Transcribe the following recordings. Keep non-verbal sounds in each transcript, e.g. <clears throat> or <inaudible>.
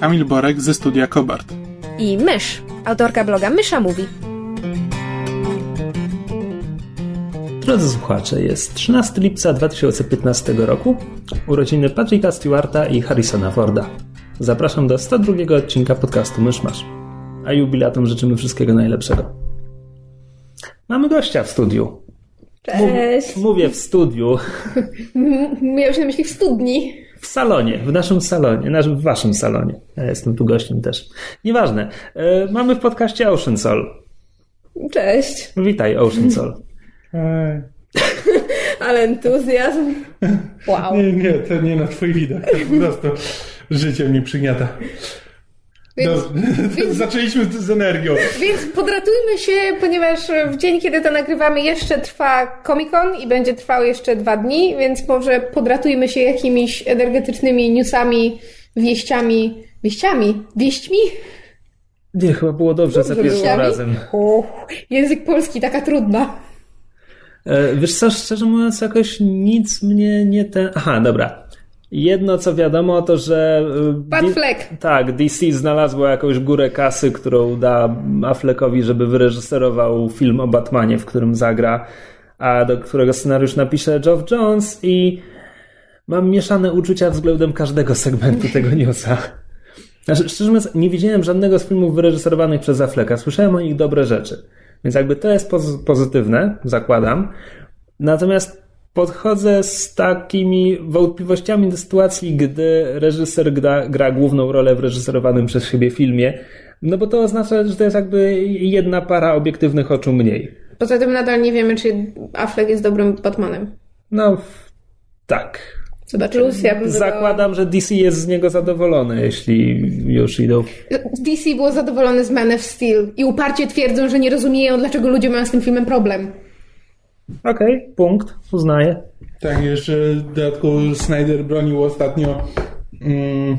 Kamil Borek ze studia Kobart. i Mysz, autorka bloga Mysza Mówi. Drodzy słuchacze, jest 13 lipca 2015 roku, urodziny Patricka Stewarta i Harrisona Forda. Zapraszam do 102 odcinka podcastu Myszmasz. A jubilatom życzymy wszystkiego najlepszego. Mamy gościa w studiu. Cześć. Mówię w studiu, <laughs> Miałeś na myśli w studni. W salonie, w naszym salonie, w waszym salonie. Ja jestem tu gościem też. Nieważne. E, mamy w podcaście Ocean Soul. Cześć. Witaj, Ocean Soul. Ale entuzjazm. Wow. nie, nie, to nie na twój widok. To po prostu życie mnie przygniata. Więc, No, <laughs> zaczęliśmy z energią. więc podratujmy się, ponieważ w dzień, kiedy to nagrywamy, jeszcze trwa Comic Con i będzie trwał jeszcze dwa dni, więc może podratujmy się jakimiś energetycznymi newsami, wieściami. Wieściami? Wieśćmi? Nie, chyba było dobrze za pierwszym razem. Uff, język polski, taka trudna. E, Wiesz co, szczerze mówiąc, jakoś nic mnie nie ten... Aha, dobra. Jedno co wiadomo to, że... e, Pat Fleck. Tak, DC znalazło jakąś górę kasy, którą da Affleckowi, żeby wyreżyserował film o Batmanie, w którym zagra, a do którego scenariusz napisze Geoff Jones i mam mieszane uczucia względem każdego segmentu tego newsa. Znaczy, szczerze mówiąc, nie widziałem żadnego z filmów wyreżyserowanych przez Afflecka. Słyszałem o nich dobre rzeczy. Więc jakby to jest poz- pozytywne, zakładam. Natomiast podchodzę z takimi wątpliwościami do sytuacji, gdy reżyser gra, gra główną rolę w reżyserowanym przez siebie filmie. No bo to oznacza, że to jest jakby jedna para obiektywnych oczu mniej. Poza tym nadal nie wiemy, czy Affleck jest dobrym Batmanem. No, tak. Zobaczymy. Plus ja bym Zakładam, że DC jest z niego zadowolony, jeśli już idą. DC było zadowolone z Man of Steel i uparcie twierdzą, że nie rozumieją, dlaczego ludzie mają z tym filmem problem. Okej, punkt, uznaję. Tak, jeszcze w dodatku Snyder bronił ostatnio mm,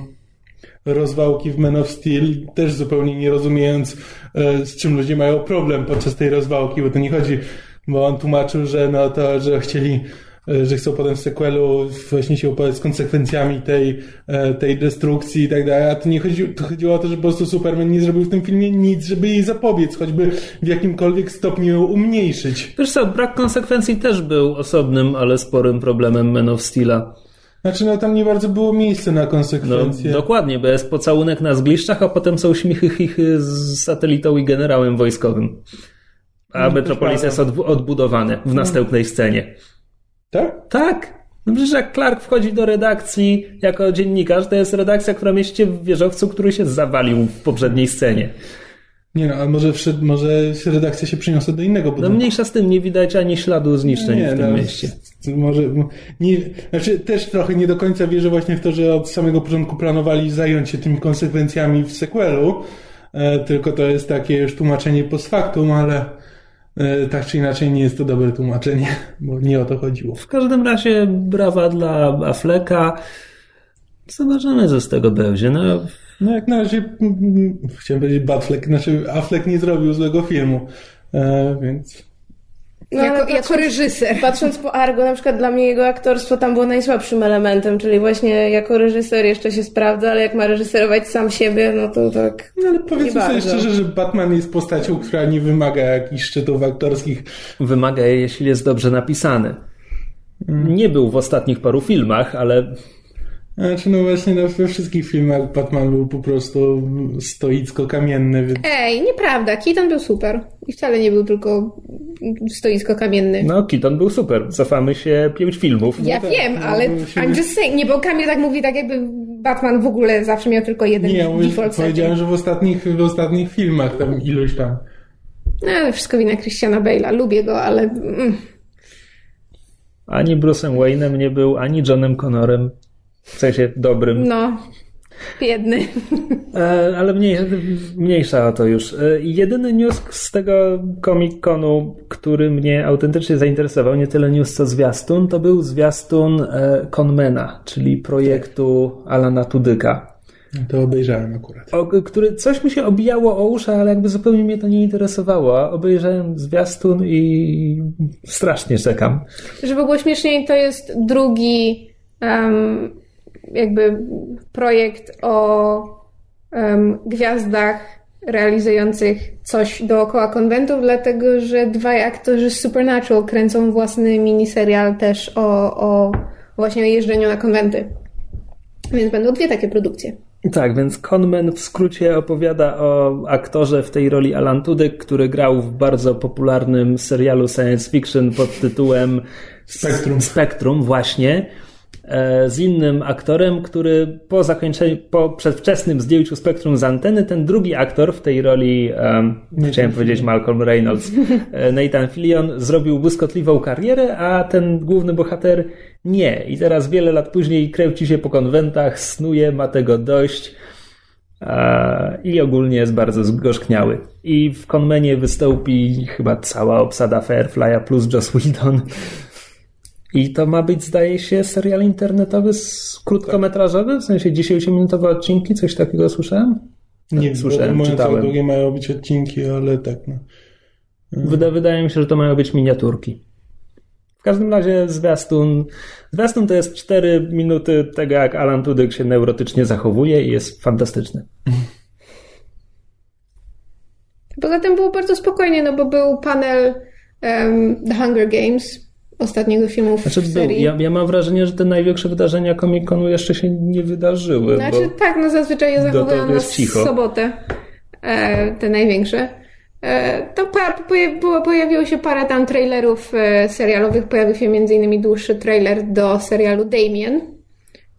rozwałki w Man of Steel, też zupełnie nie rozumiejąc, e, z czym ludzie mają problem podczas tej rozwałki, bo to nie chodzi, bo on tłumaczył, że no to, że chcieli że chcą potem w sequelu właśnie się uporać z konsekwencjami tej, e, tej destrukcji i tak dalej, a to nie chodzi, to chodziło o to, że po prostu Superman nie zrobił w tym filmie nic, żeby jej zapobiec, choćby w jakimkolwiek stopniu ją umniejszyć. Wiesz co, brak konsekwencji też był osobnym, ale sporym problemem Man of Steela. Znaczy, no tam nie bardzo było miejsca na No, konsekwencje. dokładnie, bo jest pocałunek na zgliszczach, a potem są śmichy chichy z satelitą i generałem wojskowym. A No, Metropolis jest odbu- odbudowany w następnej scenie. Tak? Tak. No przecież jak Clark wchodzi do redakcji jako dziennikarz, to jest redakcja, która mieści się w wieżowcu, który się zawalił w poprzedniej scenie. Nie no, ale może, może redakcja się przeniosła do innego No budynku. mniejsza z tym, nie widać ani śladu zniszczeń w tym no, mieście. Może, nie, znaczy też trochę nie do końca wierzę właśnie w to, że od samego początku planowali zająć się tymi konsekwencjami w sequelu, e, tylko to jest takie już tłumaczenie post factum, ale tak czy inaczej nie jest to dobre tłumaczenie, bo nie o to chodziło. W każdym razie brawa dla Afflecka. Zobaczymy, co z tego będzie. No, No jak na razie, mm, chciałem powiedzieć Batfleck, znaczy Affleck nie zrobił złego filmu, e, więc... No, jako, ale jako patrząc- reżyser. Patrząc po Argo, na przykład dla mnie jego aktorstwo tam było najsłabszym elementem, czyli właśnie jako reżyser jeszcze się sprawdza, ale jak ma reżyserować sam siebie, no to tak. No ale powiedzmy Nie sobie bardzo. szczerze, że Batman jest postacią, która nie wymaga jakichś szczytów aktorskich. wymaga je, jeśli jest dobrze napisany. Nie był w ostatnich paru filmach, ale Znaczy no właśnie no, we wszystkich filmach Batman był po prostu stoicko kamienny, więc... Ej, nieprawda. Keaton był super. I wcale nie był tylko stoisko kamienny. no, Keaton był super. Cofamy się pięć filmów. Ja tak, wiem, no, ale musimy- I'm just saying, nie, bo Kamil tak mówi, tak jakby Batman w ogóle zawsze miał tylko jeden Nie, setting. powiedziałem, że w ostatnich, w ostatnich filmach tam iluś tam. No, ale wszystko wina Christiana Bale'a. Lubię go, ale... Mm. Ani Bruce'em Wayne'em nie był, ani Johnem Connorem. W sensie dobrym. No, Biedny. E, ale mniej, mniejsza o to już. E, jedyny news z tego Comic-Conu, który mnie autentycznie zainteresował, nie tyle news co zwiastun, to był zwiastun e, Conmana, czyli projektu Alana Tudyka. To obejrzałem akurat. O, który coś mi się obijało o uszy, ale jakby zupełnie mnie to nie interesowało. Obejrzałem zwiastun i strasznie czekam. Żeby było śmieszniej, to jest drugi um, jakby projekt o um, gwiazdach realizujących coś dookoła konwentów, dlatego że dwaj aktorzy z Supernatural kręcą własny miniserial też o, o właśnie o jeżdżeniu na konwenty. Więc będą dwie takie produkcje. Tak, więc Conman w skrócie opowiada o aktorze w tej roli Alan Tudyk, który grał w bardzo popularnym serialu science fiction pod tytułem Spectrum. Spectrum właśnie z innym aktorem, który po zakończeniu, po przedwczesnym zdjęciu spektrum z anteny, ten drugi aktor w tej roli, um, chciałem powiedzieć Malcolm Reynolds, e, Nathan Fillion, zrobił błyskotliwą karierę, a ten główny bohater nie. I teraz wiele lat później kręci się po konwentach, snuje, ma tego dość e, i ogólnie jest bardzo zgorzkniały. I w konmenie wystąpi chyba cała obsada Firefly'a plus Joss Whedon. I to ma być, zdaje się, serial internetowy z krótkometrażowy, w sensie 10-minutowe odcinki, coś takiego słyszałem? Nie Słyszałem, wiem, czytałem. długie mają być odcinki, ale tak. No. Wyda, wydaje mi się, że to mają być miniaturki. W każdym razie zwiastun, zwiastun to jest 4 minuty tego, jak Alan Tudyk się neurotycznie zachowuje i jest fantastyczny. Poza tym było bardzo spokojnie, no bo był panel um, The Hunger Games, ostatniego filmu w Znaczy, serii. ja, ja mam wrażenie, że te największe wydarzenia Comic-Conu jeszcze się nie wydarzyły. Znaczy tak, no zazwyczaj je zachowują na sobotę, e, te największe. E, to pa, było, pojawiło się parę tam trailerów e, serialowych. Pojawił się m.in. dłuższy trailer do serialu Damien,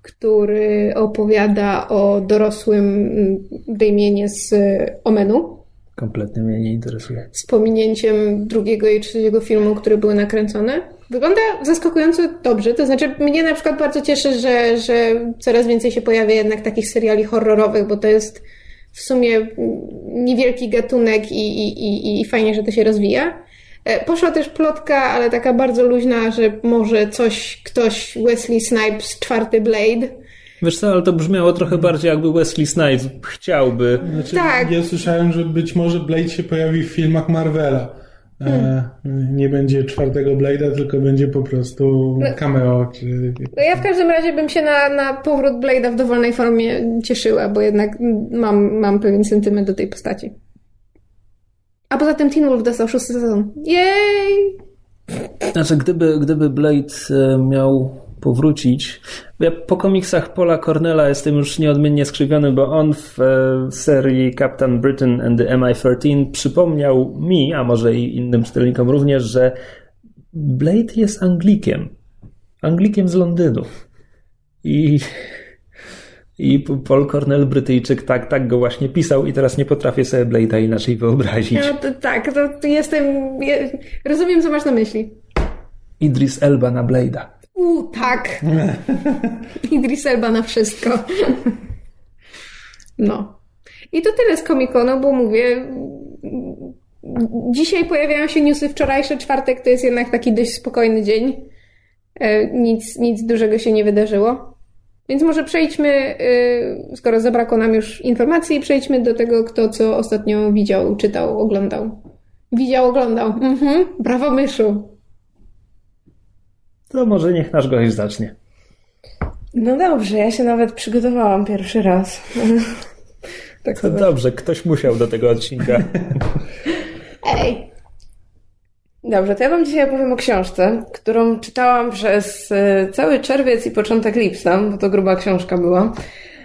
który opowiada o dorosłym mm, Damienie z e, Omenu Kompletnie mnie nie interesuje. z pominięciem drugiego i trzeciego filmu, które były nakręcone. Wygląda zaskakująco dobrze, to znaczy mnie na przykład bardzo cieszy, że, że coraz więcej się pojawia jednak takich seriali horrorowych, bo to jest w sumie niewielki gatunek i, i, i, i fajnie, że to się rozwija. E, Poszła też plotka, ale taka bardzo luźna, że może coś, ktoś, Wesley Snipes, czwarty Blade. Wiesz co, ale to brzmiało trochę bardziej jakby Wesley Snipes chciałby. Znaczy, Tak. Ja słyszałem, że być może Blade się pojawi w filmach Marvela. E, nie będzie czwartego Blade'a, tylko będzie po prostu cameo. Czy... No ja w każdym razie bym się na, na powrót Blade'a w dowolnej formie cieszyła, bo jednak mam, mam pewien sentyment do tej postaci. A poza tym Teen Wolf dostał szósty sezon. Jej! Znaczy, gdyby, gdyby Blade e, miał powrócić. Ja po komiksach Paula Cornella jestem już nieodmiennie skrzywiony, bo on w e, serii Captain Britain and the MI-13 przypomniał mi, a może i innym czytelnikom również, że Blade jest Anglikiem. Anglikiem z Londynu. I, i Paul Cornell, Brytyjczyk, tak, tak go właśnie pisał i teraz nie potrafię sobie Blade'a inaczej wyobrazić. No to, tak, to, to jestem... Je, rozumiem, co masz na myśli. Idris Elba na Blade'a. U, tak. <laughs> Idris Elba na wszystko. No. I to tyle z Comic-Conu, bo mówię... Dzisiaj pojawiają się newsy, wczorajszy czwartek to jest jednak taki dość spokojny dzień. E, Nic, nic dużego się nie wydarzyło. Więc może przejdźmy, e, skoro zabrakło nam już informacji, przejdźmy do tego, kto co ostatnio widział, czytał, oglądał. Widział, oglądał. Mhm. Brawo, myszu. To może niech nasz gość zacznie. No dobrze, ja się nawet przygotowałam pierwszy raz. <laughs> tak To dobrze, ktoś musiał do tego odcinka. <laughs> Ej, Dobrze, to ja wam dzisiaj opowiem o książce, którą czytałam przez e, cały czerwiec i początek lipca, bo to gruba książka była.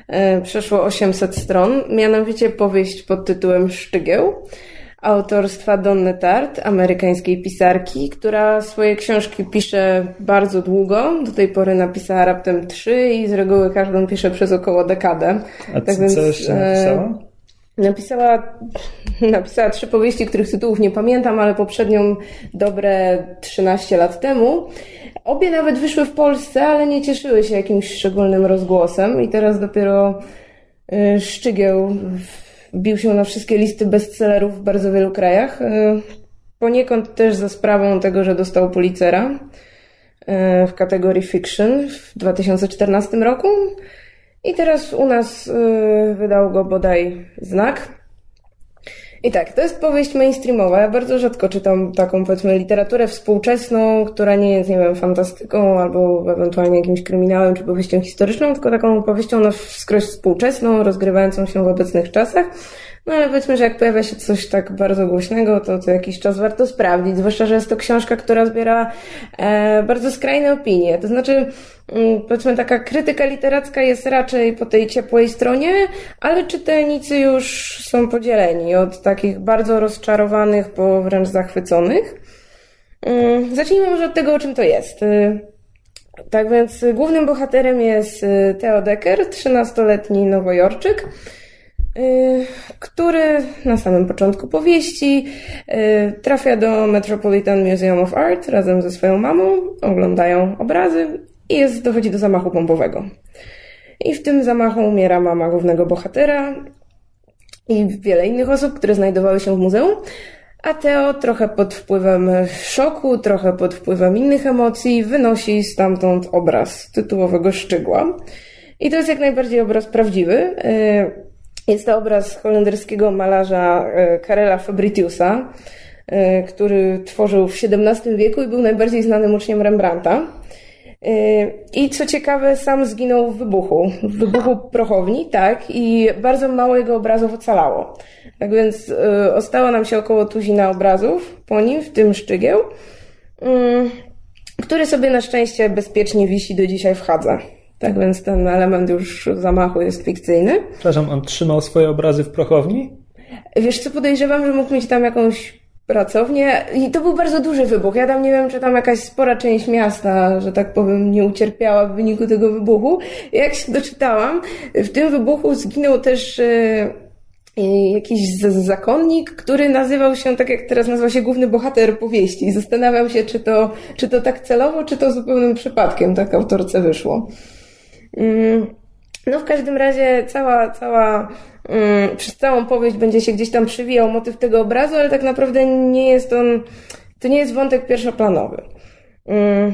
E, Przeszło 800 stron, mianowicie powieść pod tytułem Szczygieł autorstwa Donny Tart, amerykańskiej pisarki, która swoje książki pisze bardzo długo. Do tej pory napisała raptem trzy i z reguły każdą pisze przez około dekadę. A Tak co, więc, jeszcze e, napisała? Napisała, napisała trzy powieści, których tytułów nie pamiętam, ale poprzednią dobre 13 lat temu. Obie nawet wyszły w Polsce, ale nie cieszyły się jakimś szczególnym rozgłosem i teraz dopiero Y, Szczygieł wbił się na wszystkie listy bestsellerów w bardzo wielu krajach. Y, Poniekąd też za sprawą tego, że dostał Pulitzera y, w kategorii fiction w 2014 roku. I teraz u nas y, wydał go bodaj znak. I tak, to jest powieść mainstreamowa. Ja bardzo rzadko czytam taką, powiedzmy, literaturę współczesną, która nie jest, nie wiem, fantastyką albo ewentualnie jakimś kryminałem czy powieścią historyczną, tylko taką powieścią na wskroś współczesną, rozgrywającą się w obecnych czasach. No ale powiedzmy, że jak pojawia się coś tak bardzo głośnego, to co jakiś czas warto sprawdzić, zwłaszcza, że jest to książka, która zbiera e, bardzo skrajne opinie. To znaczy, powiedzmy, taka krytyka literacka jest raczej po tej ciepłej stronie, ale czytelnicy już są podzieleni od takich bardzo rozczarowanych po wręcz zachwyconych. Mm, zacznijmy może od tego, o czym to jest. Y, Tak więc głównym bohaterem jest y, Theo Decker, 13-letni nowojorczyk, y, który na samym początku powieści trafia do Metropolitan Museum of Art razem ze swoją mamą, oglądają obrazy i jest, dochodzi do zamachu bombowego. I w tym zamachu umiera mama głównego bohatera i wiele innych osób, które znajdowały się w muzeum. A Teo, trochę pod wpływem szoku, trochę pod wpływem innych emocji, wynosi stamtąd obraz tytułowego szczygła. I to jest jak najbardziej obraz prawdziwy. Y, Jest to obraz holenderskiego malarza y, Karela Fabritiusa, y, który tworzył w XVII wieku i był najbardziej znanym uczniem Rembrandta. Y, I co ciekawe, sam zginął w wybuchu, w wybuchu prochowni, tak, i bardzo mało jego obrazów ocalało. Tak więc y, ostała nam się około tuzina obrazów po nim, w tym szczygieł, y, który sobie na szczęście bezpiecznie wisi do dzisiaj w Hadze. Tak więc ten element już zamachu jest fikcyjny. Przepraszam, on trzymał swoje obrazy w prochowni? Wiesz co, podejrzewam, że mógł mieć tam jakąś pracownię i to był bardzo duży wybuch. Ja tam nie wiem, czy tam jakaś spora część miasta, że tak powiem, nie ucierpiała w wyniku tego wybuchu. Jak się doczytałam, w tym wybuchu zginął też e, e, jakiś zakonnik, który nazywał się, tak jak teraz nazywa się główny bohater powieści. Zastanawiam się, czy to, czy to tak celowo, czy to zupełnym przypadkiem tak autorce wyszło. Mm, No w każdym razie cała, cała, mm, przez całą powieść będzie się gdzieś tam przywijał motyw tego obrazu, ale tak naprawdę nie jest on, to nie jest wątek pierwszoplanowy. Mm,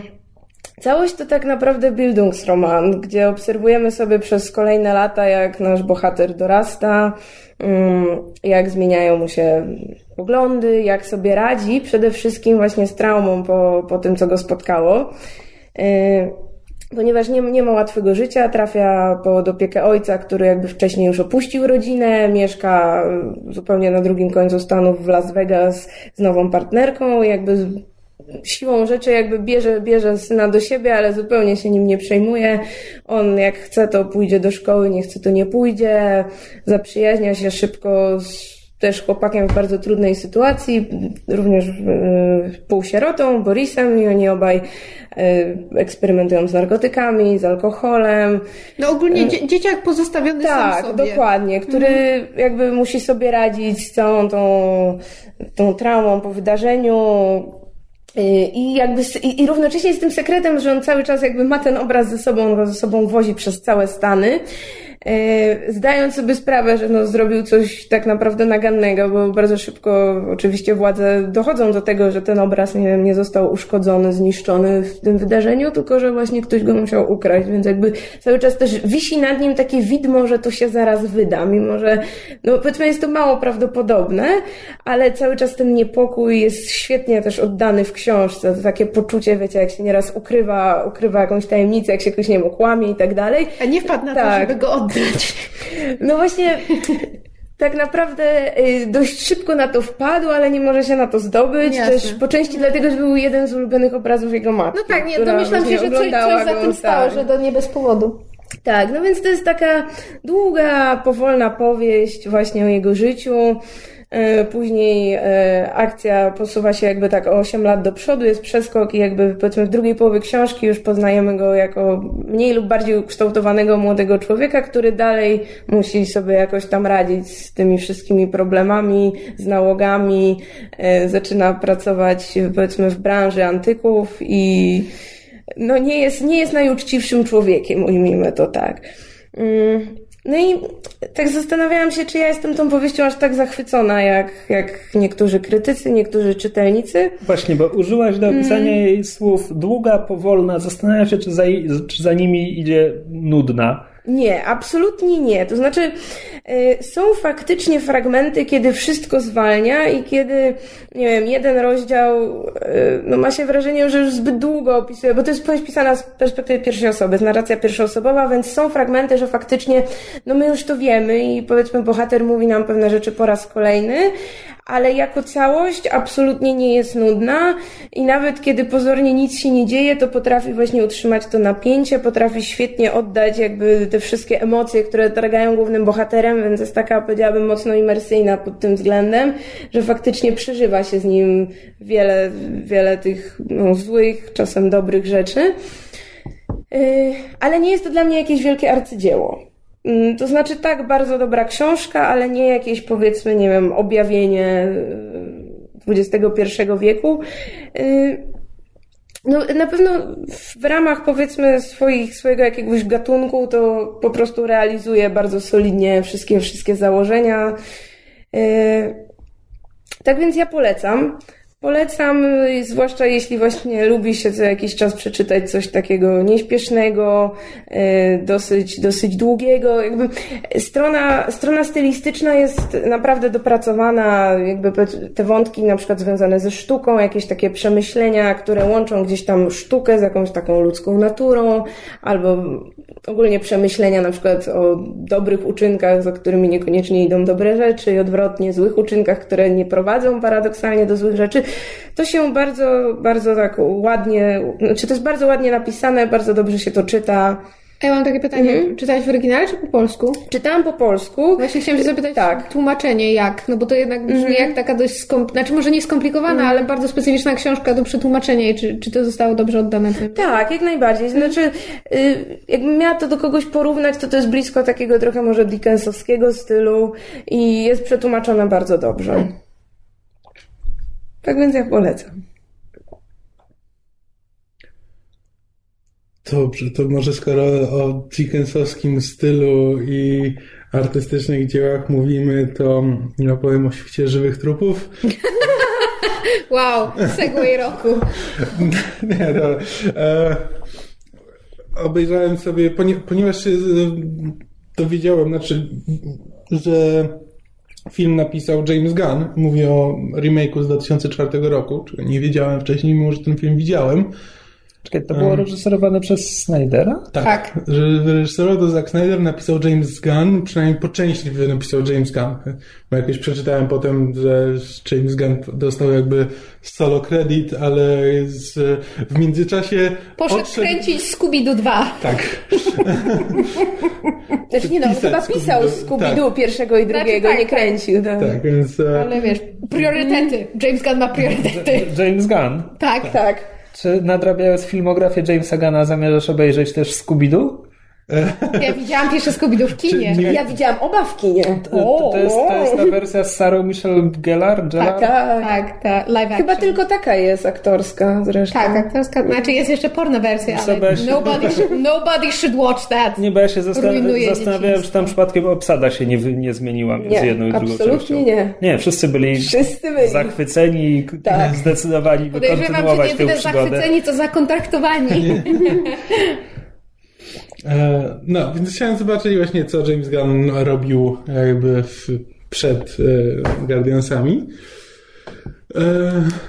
Całość to tak naprawdę Bildungsroman, gdzie obserwujemy sobie przez kolejne lata, jak nasz bohater dorasta, mm, jak zmieniają mu się poglądy, jak sobie radzi, przede wszystkim właśnie z traumą po, po tym, co go spotkało. Yy, Ponieważ nie, nie ma łatwego życia, trafia pod opiekę ojca, który jakby wcześniej już opuścił rodzinę, mieszka y, zupełnie na drugim końcu Stanów w Las Vegas z nową partnerką, jakby siłą rzeczy jakby bierze, bierze syna do siebie, ale zupełnie się nim nie przejmuje. On jak chce to pójdzie do szkoły, nie chce to nie pójdzie, zaprzyjaźnia się szybko z też chłopakiem w bardzo trudnej sytuacji, również yy, półsierotą, Borisem i oni obaj yy, eksperymentują z narkotykami, z alkoholem. No ogólnie dzie- dzieciak pozostawiony Tak, sam sobie. dokładnie, który jakby musi sobie radzić z całą tą, tą traumą po wydarzeniu. I jakby, i, i równocześnie z tym sekretem, że on cały czas jakby ma ten obraz ze sobą, on go ze sobą wozi przez całe Stany, zdając sobie sprawę, że no, zrobił coś tak naprawdę nagannego, bo bardzo szybko oczywiście władze dochodzą do tego, że ten obraz nie, nie został uszkodzony, zniszczony w tym wydarzeniu, tylko że właśnie ktoś go musiał ukraść, więc jakby cały czas też wisi nad nim takie widmo, że to się zaraz wyda, mimo że no powiedzmy jest to mało prawdopodobne, ale cały czas ten niepokój jest świetnie też oddany w książce, to takie poczucie, wiecie, jak się nieraz ukrywa, ukrywa jakąś tajemnicę, jak się ktoś, nie wiem, kłamie i tak dalej. A nie wpadł na to, Tak. żeby go oddać. No właśnie, tak naprawdę y, dość szybko na to wpadł, ale nie może się na to zdobyć. Jasne. Też po części dlatego, że był jeden z ulubionych obrazów jego matki. No tak, nie, domyślam się, że coś, coś za tym stało, tak. że to nie bez powodu. Tak, no więc to jest taka długa, powolna powieść właśnie o jego życiu. E, Później e, akcja posuwa się jakby tak o 8 lat do przodu, jest przeskok i jakby powiedzmy w drugiej połowie książki już poznajemy go jako mniej lub bardziej ukształtowanego młodego człowieka, który dalej musi sobie jakoś tam radzić z tymi wszystkimi problemami, z nałogami, e, zaczyna pracować powiedzmy w branży antyków i no nie jest, nie jest najuczciwszym człowiekiem, ujmijmy to tak. Mm, No i tak zastanawiałam się, czy ja jestem tą powieścią aż tak zachwycona, jak, jak niektórzy krytycy, niektórzy czytelnicy. Właśnie, bo użyłaś do opisania Mm. jej słów długa, powolna. Zastanawiam się, czy za, czy za nimi idzie nudna. Nie, absolutnie nie. To znaczy, y, są faktycznie fragmenty, kiedy wszystko zwalnia i kiedy, nie wiem, jeden rozdział, y, no ma się wrażenie, że już zbyt długo opisuje, bo to jest powieść pisana z perspektywy pierwszej osoby, jest narracja pierwszoosobowa, więc są fragmenty, że faktycznie, no my już to wiemy i powiedzmy bohater mówi nam pewne rzeczy po raz kolejny, ale jako całość absolutnie nie jest nudna i nawet kiedy pozornie nic się nie dzieje, to potrafi właśnie utrzymać to napięcie, potrafi świetnie oddać jakby te wszystkie emocje, które targają głównym bohaterem, więc jest taka, powiedziałabym, mocno imersyjna pod tym względem, że faktycznie przeżywa się z nim wiele, wiele tych no, złych, czasem dobrych rzeczy. Yy, ale nie jest to dla mnie jakieś wielkie arcydzieło. Mm, To znaczy tak, bardzo dobra książka, ale nie jakieś powiedzmy, nie wiem, objawienie XXI wieku. Yy, No, na pewno w ramach powiedzmy swoich, swojego jakiegoś gatunku to po prostu realizuje bardzo solidnie wszystkie, wszystkie założenia. Yy, Tak więc ja polecam. Polecam, y, zwłaszcza jeśli właśnie lubi się co jakiś czas przeczytać coś takiego nieśpiesznego, y, dosyć, dosyć długiego. Jakby strona, strona stylistyczna jest naprawdę dopracowana, jakby te wątki na przykład związane ze sztuką, jakieś takie przemyślenia, które łączą gdzieś tam sztukę z jakąś taką ludzką naturą, albo ogólnie przemyślenia na przykład o dobrych uczynkach, za którymi niekoniecznie idą dobre rzeczy i odwrotnie, złych uczynkach, które nie prowadzą paradoksalnie do złych rzeczy. To się bardzo, bardzo tak ładnie, znaczy to jest bardzo ładnie napisane, bardzo dobrze się to czyta. A ja mam takie pytanie. Mhm. Czytałeś w oryginale czy po polsku? Czytałam po polsku. Właśnie chciałam się zapytać Tak. tłumaczenie jak, no bo to jednak brzmi jak taka dość skom... znaczy może nie skomplikowana, ale bardzo specyficzna książka do przetłumaczenia i czy, czy to zostało dobrze oddane? twoim Tak, jak najbardziej. Znaczy, y, jakbym miała to do kogoś porównać, to to jest blisko takiego trochę może Dickensowskiego stylu i jest przetłumaczone bardzo dobrze. Tak więc ja polecam. Dobrze, to może skoro o Dickensowskim stylu i artystycznych dziełach mówimy, to ja powiem o świecie żywych trupów. <laughs> Wow, segway roku. <laughs> Nie, no. E, obejrzałem sobie, ponie, ponieważ się dowiedziałem, znaczy, że film napisał James Gunn, mówię o remake'u z 2004 roku, czego nie wiedziałem wcześniej, mimo że ten film widziałem. Czekaj, to było reżyserowane przez Snydera? Tak. Że wyreżyserował to Zack Snyder, napisał James Gunn, przynajmniej po części napisał James Gunn. Bo jakoś przeczytałem potem, że James Gunn dostał jakby solo credit, ale z, w międzyczasie Poszedł odszedł- kręcić Scooby-Doo 2. Tak. <laughs> Znaczy nie no, chyba pisał Scooby-Doo. Scooby-Doo pierwszego i drugiego, tak, nie tak. kręcił. Tak. Tak, więc e, Ale wiesz, priorytety. James Gunn ma priorytety. <laughs> James Gunn. Tak. tak. Czy nadrabiając filmografię Jamesa Gunna zamierzasz obejrzeć też Scooby-Doo? Ja widziałam pierwsze Scooby-Doo w kinie. Nie- Ja widziałam oba w kinie. To, to, jest, to jest ta wersja z Sarą Michelle Gellar? Gellar? Tak. Tak, ta live action. Chyba tylko taka jest aktorska zresztą. Tak, aktorska. Znaczy jest jeszcze porno wersja, ale Zobacz. nobody, should- <laughs> nobody should watch that. Nie, bo ja się zastan- zastanawiałem, czy tam przypadkiem obsada się nie, nie zmieniła między Nie, jedną i drugą absolutnie częścią. nie. Nie, wszyscy byli Wszyscy byli. zachwyceni i Tak. zdecydowali, by Podejrzewam, że kontynuować nie tę tyle przygodę. zachwyceni, co zakontraktowani. <laughs> <laughs> E, No, więc chciałem zobaczyć właśnie, co James Gunn robił jakby w, przed e, Guardiansami.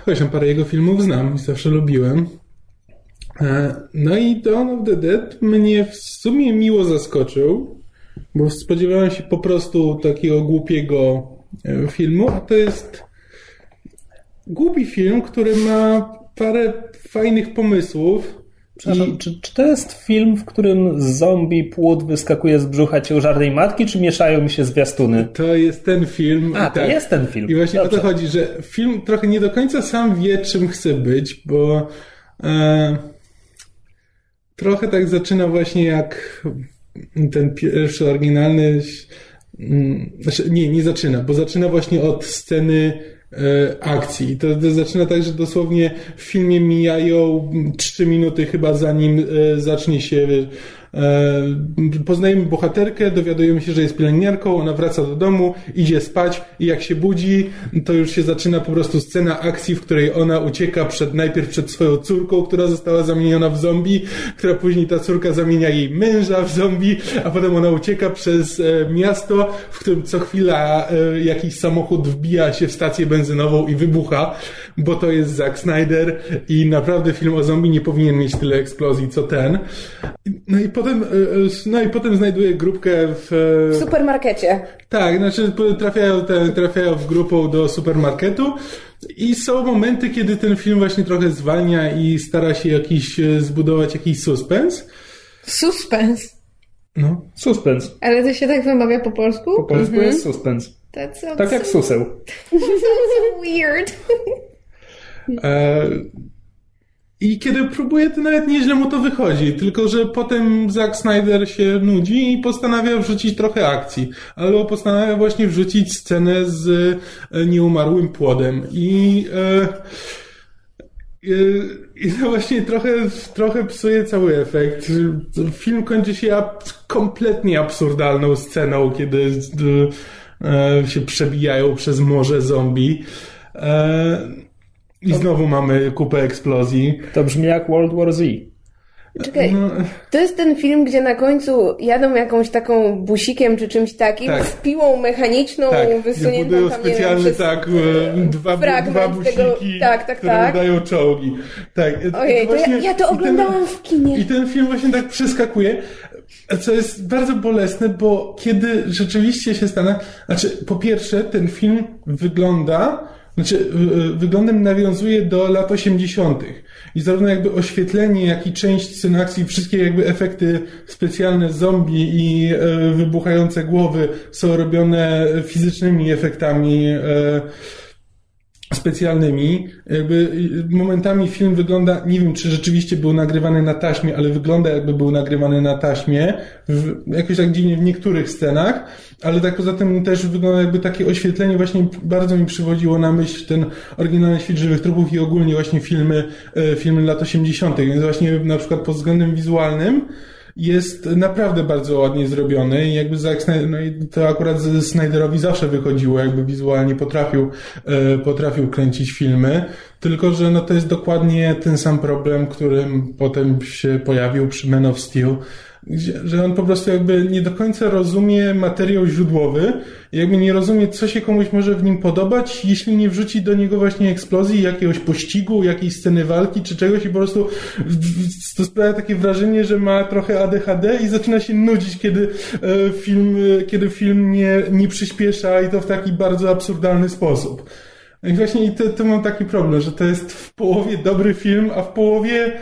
E, tam parę jego filmów znam i zawsze lubiłem. No i Dawn of the Dead mnie w sumie miło zaskoczył, bo spodziewałem się po prostu takiego głupiego filmu, a to jest głupi film, który ma parę fajnych pomysłów. Przepraszam, czy, czy to jest film, w którym zombie płód wyskakuje z brzucha ciężarnej matki, czy mieszają mi się zwiastuny? To jest ten film. A, to tak. jest ten film. I właśnie Dobrze. o to chodzi, że film trochę nie do końca sam wie, czym chce być, bo e, trochę tak zaczyna właśnie jak ten pierwszy oryginalny. Znaczy, nie, nie zaczyna, bo zaczyna właśnie od sceny e, akcji. To, to zaczyna tak, że dosłownie w filmie mijają trzy minuty chyba zanim e, zacznie się poznajemy bohaterkę, dowiadujemy się, że jest pielęgniarką, ona wraca do domu, idzie spać i jak się budzi, to już się zaczyna po prostu scena akcji, w której ona ucieka przed, najpierw przed swoją córką, która została zamieniona w zombie, która później ta córka zamienia jej męża w zombie, a potem ona ucieka przez e, miasto, w którym co chwila e, jakiś samochód wbija się w stację benzynową i wybucha, bo to jest Zack Snyder i naprawdę film o zombie nie powinien mieć tyle eksplozji co ten. No i potem, e, no i potem znajduje grupkę w... W supermarkecie. Tak, znaczy trafiają, te, trafiają w grupą do supermarketu i są momenty, kiedy ten film właśnie trochę zwalnia i stara się jakiś zbudować jakiś suspens. Suspens. No. Suspens. Ale to się tak wymawia po polsku? Po polsku Mhm. jest suspens. Tak jak suseł. <laughs> so weird. E, I kiedy próbuje, to nawet nieźle mu to wychodzi. Tylko, że potem Zack Snyder się nudzi i postanawia wrzucić trochę akcji. Albo postanawia właśnie wrzucić scenę z e, nieumarłym płodem. I... E, i to właśnie trochę, trochę psuje cały efekt. Film kończy się ab kompletnie absurdalną sceną, kiedy e, się przebijają przez morze zombie. E, I znowu mamy kupę eksplozji. To brzmi jak World War Z. Czekaj, No, to jest ten film, gdzie na końcu jadą jakąś taką busikiem czy czymś takim Tak. z piłą mechaniczną tak, wysuniętą budują tam, nie wiem, specjalny przez... tak, e, dwa, dwa busiki, tego- tak, tak, które tak. dają czołgi. Tak, Ojej, to ja, właśnie- ja to i ten- oglądałam w kinie. I ten film właśnie tak przeskakuje, co jest bardzo bolesne, bo kiedy rzeczywiście się stanie, znaczy po pierwsze ten film wygląda, znaczy y, y, wyglądem nawiązuje do lat 80. I zarówno jakby oświetlenie, jak i część scen akcji, wszystkie jakby efekty specjalne zombie i e, wybuchające głowy są robione fizycznymi efektami specjalnymi. Jakby y, momentami film wygląda, nie wiem czy rzeczywiście był nagrywany na taśmie, ale wygląda jakby był nagrywany na taśmie, w, jakoś tak dziwnie w niektórych scenach, ale tak poza tym też wygląda jakby takie oświetlenie właśnie bardzo mi przywodziło na myśl ten oryginalny Świt Żywych Trupów i ogólnie właśnie filmy, e, filmy lat 80., więc właśnie na przykład pod względem wizualnym jest naprawdę bardzo ładnie zrobiony i jakby Zack Snyder, no i to akurat Snyderowi zawsze wychodziło, jakby wizualnie potrafił, e, potrafił kręcić filmy, tylko że no to jest dokładnie ten sam problem, którym potem się pojawił przy Man of Steel, gdzie, że on po prostu jakby nie do końca rozumie materiał źródłowy, jakby nie rozumie, co się komuś może w nim podobać, jeśli nie wrzuci do niego właśnie eksplozji, jakiegoś pościgu, jakiejś sceny walki, czy czegoś i po prostu to sprawia takie wrażenie, że ma trochę ADHD i zaczyna się nudzić, kiedy e, film, e, kiedy film nie, nie przyspiesza i to w taki bardzo absurdalny sposób. I właśnie i to, to mam taki problem, że to jest w połowie dobry film, a w połowie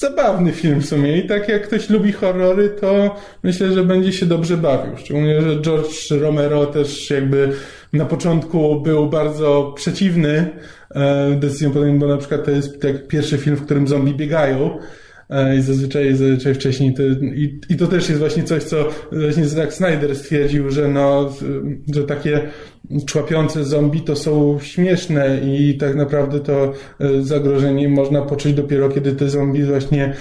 zabawny film w sumie. I tak jak ktoś lubi horrory, to myślę, że będzie się dobrze bawił. Szczególnie, że George Romero też jakby na początku był bardzo przeciwny e, decyzjom podjętym, bo na przykład to jest tak pierwszy film, w którym zombie biegają. E, I zazwyczaj, zazwyczaj wcześniej to, i, i to też jest właśnie coś, co właśnie Zack Snyder stwierdził, że no, że takie człapiące zombie to są śmieszne i tak naprawdę to e, zagrożenie można poczuć dopiero, kiedy te zombie właśnie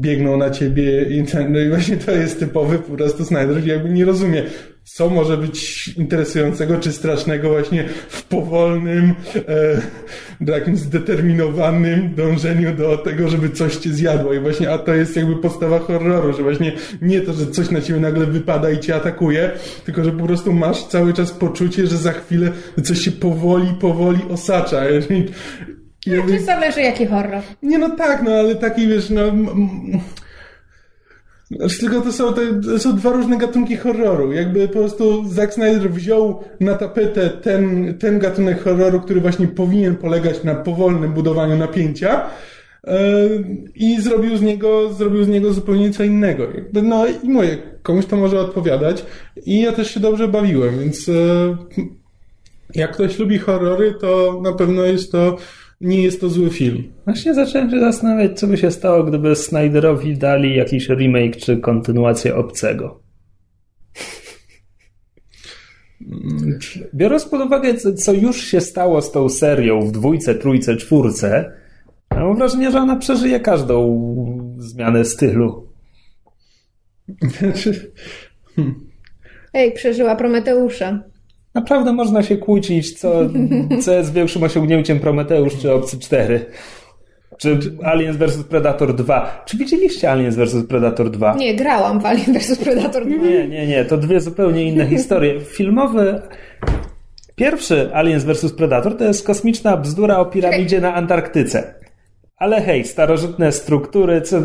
biegną na ciebie i, ten, no i właśnie to jest typowy po prostu Snyder, jakby nie rozumie, co może być interesującego czy strasznego właśnie w powolnym, e, takim zdeterminowanym dążeniu do tego, żeby coś cię zjadło i właśnie, a to jest jakby podstawa horroru, że właśnie nie to, że coś na ciebie nagle wypada i cię atakuje, tylko, że po prostu masz cały czas poczucie, że za chwilę coś się powoli, powoli osacza. I, jakby, To zależy jaki horror. nie no tak, no ale taki wiesz, no... Znaczy, tylko to są, to są dwa różne gatunki horroru. Jakby po prostu Zack Snyder wziął na tapetę ten, ten gatunek horroru, który właśnie powinien polegać na powolnym budowaniu napięcia e, i zrobił z niego, zrobił z niego zupełnie co innego. Jakby, no i mówię, komuś to może odpowiadać i ja też się dobrze bawiłem, więc e, jak ktoś lubi horrory, to na pewno jest to, nie jest to zły film. Właśnie zacząłem się zastanawiać, co by się stało, gdyby Snyderowi dali jakiś remake czy kontynuację Obcego. Biorąc pod uwagę, co- co już się stało z tą serią w dwójce, trójce, czwórce, mam wrażenie, że ona przeżyje każdą zmianę stylu. Znaczy... Hmm. Ej, przeżyła Prometeusza. Naprawdę można się kłócić, co, co jest większym osiągnięciem Prometeusz czy Obcy 4. Czy Aliens vs Predator 2. Czy widzieliście Aliens vs Predator 2? Nie, grałam w Aliens vs Predator 2. Nie, nie, nie. To dwie zupełnie inne historie. Filmowy... Pierwszy Aliens vs Predator to jest kosmiczna bzdura o piramidzie na Antarktyce. Ale hej, starożytne struktury, co...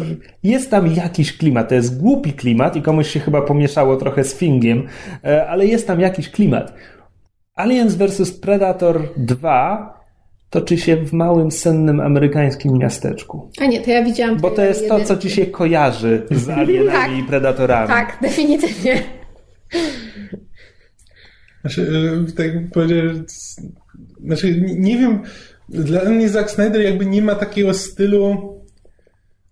jest tam jakiś klimat. To jest głupi klimat i komuś się chyba pomieszało trochę z Fingiem, e, ale jest tam jakiś klimat. Aliens vs Predator 2 toczy się w małym, sennym amerykańskim miasteczku. A nie, to ja widziałam. Bo to jest to, co ci się kojarzy z <laughs> alienami tak, i predatorami. Tak, definitywnie. Znaczy, e, tak powiedzieć, znaczy, nie wiem, dla mnie Zack Snyder jakby nie ma takiego stylu,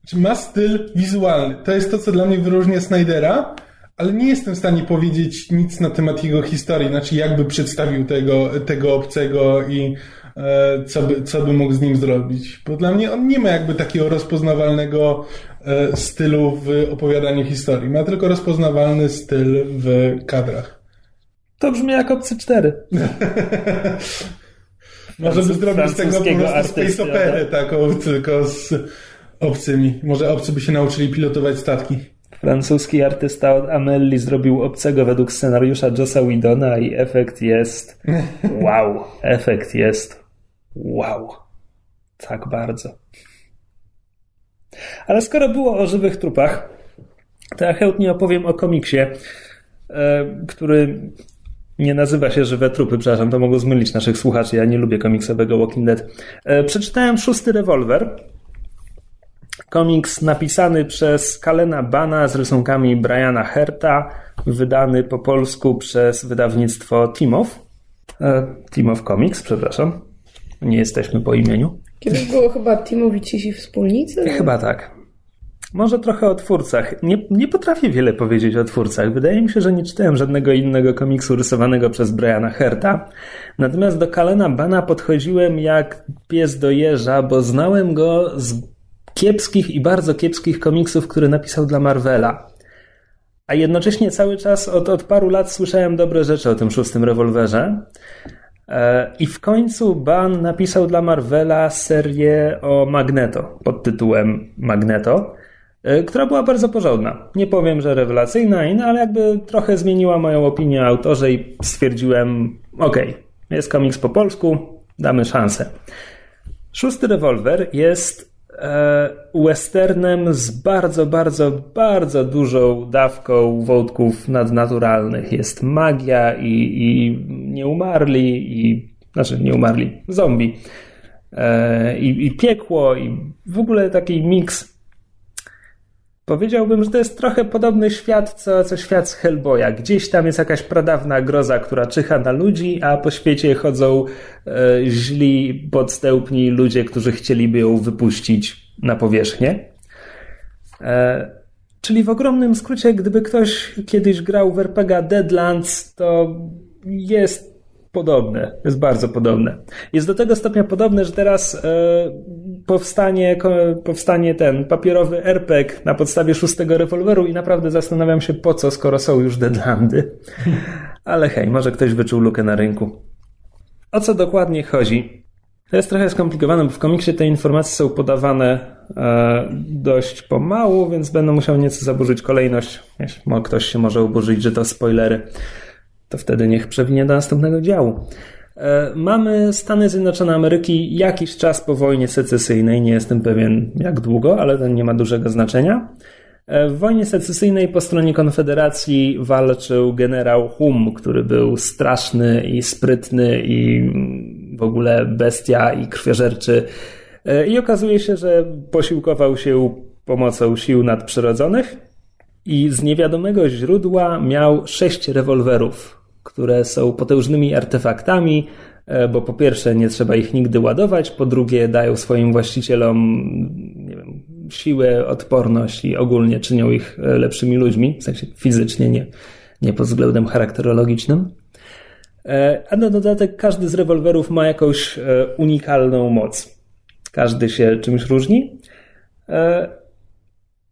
znaczy ma styl wizualny. To jest to, co dla mnie wyróżnia Snydera, ale nie jestem w stanie powiedzieć nic na temat jego historii, znaczy jakby przedstawił tego, tego obcego i e, co, by, co by mógł z nim zrobić. Bo dla mnie on nie ma jakby takiego rozpoznawalnego e, stylu w opowiadaniu historii. Ma tylko rozpoznawalny styl w kadrach. To brzmi jak Obcy 4. <laughs> Może by zrobić z tego po prostu space operę taką, tylko z obcymi. Może obcy by się nauczyli pilotować statki. Francuski artysta od Amelli zrobił obcego według scenariusza Jossa Widona i efekt jest <laughs> wow. Efekt jest wow. Tak bardzo. Ale skoro było o żywych trupach, to ja chętnie opowiem o komiksie, e, który nie nazywa się Żywe Trupy, przepraszam, to mogło zmylić naszych słuchaczy, ja nie lubię komiksowego Walking Dead. E, przeczytałem Szósty Rewolwer, Komiks napisany przez Kalena Bana z rysunkami Briana Herta, wydany po polsku przez wydawnictwo Timow. E, Timow Comics, przepraszam. Nie jesteśmy po imieniu. Kiedyś było chyba Timowi Cisi Wspólnicy? Chyba tak. Może trochę o twórcach. Nie, nie potrafię wiele powiedzieć o twórcach. Wydaje mi się, że nie czytałem żadnego innego komiksu rysowanego przez Briana Herta. Natomiast do Kalena Bana podchodziłem jak pies do jeża, bo znałem go z kiepskich i bardzo kiepskich komiksów, które napisał dla Marvela. A jednocześnie cały czas od, od paru lat słyszałem dobre rzeczy o tym szóstym rewolwerze. E, I w końcu Ban napisał dla Marvela serię o Magneto pod tytułem Magneto, e, która była bardzo porządna. Nie powiem, że rewelacyjna, ale jakby trochę zmieniła moją opinię o autorze i stwierdziłem, okej, okay, jest komiks po polsku, damy szansę. Szósty rewolwer jest westernem z bardzo, bardzo, bardzo dużą dawką wątków nadnaturalnych. Jest magia i, i nieumarli, i, znaczy nieumarli, zombie. E, I, I piekło, i w ogóle taki miks Powiedziałbym, że to jest trochę podobny świat, co, co świat z Hellboya. Gdzieś tam jest jakaś pradawna groza, która czyha na ludzi, a po świecie chodzą e, źli, podstępni ludzie, którzy chcieliby ją wypuścić na powierzchnię. E, czyli w ogromnym skrócie, gdyby ktoś kiedyś grał w RPG Deadlands, to jest podobne, jest bardzo podobne. Jest do tego stopnia podobne, że teraz e, powstanie, powstanie ten papierowy RPG na podstawie szóstego rewolweru i naprawdę zastanawiam się po co, skoro są już Deadlandy. <laughs> Ale hej, może ktoś wyczuł lukę na rynku. O co dokładnie chodzi? To jest trochę skomplikowane, bo w komiksie te informacje są podawane e, dość pomału, więc będę musiał nieco zaburzyć kolejność. Jeśli ktoś się może oburzyć, że to spoilery to wtedy niech przewinie do następnego działu. E, mamy Stany Zjednoczone Ameryki jakiś czas po wojnie secesyjnej, nie jestem pewien jak długo, ale to nie ma dużego znaczenia. E, w wojnie secesyjnej po stronie Konfederacji walczył generał Hum, który był straszny i sprytny i w ogóle bestia i krwiożerczy. E, I okazuje się, że posiłkował się pomocą sił nadprzyrodzonych i z niewiadomego źródła miał sześć rewolwerów, które są potężnymi artefaktami, e, bo po pierwsze nie trzeba ich nigdy ładować, po drugie dają swoim właścicielom nie wiem, siłę, odporność i ogólnie czynią ich e, lepszymi ludźmi, w sensie fizycznie, nie, nie pod względem charakterologicznym. E, a na dodatek każdy z rewolwerów ma jakąś unikalną moc. Każdy się czymś różni.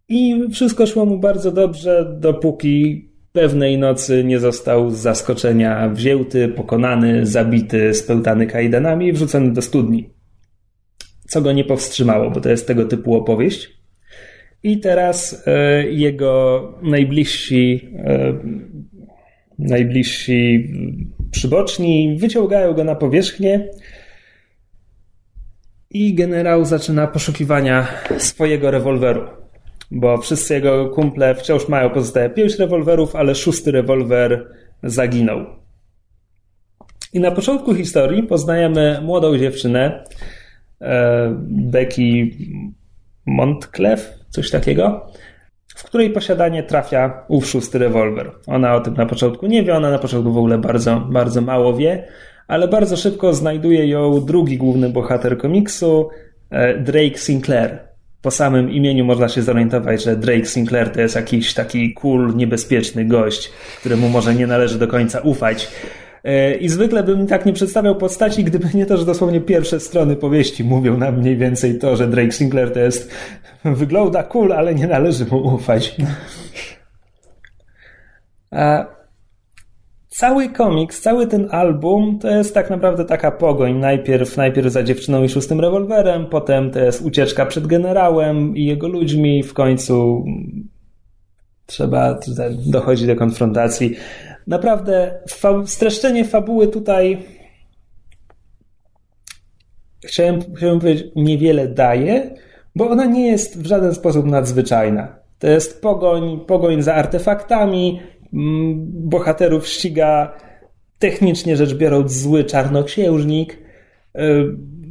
I wszystko szło mu bardzo dobrze, dopóki pewnej nocy nie został z zaskoczenia wzięty, pokonany, zabity, spełtany kajdanami i wrzucony do studni. Co go nie powstrzymało, bo to jest tego typu opowieść. I teraz e, jego najbliżsi, e, najbliżsi przyboczni wyciągają go na powierzchnię i generał zaczyna poszukiwania swojego rewolweru. Bo wszyscy jego kumple wciąż mają pozostałe pięć rewolwerów, ale szósty rewolwer zaginął. I na początku historii poznajemy młodą dziewczynę, e, Becky Montclef, coś takiego, w której posiadanie trafia ów szósty rewolwer. Ona o tym na początku nie wie, ona na początku w ogóle bardzo, bardzo mało wie, ale bardzo szybko znajduje ją drugi główny bohater komiksu, e, Drake Sinclair. Po samym imieniu można się zorientować, że Drake Sinclair to jest jakiś taki cool, niebezpieczny gość, któremu może nie należy do końca ufać. E, I zwykle bym tak nie przedstawiał postaci, gdyby nie to, że dosłownie pierwsze strony powieści mówią nam mniej więcej to, że Drake Sinclair to jest wygląda cool, ale nie należy mu ufać. A cały komiks, cały ten album to jest tak naprawdę taka pogoń. Najpierw, najpierw za dziewczyną i szóstym rewolwerem, potem to jest ucieczka przed generałem i jego ludźmi, w końcu trzeba dochodzić do konfrontacji. Naprawdę fa streszczenie fabuły tutaj chciałem, chciałem powiedzieć, niewiele daje, bo ona nie jest w żaden sposób nadzwyczajna. To jest pogoń, pogoń za artefaktami, mm, bohaterów ściga technicznie rzecz biorąc zły czarnoksiężnik y,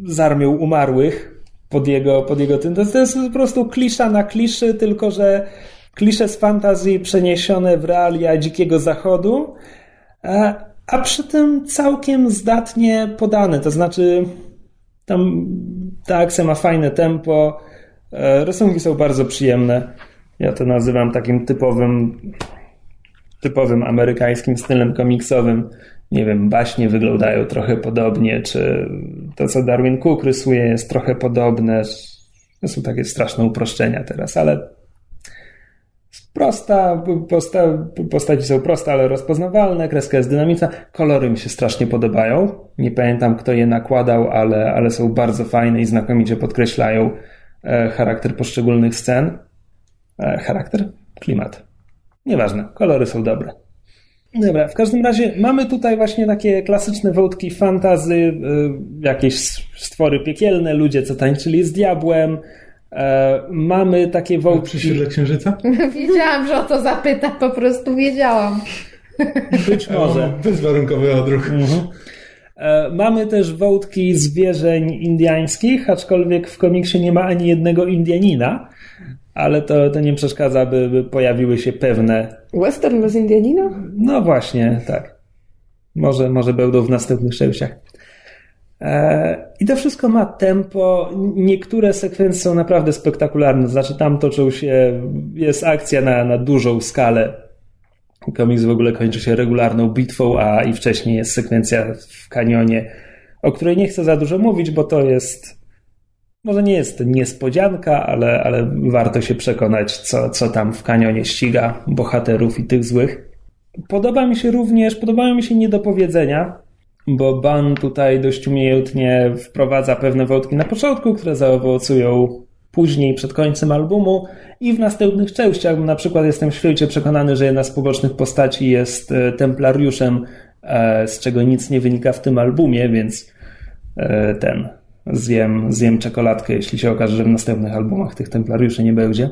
z armią umarłych pod jego, pod jego tym. To jest po prostu klisza na kliszy, tylko że klisze z fantazji przeniesione w realia dzikiego zachodu, a, przy tym całkiem zdatnie podane. To znaczy, tam ta akcja ma fajne tempo, e, rysunki są bardzo przyjemne. Ja to nazywam takim typowym, typowym amerykańskim stylem komiksowym. Nie wiem, baśnie wyglądają trochę podobnie, czy to, co Darwin Cook rysuje, jest trochę podobne. To są takie straszne uproszczenia teraz, ale prosta, posta, postaci są proste, ale rozpoznawalne, kreska jest dynamiczna, kolory mi się strasznie podobają. Nie pamiętam, kto je nakładał, ale, ale są bardzo fajne i znakomicie podkreślają e, charakter poszczególnych scen. E, charakter? Klimat. Nieważne, kolory są dobre. Dobra, w każdym razie mamy tutaj właśnie takie klasyczne wątki fantazy, y, jakieś stwory piekielne, ludzie, co tańczyli z diabłem, E, mamy takie wątki. Przy siedle księżyca? <laughs> wiedziałam, że o to zapyta, po prostu wiedziałam. <laughs> Być może. Bezwarunkowy odruch. Mhm. E, mamy też wątki zwierzeń indiańskich, aczkolwiek w komiksie nie ma ani jednego Indianina, ale to, to nie przeszkadza, by, by pojawiły się pewne. Western bez Indianina? No właśnie, tak. Może, może będą w następnych częściach. E, I to wszystko ma tempo. Niektóre sekwencje są naprawdę spektakularne. Znaczy, tam toczą się, jest akcja na, na dużą skalę. Komiks w ogóle kończy się regularną bitwą, a i wcześniej jest sekwencja w kanionie, o której nie chcę za dużo mówić, bo to jest. Może nie jest niespodzianka, ale, ale warto się przekonać, co, co tam w kanionie ściga bohaterów i tych złych. Podoba mi się również, podobają mi się niedopowiedzenia, bo Ban tutaj dość umiejętnie wprowadza pewne wątki na początku, które zaowocują później, przed końcem albumu i w następnych częściach. Na przykład jestem święcie przekonany, że jedna z pobocznych postaci jest e, templariuszem, e, z czego nic nie wynika w tym albumie, więc e, ten zjem, zjem czekoladkę, jeśli się okaże, że w następnych albumach tych templariuszy nie będzie.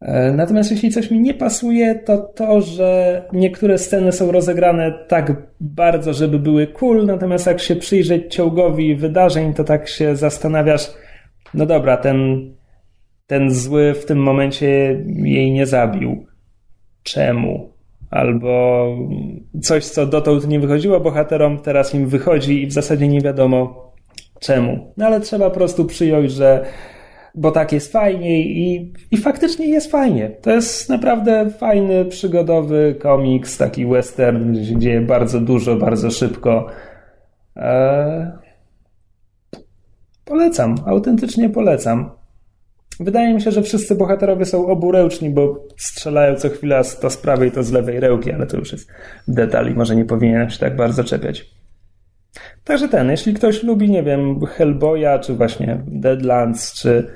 E, natomiast jeśli coś mi nie pasuje, to to, że niektóre sceny są rozegrane tak bardzo, żeby były cool, natomiast jak się przyjrzeć ciągowi wydarzeń, to tak się zastanawiasz, no dobra, ten, ten zły w tym momencie jej nie zabił. Czemu? Albo coś, co dotąd nie wychodziło bohaterom, teraz im wychodzi i w zasadzie nie wiadomo czemu. No ale trzeba po prostu przyjąć, że bo tak jest fajniej i, i faktycznie jest fajnie. To jest naprawdę fajny, przygodowy komiks, taki western, gdzie się dzieje bardzo dużo, bardzo szybko. Eee, polecam, autentycznie polecam. wydaje mi się, że wszyscy bohaterowie są oburęczni, bo strzelają co chwila to z prawej, to z lewej rełki, ale to już jest detal i może nie powinienem się tak bardzo czepiać. Także ten, jeśli ktoś lubi, nie wiem, Hellboya, czy właśnie Deadlands, czy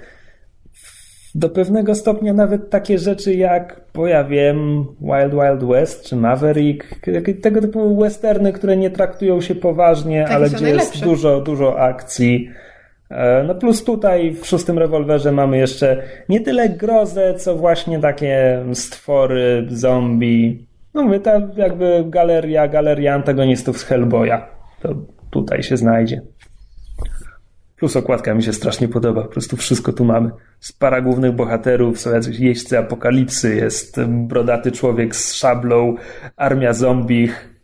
do pewnego stopnia nawet takie rzeczy jak, bo ja wiem, Wild Wild West czy Maverick, tego typu westerny, które nie traktują się poważnie, Takie ale gdzie najlepsze. jest dużo, dużo akcji. E, no plus tutaj w szóstym rewolwerze mamy jeszcze nie tyle grozę, co właśnie takie stwory, zombie. No mówię, ta jakby galeria, galeria antagonistów z Hellboya. To tutaj się znajdzie. Plus okładka mi się strasznie podoba. Po prostu wszystko tu mamy. Z para głównych bohaterów są jacyś jeźdźcy apokalipsy, jest brodaty człowiek z szablą, armia zombich,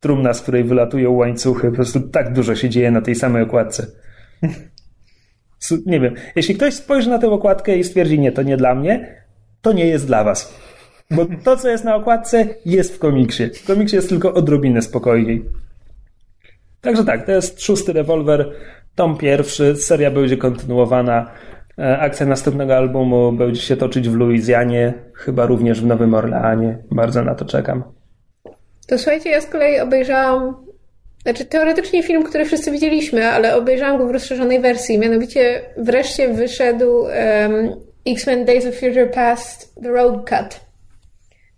trumna, z której wylatują łańcuchy. Po prostu tak dużo się dzieje na tej samej okładce. <laughs> Nie wiem. Jeśli ktoś spojrzy na tę okładkę i stwierdzi, nie, to nie dla mnie, to nie jest dla was. Bo to, co jest na okładce, jest w komiksie. W komiksie jest tylko odrobinę spokojniej. Także tak, to jest szósty rewolwer, tom pierwszy, seria będzie kontynuowana. E, akcja następnego albumu będzie się toczyć w Luizjanie, chyba również w Nowym Orleanie. Bardzo na to czekam. To słuchajcie, ja z kolei obejrzałam, znaczy teoretycznie film, który wszyscy widzieliśmy, ale obejrzałam go w rozszerzonej wersji. Mianowicie wreszcie wyszedł um, X-Men Days of Future Past The Road Cut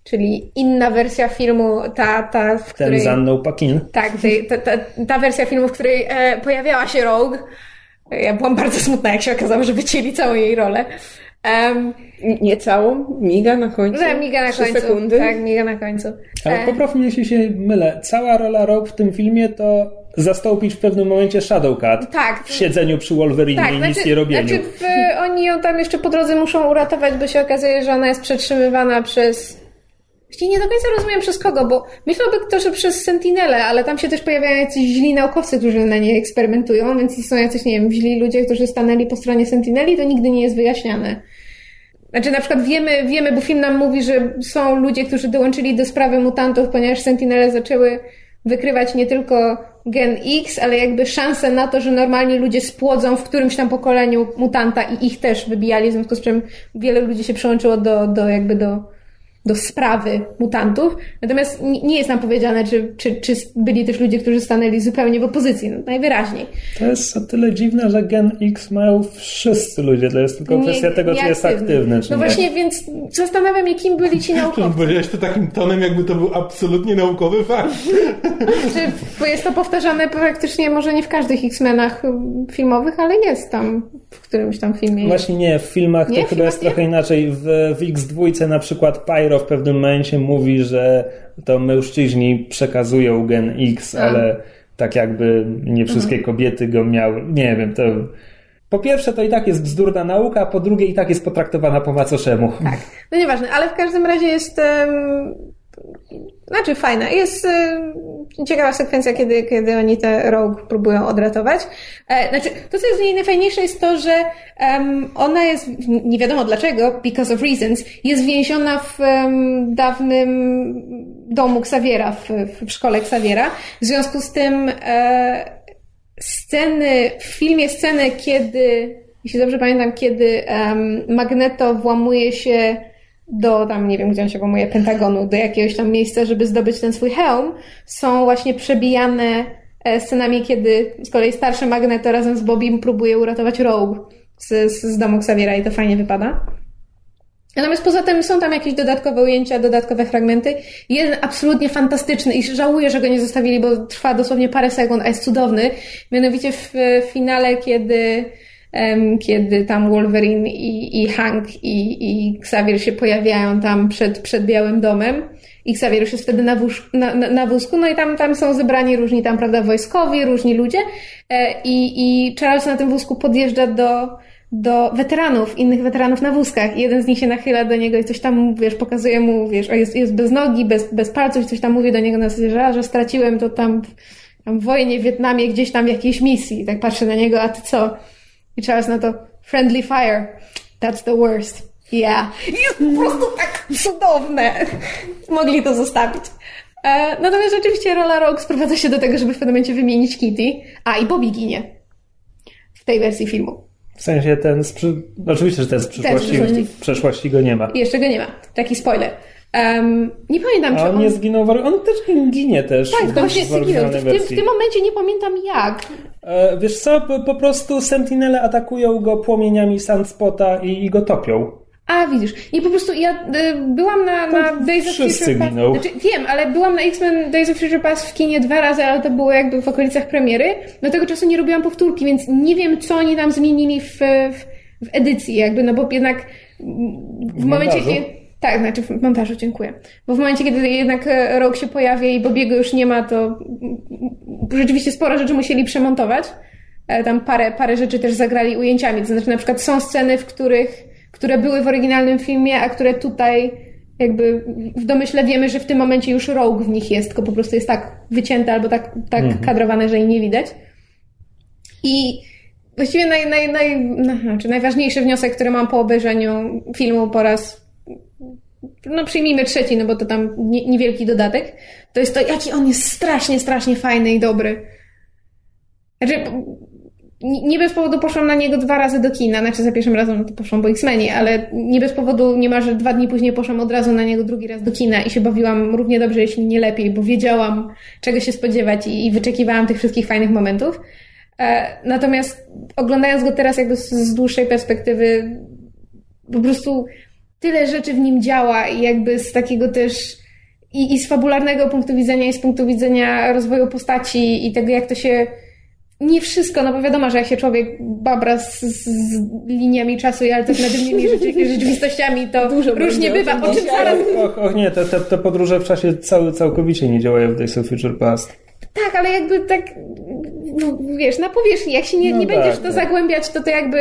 czyli inna wersja filmu, ta, ta w której... Ten z Anną Paquin. Tak, ta, ta, ta, wersja filmu, w której e, pojawiała się Rogue. Ja byłam bardzo smutna, jak się okazało, że wycięli całą jej rolę. Um, nie całą? Miga na końcu? Nie, miga na końcu. sekundy? Tak, miga na końcu. Ale e... popraw mnie, jeśli się mylę. Cała rola Rogue w tym filmie to zastąpić w pewnym momencie Shadowcat tak. w siedzeniu przy Wolverine tak, i znaczy, nic nie robieniu. Znaczy w, oni ją tam jeszcze po drodze muszą uratować, bo się okazuje, że ona jest przetrzymywana przez Właściwie nie do końca rozumiem przez kogo, bo myślałby to, że przez Sentinelę, ale tam się też pojawiają jacyś źli naukowcy, którzy na nie eksperymentują, więc są jacyś, nie wiem, źli ludzie, którzy stanęli po stronie Sentineli, to nigdy nie jest wyjaśniane. Znaczy na przykład wiemy, wiemy, bo film nam mówi, że są ludzie, którzy dołączyli do sprawy mutantów, ponieważ Sentinele zaczęły wykrywać nie tylko gen X, ale jakby szanse na to, że normalni ludzie spłodzą w którymś tam pokoleniu mutanta i ich też wybijali, w związku z czym wiele ludzi się przyłączyło do, do jakby do do sprawy mutantów. Natomiast nie jest nam powiedziane, czy, czy, czy byli też ludzie, którzy stanęli zupełnie w opozycji. No, najwyraźniej. To jest o tyle dziwne, że gen X mają wszyscy ludzie. To jest tylko nie, kwestia tego, czy jest aktywny. Czy no nie. właśnie, więc zastanawiam się, kim byli ci <laughs> naukowcy. Powiedziałeś to takim tonem, jakby to był absolutnie naukowy fakt. Czy, bo jest to powtarzane praktycznie, może nie w każdych X-Menach filmowych, ale jest tam w którymś tam filmie. Właśnie nie, w filmach nie? to w chyba jest nie? trochę inaczej. W, w X2 na przykład Pyro w pewnym momencie mówi, że to mężczyźni przekazują gen X, A. ale tak jakby nie wszystkie mhm. kobiety go miały. Nie wiem, to. Po pierwsze, to i tak jest bzdurna nauka, a po drugie, i tak jest potraktowana po macoszemu. Tak, no nieważne, ale w każdym razie jest. Um znaczy fajna. Jest y, ciekawa sekwencja, kiedy, kiedy oni te Rogue próbują odratować. E, znaczy, to co jest w niej najfajniejsze jest to, że um, ona jest, nie wiadomo dlaczego, because of reasons, jest więziona w um, dawnym domu Xaviera, w, w szkole Xaviera. W związku z tym e, sceny, w filmie sceny, kiedy, jeśli dobrze pamiętam, kiedy um, Magneto włamuje się do tam, nie wiem, gdzie on się włamuje, Pentagonu, do jakiegoś tam miejsca, żeby zdobyć ten swój hełm, są właśnie przebijane e, scenami, kiedy z kolei starszy Magneto razem z Bobim próbuje uratować Rogue z, z domu Xaviera i to fajnie wypada. Natomiast poza tym są tam jakieś dodatkowe ujęcia, dodatkowe fragmenty. Jeden absolutnie fantastyczny i żałuję, że go nie zostawili, bo trwa dosłownie parę sekund, a jest cudowny. Mianowicie w finale, kiedy kiedy tam Wolverine i, i Hank i, i Xavier się pojawiają tam przed, przed Białym Domem. I Xavier już jest wtedy na, wóz, na, na, wózku, no i tam, tam są zebrani różni tam, prawda, wojskowi, różni ludzie. E, I, i Charles na tym wózku podjeżdża do, do weteranów, innych weteranów na wózkach. I jeden z nich się nachyla do niego i coś tam, wiesz, pokazuje mu, wiesz, jest, jest bez nogi, bez, bez palców coś tam mówi do niego na zasadzie, że, że straciłem to tam w, tam w wojnie w Wietnamie, gdzieś tam w jakiejś misji. I tak patrzę na niego, a ty co? I Charles na to, friendly fire, that's the worst. Yeah. Jest po prostu tak cudowne. Mogli to zostawić. E, natomiast rzeczywiście rola Rogue sprowadza się do tego, żeby w pewnym momencie wymienić Kitty. A, i Bobby ginie. W tej wersji filmu. sensie ten z przy... Oczywiście, że ten z przyszłości, przyszłości. w przeszłości go nie ma. Jeszcze go nie ma. Taki spoiler. Um, nie pamiętam, czy A on on... nie zginął, w... on też ginie też. Tak, to właśnie zginął. W, tym, w tym momencie nie pamiętam jak. E, wiesz co, po, po prostu Sentinele atakują go płomieniami Sunspota i, i go topią. A, widzisz. Nie, po prostu ja y, byłam na, na Days of Future Past. Znaczy, wiem, ale byłam na X-Men Days of Future Past w kinie dwa razy, ale to było jakby w okolicach premiery. Do tego czasu nie robiłam powtórki, więc nie wiem, co oni tam zmienili w, w, w edycji, jakby, no bo jednak w, W momencie, montażu? Tak, znaczy w montażu, dziękuję. Bo w momencie, kiedy jednak e, Rogue się pojawia i Bobiego już nie ma, to rzeczywiście sporo rzeczy musieli przemontować. Ale tam parę, parę rzeczy też zagrali ujęciami. To znaczy na przykład są sceny, w których, które były w oryginalnym filmie, a które tutaj jakby w domyśle wiemy, że w tym momencie już Rogue w nich jest, tylko po prostu jest tak wycięte albo tak, tak kadrowane, że jej nie widać. I właściwie naj, naj, naj, no, znaczy najważniejszy wniosek, który mam po obejrzeniu filmu po raz no przyjmijmy trzeci, no bo to tam nie, niewielki dodatek, to jest to, jaki on jest strasznie, strasznie fajny i dobry. Znaczy, nie nie bez powodu poszłam na niego dwa razy do kina, znaczy za pierwszym razem no to poszłam po X-Menie, ale nie bez powodu niemalże dwa dni później poszłam od razu na niego drugi raz do kina i się bawiłam równie dobrze, jeśli nie lepiej, bo wiedziałam, czego się spodziewać i, i wyczekiwałam tych wszystkich fajnych momentów. E, natomiast oglądając go teraz jakby z, z dłuższej perspektywy, po prostu tyle rzeczy w nim działa i jakby z takiego też i, i z fabularnego punktu widzenia, i z punktu widzenia rozwoju postaci i tego, jak to się nie wszystko, no bo wiadomo, że jak się człowiek babra z, z liniami czasu i alternatywnymi <laughs> rzeczy, rzeczywistościami, to Dużo różnie bywa. o czym zaraz Och, och nie, te, te, te podróże w czasie cały, całkowicie nie działają w Days of Future Past. Tak, ale jakby tak, w- wiesz, na powierzchni, jak się nie, No nie tak, będziesz w to tak. zagłębiać, to to jakby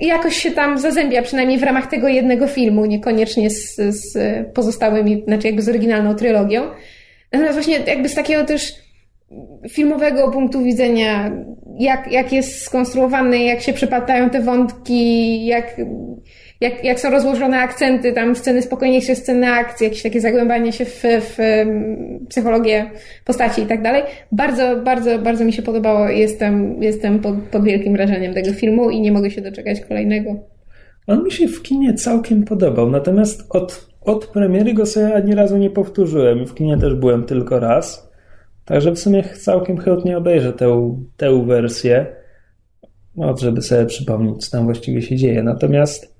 jakoś się tam zazębia, przynajmniej w ramach tego jednego filmu, niekoniecznie z, z pozostałymi, znaczy jakby z oryginalną trylogią. Natomiast właśnie jakby z takiego też filmowego punktu widzenia, jak, jak jest skonstruowany, jak się przepadają te wątki, jak, jak, jak są rozłożone akcenty, tam sceny spokojniejsze, sceny akcji, jakieś takie zagłębanie się w, w psychologię postaci i tak dalej. Bardzo, bardzo, bardzo mi się podobało. Jestem, jestem pod, pod wielkim wrażeniem tego filmu i nie mogę się doczekać kolejnego. On mi się w kinie całkiem podobał, natomiast od, od premiery go sobie ani razu nie powtórzyłem. W kinie też byłem tylko raz. Także w sumie całkiem chętnie obejrzę tę, tę wersję, no, żeby sobie przypomnieć, co tam właściwie się dzieje. Natomiast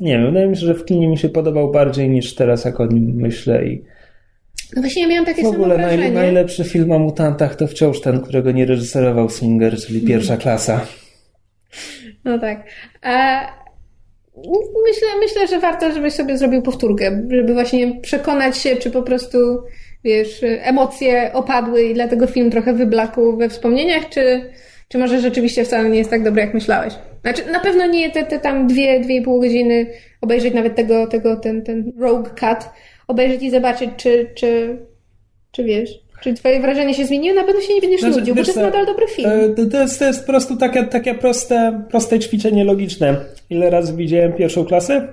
nie wiem, wydaje mi się, że w kinie mi się podobał bardziej niż teraz, jak o nim myślę. I No właśnie ja miałam takie w ogóle naj, najlepszy film o mutantach to wciąż ten, którego nie reżyserował Singer, czyli pierwsza klasa. <laughs> No tak. A myślę, myślę, że warto, żebyś sobie zrobił powtórkę, żeby właśnie przekonać się, czy po prostu, wiesz, emocje opadły i dlatego film trochę wyblakł we wspomnieniach, czy, czy może rzeczywiście wcale nie jest tak dobry, jak myślałeś. Znaczy, na pewno nie te, te tam dwie, dwie i pół godziny obejrzeć nawet tego, tego ten, ten rogue cut, obejrzeć i zobaczyć, czy, czy, czy wiesz, czy twoje wrażenie się zmieniło, na pewno się nie będziesz Znaczy, nudził, bo to jest nadal dobry film. e, To, to, jest, to jest po prostu takie, takie proste, proste ćwiczenie logiczne. Ile razy widziałem pierwszą klasę?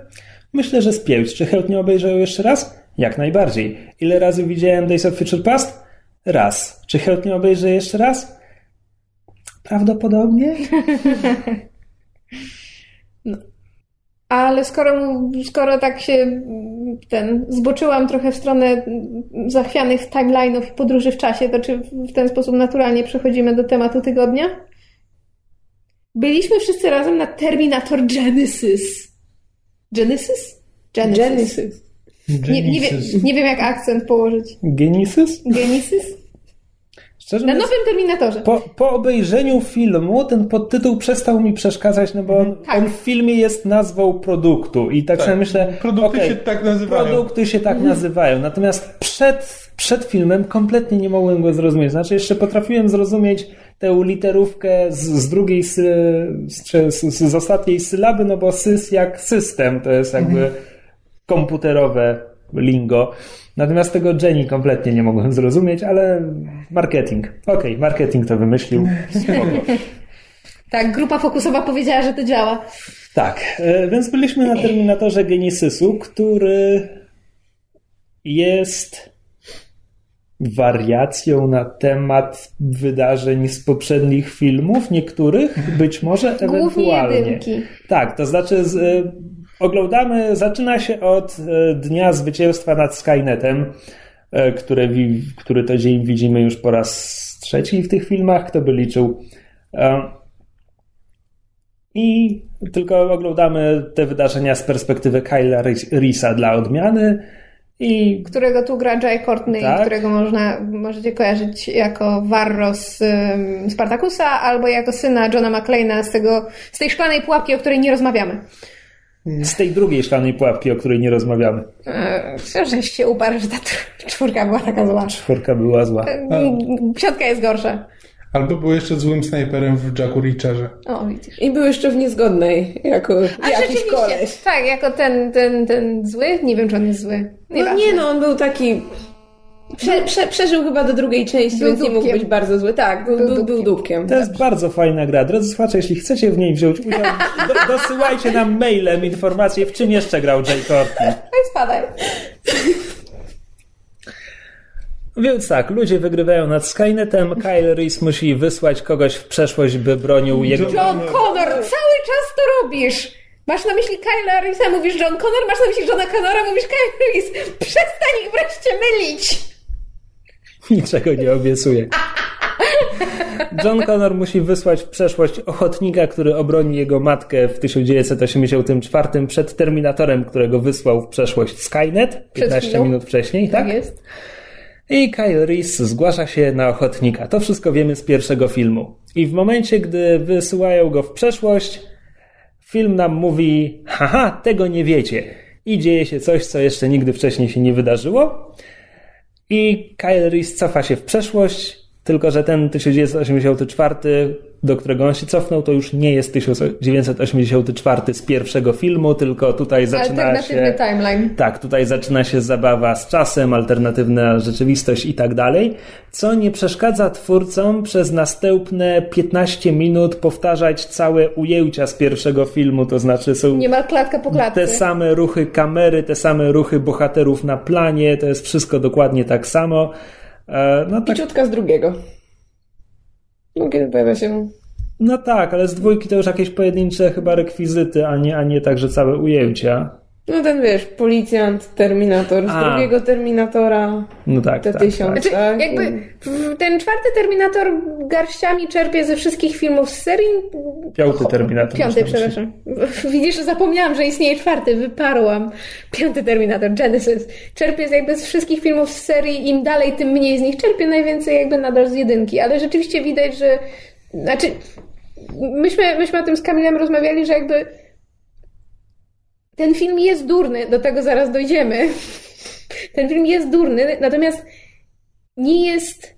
Myślę, że z pięć. Czy chętnie obejrzę ją jeszcze raz? Jak najbardziej. Ile razy widziałem Days of Future Past? Raz. Czy chętnie obejrzę jeszcze raz? Prawdopodobnie. Ale skoro, skoro tak się ten, zboczyłam trochę w stronę zachwianych timeline'ów i podróży w czasie, to czy w ten sposób naturalnie przechodzimy do tematu tygodnia? Byliśmy wszyscy razem na Terminator Genesis. Genesis? Genesis. Nie, nie, wiem, nie wiem, jak akcent położyć. Genesis? Genesis? Szczerze Na mówiąc, nowym Terminatorze. po, po obejrzeniu filmu ten podtytuł przestał mi przeszkadzać, no bo on, Tak. on w filmie jest nazwą produktu i tak, Tak. sobie myślę, Produkty okej, się tak nazywają. Produkty się tak nazywają. Natomiast przed, przed filmem kompletnie nie mogłem go zrozumieć. Znaczy, jeszcze potrafiłem zrozumieć tę literówkę z, z drugiej, sy, z, z, z ostatniej sylaby, no bo sys jak system to jest jakby komputerowe lingo. Natomiast tego Jenny kompletnie nie mogłem zrozumieć, ale marketing. Okej, marketing to wymyślił. <laughs> Tak, grupa fokusowa powiedziała, że to działa. Tak, e, więc byliśmy na Terminatorze Genesisu, który jest wariacją na temat wydarzeń z poprzednich filmów, niektórych być może Głównie ewentualnie. jedynki. Tak, to znaczy z, y, oglądamy, zaczyna się od y, dnia zwycięstwa nad Skynetem, które, wi- który to dzień widzimy już po raz trzeci w tych filmach, kto by liczył. E, I tylko oglądamy te wydarzenia z perspektywy Kyla Reesa dla odmiany i którego tu gra Jay Courtney, Tak. którego można, możecie kojarzyć jako Varro z um, Spartakusa albo jako syna Johna McClane'a z, tego, z tej szklanej pułapki, o której nie rozmawiamy. Z tej drugiej szklanej pułapki, o której nie rozmawiamy. Eee, żeś się uparł, że ta czwórka była taka zła. Czwórka była zła. Eee, Piątka jest gorsza. Albo był jeszcze złym snajperem w Jacku Reacherze. O, widzisz. I był jeszcze w niezgodnej, jako A jakiś rzeczywiście, koleś. tak, jako ten, ten, ten zły, nie wiem czy on jest zły. No Nieważne. nie no, on był taki... Prze, prze, przeżył chyba do drugiej części, Był więc nie mógł dupkiem. być bardzo zły. Tak, był, Był był, był dupkiem. dupkiem. To jest bardzo fajna gra. Drodzy słuchacze, jeśli chcecie w niej wziąć udział, do, dosyłajcie nam mailem informacje, w czym jeszcze grał Jay Courtney. No spadaj. Więc tak, ludzie wygrywają nad Skynetem, Kyle Reese musi wysłać kogoś w przeszłość, by bronił jego... John Connor, cały czas to robisz. Masz na myśli Kyla Reesa, mówisz John Connor, masz na myśli Johna Connora, mówisz Kyle Reese. Przestań ich wreszcie mylić. <laughs> Niczego nie obiecuję. John Connor musi wysłać w przeszłość ochotnika, który obroni jego matkę w 1984 przed Terminatorem, którego wysłał w przeszłość Skynet 15 chwilą. minut wcześniej, tak? jest. I Kyle Reese zgłasza się na ochotnika. To wszystko wiemy z pierwszego filmu. I w momencie, gdy wysyłają go w przeszłość, film nam mówi: Haha, tego nie wiecie. I dzieje się coś, co jeszcze nigdy wcześniej się nie wydarzyło. I Kyle Reese cofa się w przeszłość, tylko że ten 1984, do którego on się cofnął, to już nie jest 1984 z pierwszego filmu, tylko tutaj zaczyna Alternatywny się. timeline. Tak, tutaj zaczyna się zabawa z czasem, alternatywna rzeczywistość i tak dalej, co nie przeszkadza twórcom przez następne 15 minut powtarzać całe ujęcia z pierwszego filmu, to znaczy są Niemal klatka po klatce. te same ruchy kamery, te same ruchy bohaterów na planie, to jest wszystko dokładnie tak samo. E, No tak, Piciutka z drugiego. Kiedy pojawia się... no tak, ale z dwójki to już jakieś pojedyncze chyba rekwizyty, a nie, a nie także całe ujęcia. No ten wiesz, policjant, Terminator, z A. drugiego Terminatora, No tak, te tak, tysiąc, Znaczy, tak? jakby w- ten czwarty Terminator garściami czerpie ze wszystkich filmów z serii. Piąty Terminator. Piąty, przepraszam. <laughs> Widzisz, zapomniałam, że istnieje czwarty, wyparłam. Piąty Terminator, Genesis. Czerpie z jakby z wszystkich filmów z serii, im dalej, tym mniej z nich czerpie, najwięcej jakby nadal z jedynki. Ale rzeczywiście widać, że... Znaczy, myśmy, myśmy o tym z Kamilem rozmawiali, że jakby ten film jest durny, do tego zaraz dojdziemy. <laughs> Ten film jest durny, natomiast nie jest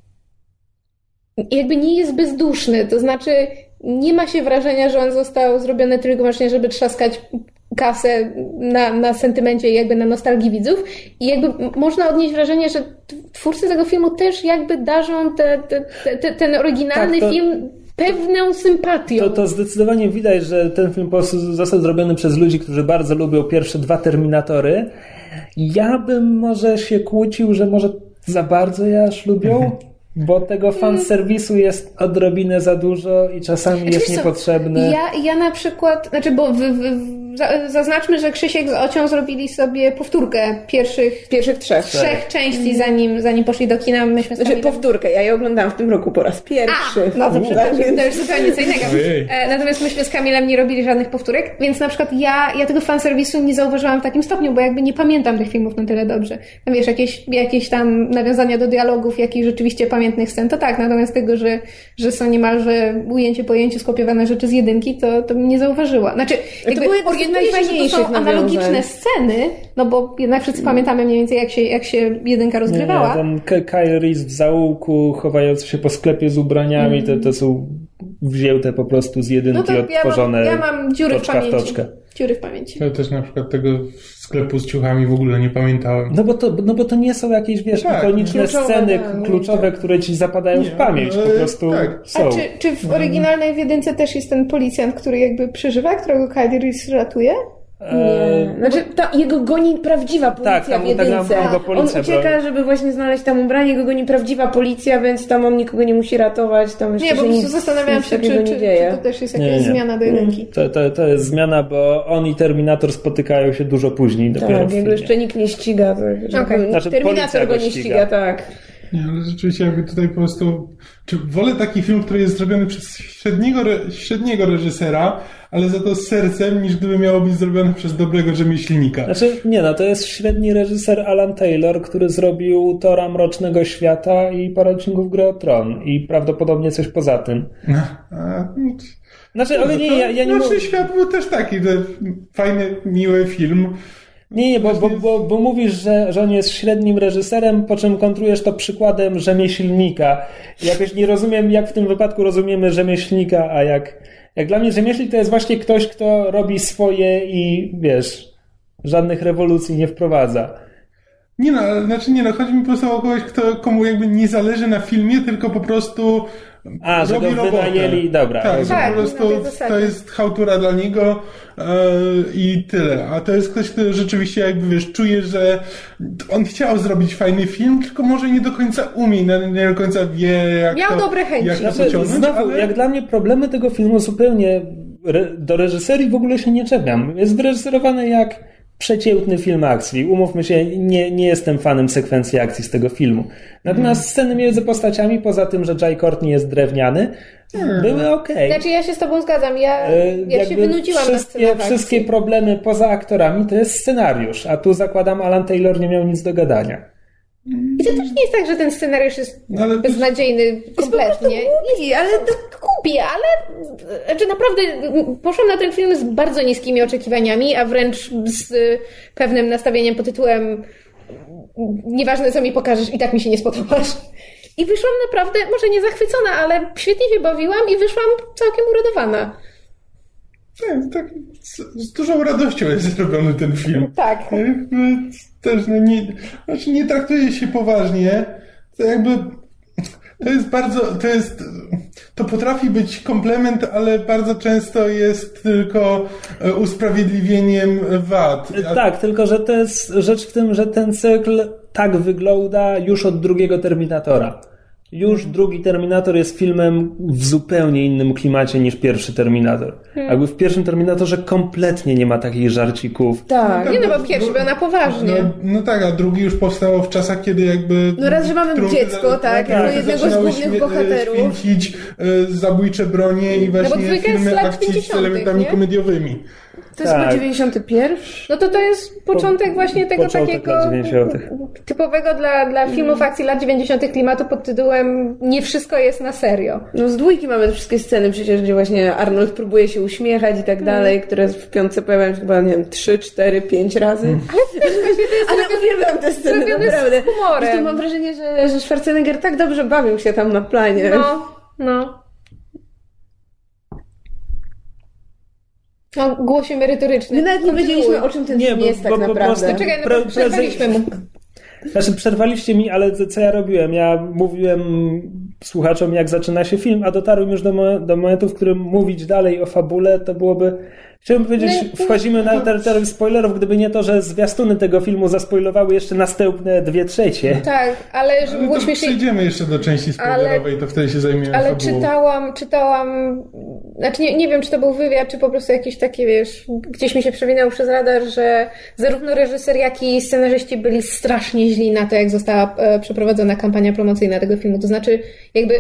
jakby nie jest bezduszny, to znaczy nie ma się wrażenia, że on został zrobiony tylko właśnie, żeby trzaskać kasę na, na sentymencie i jakby na nostalgii widzów i jakby można odnieść wrażenie, że twórcy tego filmu też jakby darzą te, te, te, ten oryginalny Tak, to- film pewną sympatią. To, to zdecydowanie widać, że ten film po prostu został zrobiony przez ludzi, którzy bardzo lubią pierwsze dwa Terminatory. Ja bym może się kłócił, że może za bardzo je aż lubią, <laughs> bo tego fanserwisu jest odrobinę za dużo i czasami jest Wiesz co, niepotrzebny. Ja, ja na przykład, znaczy, bo w, w, zaznaczmy, że Krzysiek z Ocią zrobili sobie powtórkę pierwszych Pierwszych trzech. trzech części, zanim, zanim poszli do kina. Myśmy Znaczy powtórkę, ja je oglądałam w tym roku po raz pierwszy. A, no to Tak przepraszam, więc- to już zupełnie co innego. E, Natomiast myśmy z Kamilem nie robili żadnych powtórek, więc na przykład ja, ja tego fanserwisu nie zauważyłam w takim stopniu, bo jakby nie pamiętam tych filmów na tyle dobrze. Tam wiesz, jakieś, jakieś tam nawiązania do dialogów, jakichś rzeczywiście pamiętnych scen, to tak, natomiast tego, że, że są niemalże ujęcie po ujęciu skopiowane rzeczy z jedynki, to, to bym nie zauważyła. Znaczy, jakby było jedno z że to najfajniejszych są analogiczne nawiązań. sceny, no bo jednak wszyscy pamiętamy mniej więcej, jak się, jak się jedynka Nie, nie, rozgrywała. ten K- Kyle Reese w zaułku, chowający się po sklepie z ubraniami, to, to są wzięte po prostu z jedynki, No to ja mam, odtworzone ja mam dziury w toczka w pamięci. toczkę. Dziury w pamięci. Ja też na przykład tego sklepu z ciuchami w ogóle nie pamiętałem. No bo, to, no bo to nie są jakieś, wiesz, Tak, ikoniczne sceny tak, kluczowe, które ci zapadają w Nie, pamięć. Po ale prostu tak. są. A czy, czy w oryginalnej w jedynce też jest ten policjant, który jakby przeżywa, którego Kyle Reese ratuje? Nie. Znaczy, ta, jego goni prawdziwa policja Tak, tam- w jedynce. tak, policja on ucieka, broni. żeby właśnie znaleźć tam ubranie, jego goni prawdziwa policja, więc tam on nikogo nie musi ratować. Tam jeszcze Nie, po się prostu nic, zastanawiałam nic się, czy, nie czy, czy to też jest Nie, jakaś nie. zmiana do jedynki. To, to, to jest zmiana, bo on i Terminator spotykają się dużo później dopiero Tak, filmie. jego jeszcze nikt nie ściga. Okej. okay. Znaczy, Terminator go go nie ściga. ściga, tak. Nie, ale rzeczywiście jakby tutaj po prostu... Czy wolę taki film, który jest zrobiony przez średniego, re, średniego reżysera, ale za to z sercem, niż gdyby miało być zrobione przez dobrego rzemieślnika. Znaczy, nie no, to jest średni reżyser Alan Taylor, który zrobił Tora Mrocznego Świata i parę odcinków Gry o Tron i prawdopodobnie coś poza tym. A, no, Znaczy, ale nie, ja, ja nie Mroczny mówię... Świat był też taki, że fajny, miły film. Nie, nie, bo, bo, bo, bo mówisz, że, że on jest średnim reżyserem, po czym kontrujesz to przykładem rzemieślnika. Jakoś nie rozumiem, jak w tym wypadku rozumiemy rzemieślnika, a jak, jak dla mnie rzemieślnik to jest właśnie ktoś, kto robi swoje i wiesz, żadnych rewolucji nie wprowadza. Nie no, znaczy nie no, chodzi mi po prostu o kogoś, kto, komu jakby nie zależy na filmie, tylko po prostu A, że go robotę. wynajęli, dobra. Tak, że. Tak, po prostu to jest chałtura dla niego e, i tyle. A to jest ktoś, kto rzeczywiście jakby wiesz, czuje, że on chciał zrobić fajny film, tylko może nie do końca umie, nie, do końca wie jak Miał to, dobre chęci. jak to Znaczy, pociągnąć, znowu, ale... jak dla mnie problemy tego filmu zupełnie re, do reżyserii w ogóle się nie czepiam. Jest wyreżyserowany jak przeciętny film akcji. Umówmy się, nie, nie jestem fanem sekwencji akcji z tego filmu. Natomiast sceny między postaciami, poza tym, że Jai Courtney jest drewniany, były okej. Znaczy ja się z tobą zgadzam, ja, E, ja się wynudziłam na wszystkie, akcji. wszystkie problemy poza aktorami to jest scenariusz, a tu zakładam Alan Taylor nie miał nic do gadania. I to też nie jest tak, że ten scenariusz jest No, ale- beznadziejny kompletnie. Głupi, ale to Kupi, ale znaczy naprawdę poszłam na ten film z bardzo niskimi oczekiwaniami, a wręcz z y, pewnym nastawieniem pod tytułem nieważne co mi pokażesz, i tak mi się nie spodobasz. I wyszłam naprawdę, może nie zachwycona, ale świetnie się bawiłam i wyszłam całkiem uradowana. Nie, tak, z, z dużą radością jest zrobiony ten film. Tak. Też no nie, znaczy nie traktuje się poważnie. To jakby to jest bardzo, to jest, to potrafi być komplement, ale bardzo często jest tylko e, usprawiedliwieniem wad. A- Tak, tylko że to jest rzecz w tym, że ten cykl tak wygląda już od drugiego Terminatora. Już drugi Terminator jest filmem w zupełnie innym klimacie niż pierwszy Terminator. Jakby w pierwszym Terminatorze kompletnie nie ma takich żarcików. tak. Nie no, bo pierwszy był na poważnie. No, no tak, a drugi już powstało w czasach, kiedy jakby... No raz, że mamy dziecko, za- tak, naprawdę jako jednego z głównych śmie- bohaterów. Święcić e, zabójcze bronie i właśnie dwójka jest z filmy akcji z 50., elementami nie? komediowymi. To jest Tak. chyba 91? No to to jest początek właśnie tego początek takiego lat 90.. typowego dla, dla filmów akcji lat 90. klimatu pod tytułem Nie wszystko jest na serio. No z dwójki mamy te wszystkie sceny przecież, gdzie właśnie Arnold próbuje się uśmiechać i tak dalej, które w piątce pojawiają się chyba, nie wiem, 3, 4, 5 razy. Ale uwielbiam te sceny, zrobione z naprawdę. humorem. Po mam wrażenie, że, że Schwarzenegger tak dobrze bawił się tam na planie. No, no. No, głosie merytoryczny. My nawet nie wiedzieliśmy, o czym ten Nie, film bo- jest tak bo naprawdę. Czekaj, no Pre- przerwaliśmy mu. Znaczy, przerwaliście mi, ale co- co ja robiłem? Ja mówiłem słuchaczom, jak zaczyna się film, a dotarłem już do, mo- do momentu, w którym mówić dalej o fabule, to byłoby. Chciałbym powiedzieć, No, wchodzimy na terytorium spoilerów, gdyby nie to, że zwiastuny tego filmu zaspoilowały jeszcze następne dwie trzecie. Tak, ale żeby Ale było śmieszniej. przejdziemy jeszcze do części spoilerowej, to wtedy się zajmiemy Ale fabułą. czytałam, czytałam, znaczy nie, nie wiem, czy to był wywiad, czy po prostu jakieś takie, wiesz, gdzieś mi się przewinęło przez radar, że zarówno reżyser, jak i scenarzyści byli strasznie źli na to, jak została e, przeprowadzona kampania promocyjna tego filmu. To znaczy, jakby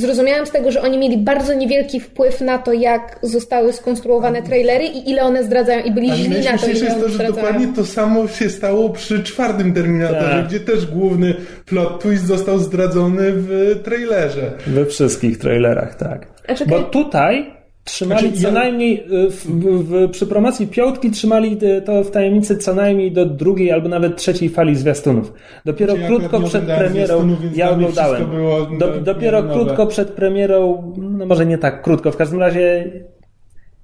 zrozumiałam z tego, że oni mieli bardzo niewielki wpływ na to, jak zostały skonstruowane trailery i ile one zdradzają i byli źli na to, ile jest to, że zdradzają. dokładnie to samo się stało przy czwartym Terminatorze, Tak. gdzie też główny plot twist został zdradzony w trailerze. We wszystkich trailerach, tak. Bo tutaj trzymali Znaczy, co ja- najmniej, y, w, w, przy promocji piątki trzymali y, to w tajemnicy co najmniej do drugiej albo nawet trzeciej fali zwiastunów. Dopiero Ja krótko nie przed premierą, ja oglądałem, było, Do, no, dopiero nowe. krótko przed premierą, no może nie tak krótko, w każdym razie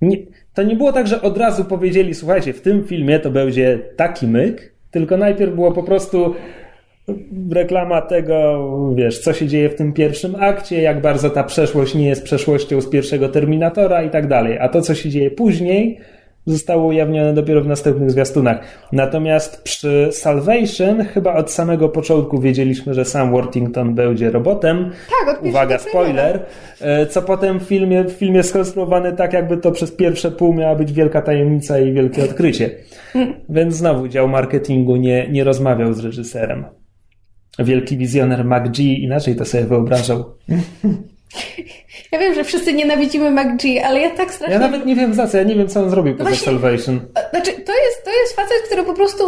nie, to nie było tak, że od razu powiedzieli, słuchajcie, w tym filmie to będzie taki myk, tylko najpierw było po prostu reklama tego, wiesz, co się dzieje w tym pierwszym akcie, jak bardzo ta przeszłość nie jest przeszłością z pierwszego Terminatora i tak dalej. A to, co się dzieje później, zostało ujawnione dopiero w następnych zwiastunach. Natomiast przy Salvation chyba od samego początku wiedzieliśmy, że sam Worthington będzie robotem. Tak, od Uwaga, spoiler. E, Co potem w filmie, w filmie skonstruowany tak, jakby to przez pierwsze pół miała być wielka tajemnica i wielkie odkrycie. Więc znowu dział marketingu nie, nie rozmawiał z reżyserem. Wielki wizjoner MacG inaczej to sobie wyobrażał. <laughs> Ja wiem, że wszyscy nienawidzimy MacG, ale ja tak strasznie... Ja nawet nie wiem za co, ja nie wiem co on zrobił poza właśnie- Salvation. Znaczy, to jest, to jest facet, który po prostu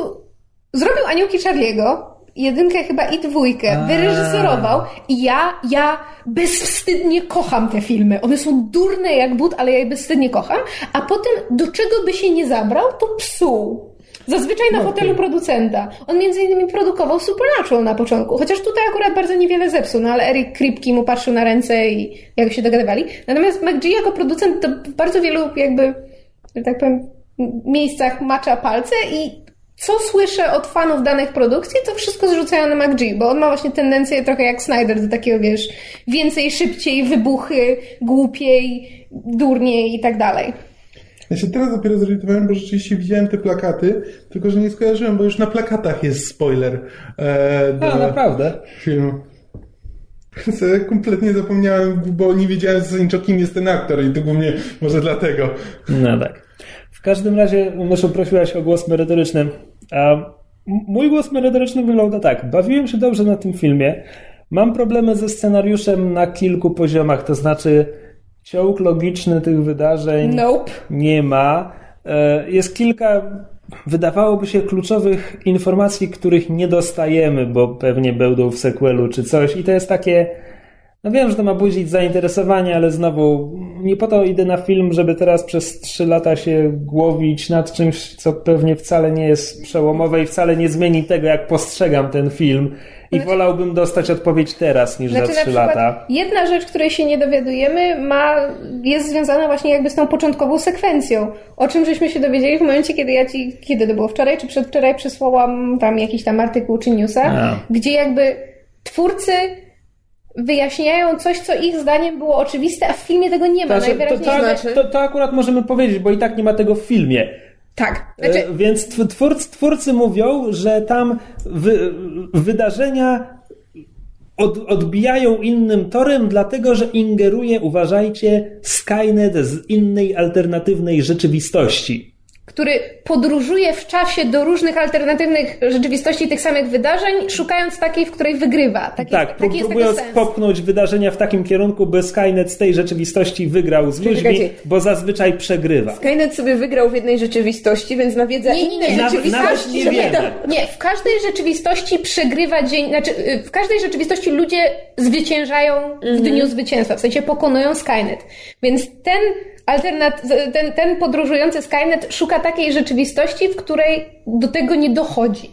zrobił Aniołki Charlie'ego, jedynkę chyba i dwójkę, A. wyreżyserował i ja, ja bezwstydnie kocham te filmy. One są durne jak but, ale ja je bezwstydnie kocham, a potem do czego by się nie zabrał, to psuł. Zazwyczaj na fotelu producenta. On między innymi produkował Supernatural na początku, chociaż tutaj akurat bardzo niewiele zepsuł, no ale Eric Kripke mu patrzył na ręce i jak się dogadywali. Natomiast McG jako producent to w bardzo wielu jakby, że tak powiem, miejscach macza palce i co słyszę od fanów danych produkcji, to wszystko zrzucają na McG, bo on ma właśnie tendencję trochę jak Snyder do takiego, wiesz, więcej, szybciej, wybuchy, głupiej, durniej i tak dalej. Ja się teraz dopiero zorientowałem, bo rzeczywiście widziałem te plakaty, tylko że nie skojarzyłem, bo już na plakatach jest spoiler e, do A, naprawdę? filmu. <laughs> Kompletnie zapomniałem, bo nie wiedziałem zasadniczo kim jest ten aktor i to głównie może dlatego. No tak. W każdym razie, Myszu, prosiłaś o głos merytoryczny. A mój głos merytoryczny wygląda tak. Bawiłem się dobrze na tym filmie. Mam problemy ze scenariuszem na kilku poziomach, to znaczy ciąg logiczny tych wydarzeń Nope. nie ma. E, Jest kilka, wydawałoby się, kluczowych informacji, których nie dostajemy, bo pewnie będą w sequelu czy coś. I to jest takie. No wiem, że to ma budzić zainteresowanie, ale znowu nie po to idę na film, żeby teraz przez trzy lata się głowić nad czymś, co pewnie wcale nie jest przełomowe i wcale nie zmieni tego, jak postrzegam ten film. I wolałbym dostać odpowiedź teraz niż Znaczy za trzy lata. jedna rzecz, której się nie dowiadujemy, ma, jest związana właśnie jakby z tą początkową sekwencją. O czym żeśmy się dowiedzieli w momencie, kiedy ja ci, kiedy to było wczoraj czy przedwczoraj przysłałam tam jakiś tam artykuł czy newsa, A. gdzie jakby twórcy wyjaśniają coś, co ich zdaniem było oczywiste, a w filmie tego nie ma. Znaczy, to, Najwyraźniej to, znaczy- to, to akurat możemy powiedzieć, bo i tak nie ma tego w filmie. Tak. Znaczy, E, Więc tw- twórcy, twórcy mówią, że tam wy, wydarzenia od, odbijają innym torem, dlatego że ingeruje, uważajcie, Skynet z innej alternatywnej rzeczywistości. Który podróżuje w czasie do różnych alternatywnych rzeczywistości tych samych wydarzeń, szukając takiej, w której wygrywa. Taki, tak, taki próbując popchnąć wydarzenia w takim kierunku, by Skynet z tej rzeczywistości wygrał z ludźmi, bo zazwyczaj przegrywa. Skynet sobie wygrał w jednej rzeczywistości, więc nawiedza Nie, nie, nie. inne rzeczywistości. nawet nie wiemy. Nie, w każdej rzeczywistości przegrywa dzień, znaczy y, w każdej rzeczywistości ludzie zwyciężają w dniu zwycięstwa, w sensie pokonują Skynet. Więc ten alternat, ten, ten podróżujący Skynet szuka takiej rzeczywistości, w której do tego nie dochodzi.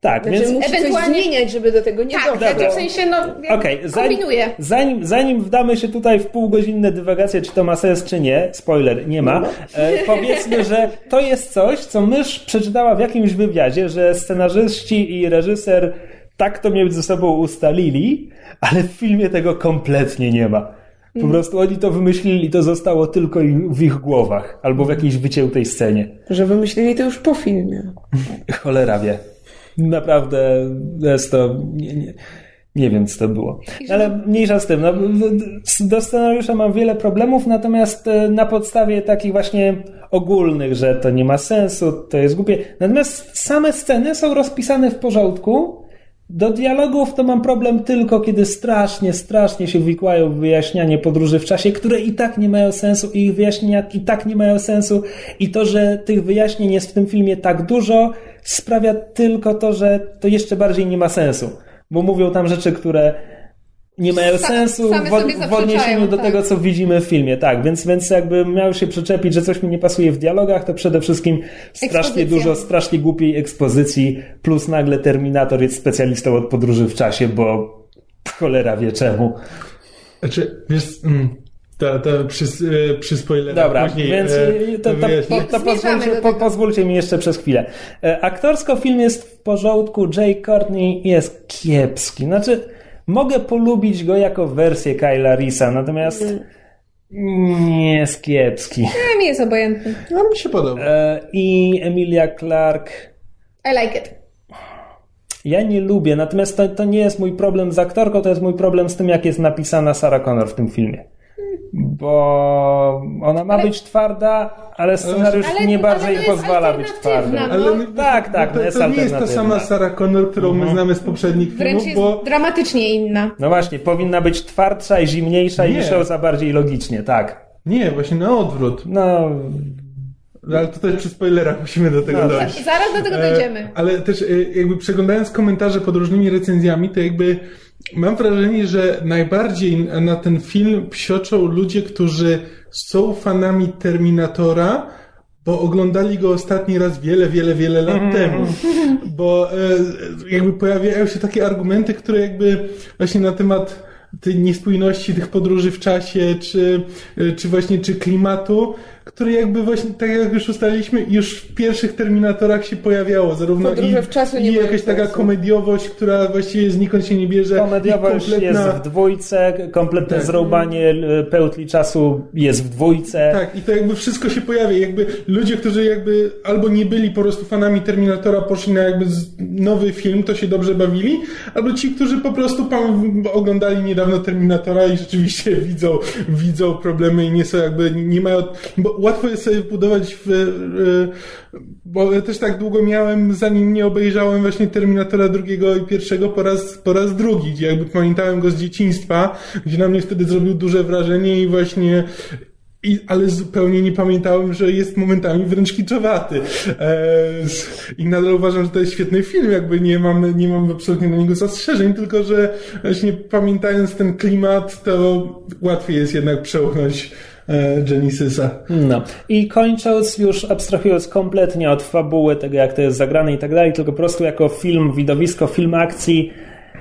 Tak, Znaczy więc musi ewentualnie- coś zmieniać, żeby do tego nie Tak, doszło. znaczy w sensie no Okej, zanim, kombinuję. zanim, zanim wdamy się tutaj w półgodzinne dywagacje, czy to ma sens, czy nie, spoiler, nie ma, e, powiedzmy, że to jest coś, co mysz przeczytała w jakimś wywiadzie, że scenarzyści i reżyser tak to między sobą ustalili, ale w filmie tego kompletnie nie ma. Po Mm. prostu oni to wymyślili i to zostało tylko w ich głowach, albo w jakiejś wyciętej scenie. Że wymyślili to już po filmie. <laughs> Cholera wie. Naprawdę jest to. Nie, nie, nie wiem, co to było. Ale mniejsza z tym. No, do scenariusza mam wiele problemów, natomiast e, na podstawie takich właśnie ogólnych, że to nie ma sensu, to jest głupie. Natomiast same sceny są rozpisane w porządku. Do dialogów to mam problem tylko, kiedy strasznie, strasznie się wikłają w wyjaśnianie podróży w czasie, które i tak nie mają sensu i ich wyjaśnienia i tak nie mają sensu i to, że tych wyjaśnień jest w tym filmie tak dużo, sprawia tylko to, że to jeszcze bardziej nie ma sensu. Bo mówią tam rzeczy, które nie mają Sa- sensu w, w odniesieniu do tak. tego, co widzimy w filmie. Tak, więc, więc jakby miał się przyczepić, że coś mi nie pasuje w dialogach, to przede wszystkim strasznie Ekspozycja. dużo, strasznie głupiej ekspozycji, plus nagle Terminator jest specjalistą od podróży w czasie, bo cholera wie czemu. Znaczy, wiesz, mm, to, to przy, e, przy spoilerach Dobra, później więc e, to, to, to, to pozwólcie, po, pozwólcie mi jeszcze przez chwilę. E, Aktorsko film jest w porządku, Jay Courtney jest kiepski. Znaczy, mogę polubić go jako wersję Kyla Risa, natomiast Nie jest kiepski. Nie, mi jest obojętny. No mi się podoba. E, I Emilia Clarke. I like it. Ja nie lubię, natomiast to, to nie jest mój problem z aktorką, to jest mój problem z tym, jak jest napisana Sarah Connor w tym filmie. Bo ona ma Ale- być twarda, ale scenariusz Ale- nie bardzo to jej pozwala być twardym. no. Ale tak, tak, to, no jest to nie jest ta sama Sarah Connor, którą my znamy z poprzednich Wręcz filmów, jest bo dramatycznie inna. No właśnie, powinna być twardsza i zimniejsza i Nie. myśląca bardziej logicznie, tak. nie, właśnie na odwrót. No, Ale to też przy spoilerach musimy do tego No, dojść. Zaraz do tego E, dojdziemy. Ale też e, jakby przeglądając komentarze pod różnymi recenzjami, to jakby mam wrażenie, że najbardziej na ten film psioczą ludzie, którzy są fanami Terminatora, bo oglądali go ostatni raz wiele, wiele, wiele lat temu. Bo e, jakby pojawiają się takie argumenty, które jakby właśnie na temat tej niespójności tych podróży w czasie, czy, e, czy właśnie, czy klimatu, które jakby właśnie, tak jak już ustaliliśmy, już w pierwszych Terminatorach się pojawiało, zarówno Podróże i, w czasie nie i jakaś taka komediowość, która właściwie znikąd się nie bierze. komediowość i kompletna- jest w dwójce, kompletne Tak. zrąbanie pełtli czasu jest w dwójce. Tak, i to jakby wszystko się pojawia. Jakby ludzie, którzy jakby albo nie byli po prostu fanami Terminatora, poszli na jakby nowy film, to się dobrze bawili, albo ci, którzy po prostu oglądali niedawno Terminatora i rzeczywiście <laughs> widzą, widzą problemy i nie są jakby, nie mają, bo łatwo jest sobie wbudować w, e, bo ja też tak długo miałem, zanim nie obejrzałem właśnie Terminatora drugiego i pierwszego po raz, po raz drugi, gdzie jakby pamiętałem go z dzieciństwa, gdzie na mnie wtedy zrobił duże wrażenie i właśnie i, ale zupełnie nie pamiętałem, że jest momentami wręcz kiczowaty. E, I nadal uważam, że to jest świetny film, jakby nie mam, nie mam absolutnie na niego zastrzeżeń, tylko że właśnie pamiętając ten klimat, to łatwiej jest jednak przełknąć Genesisa. No. I kończąc, już abstrahując kompletnie od fabuły, tego jak to jest zagrane i tak dalej, tylko po prostu jako film, widowisko, film akcji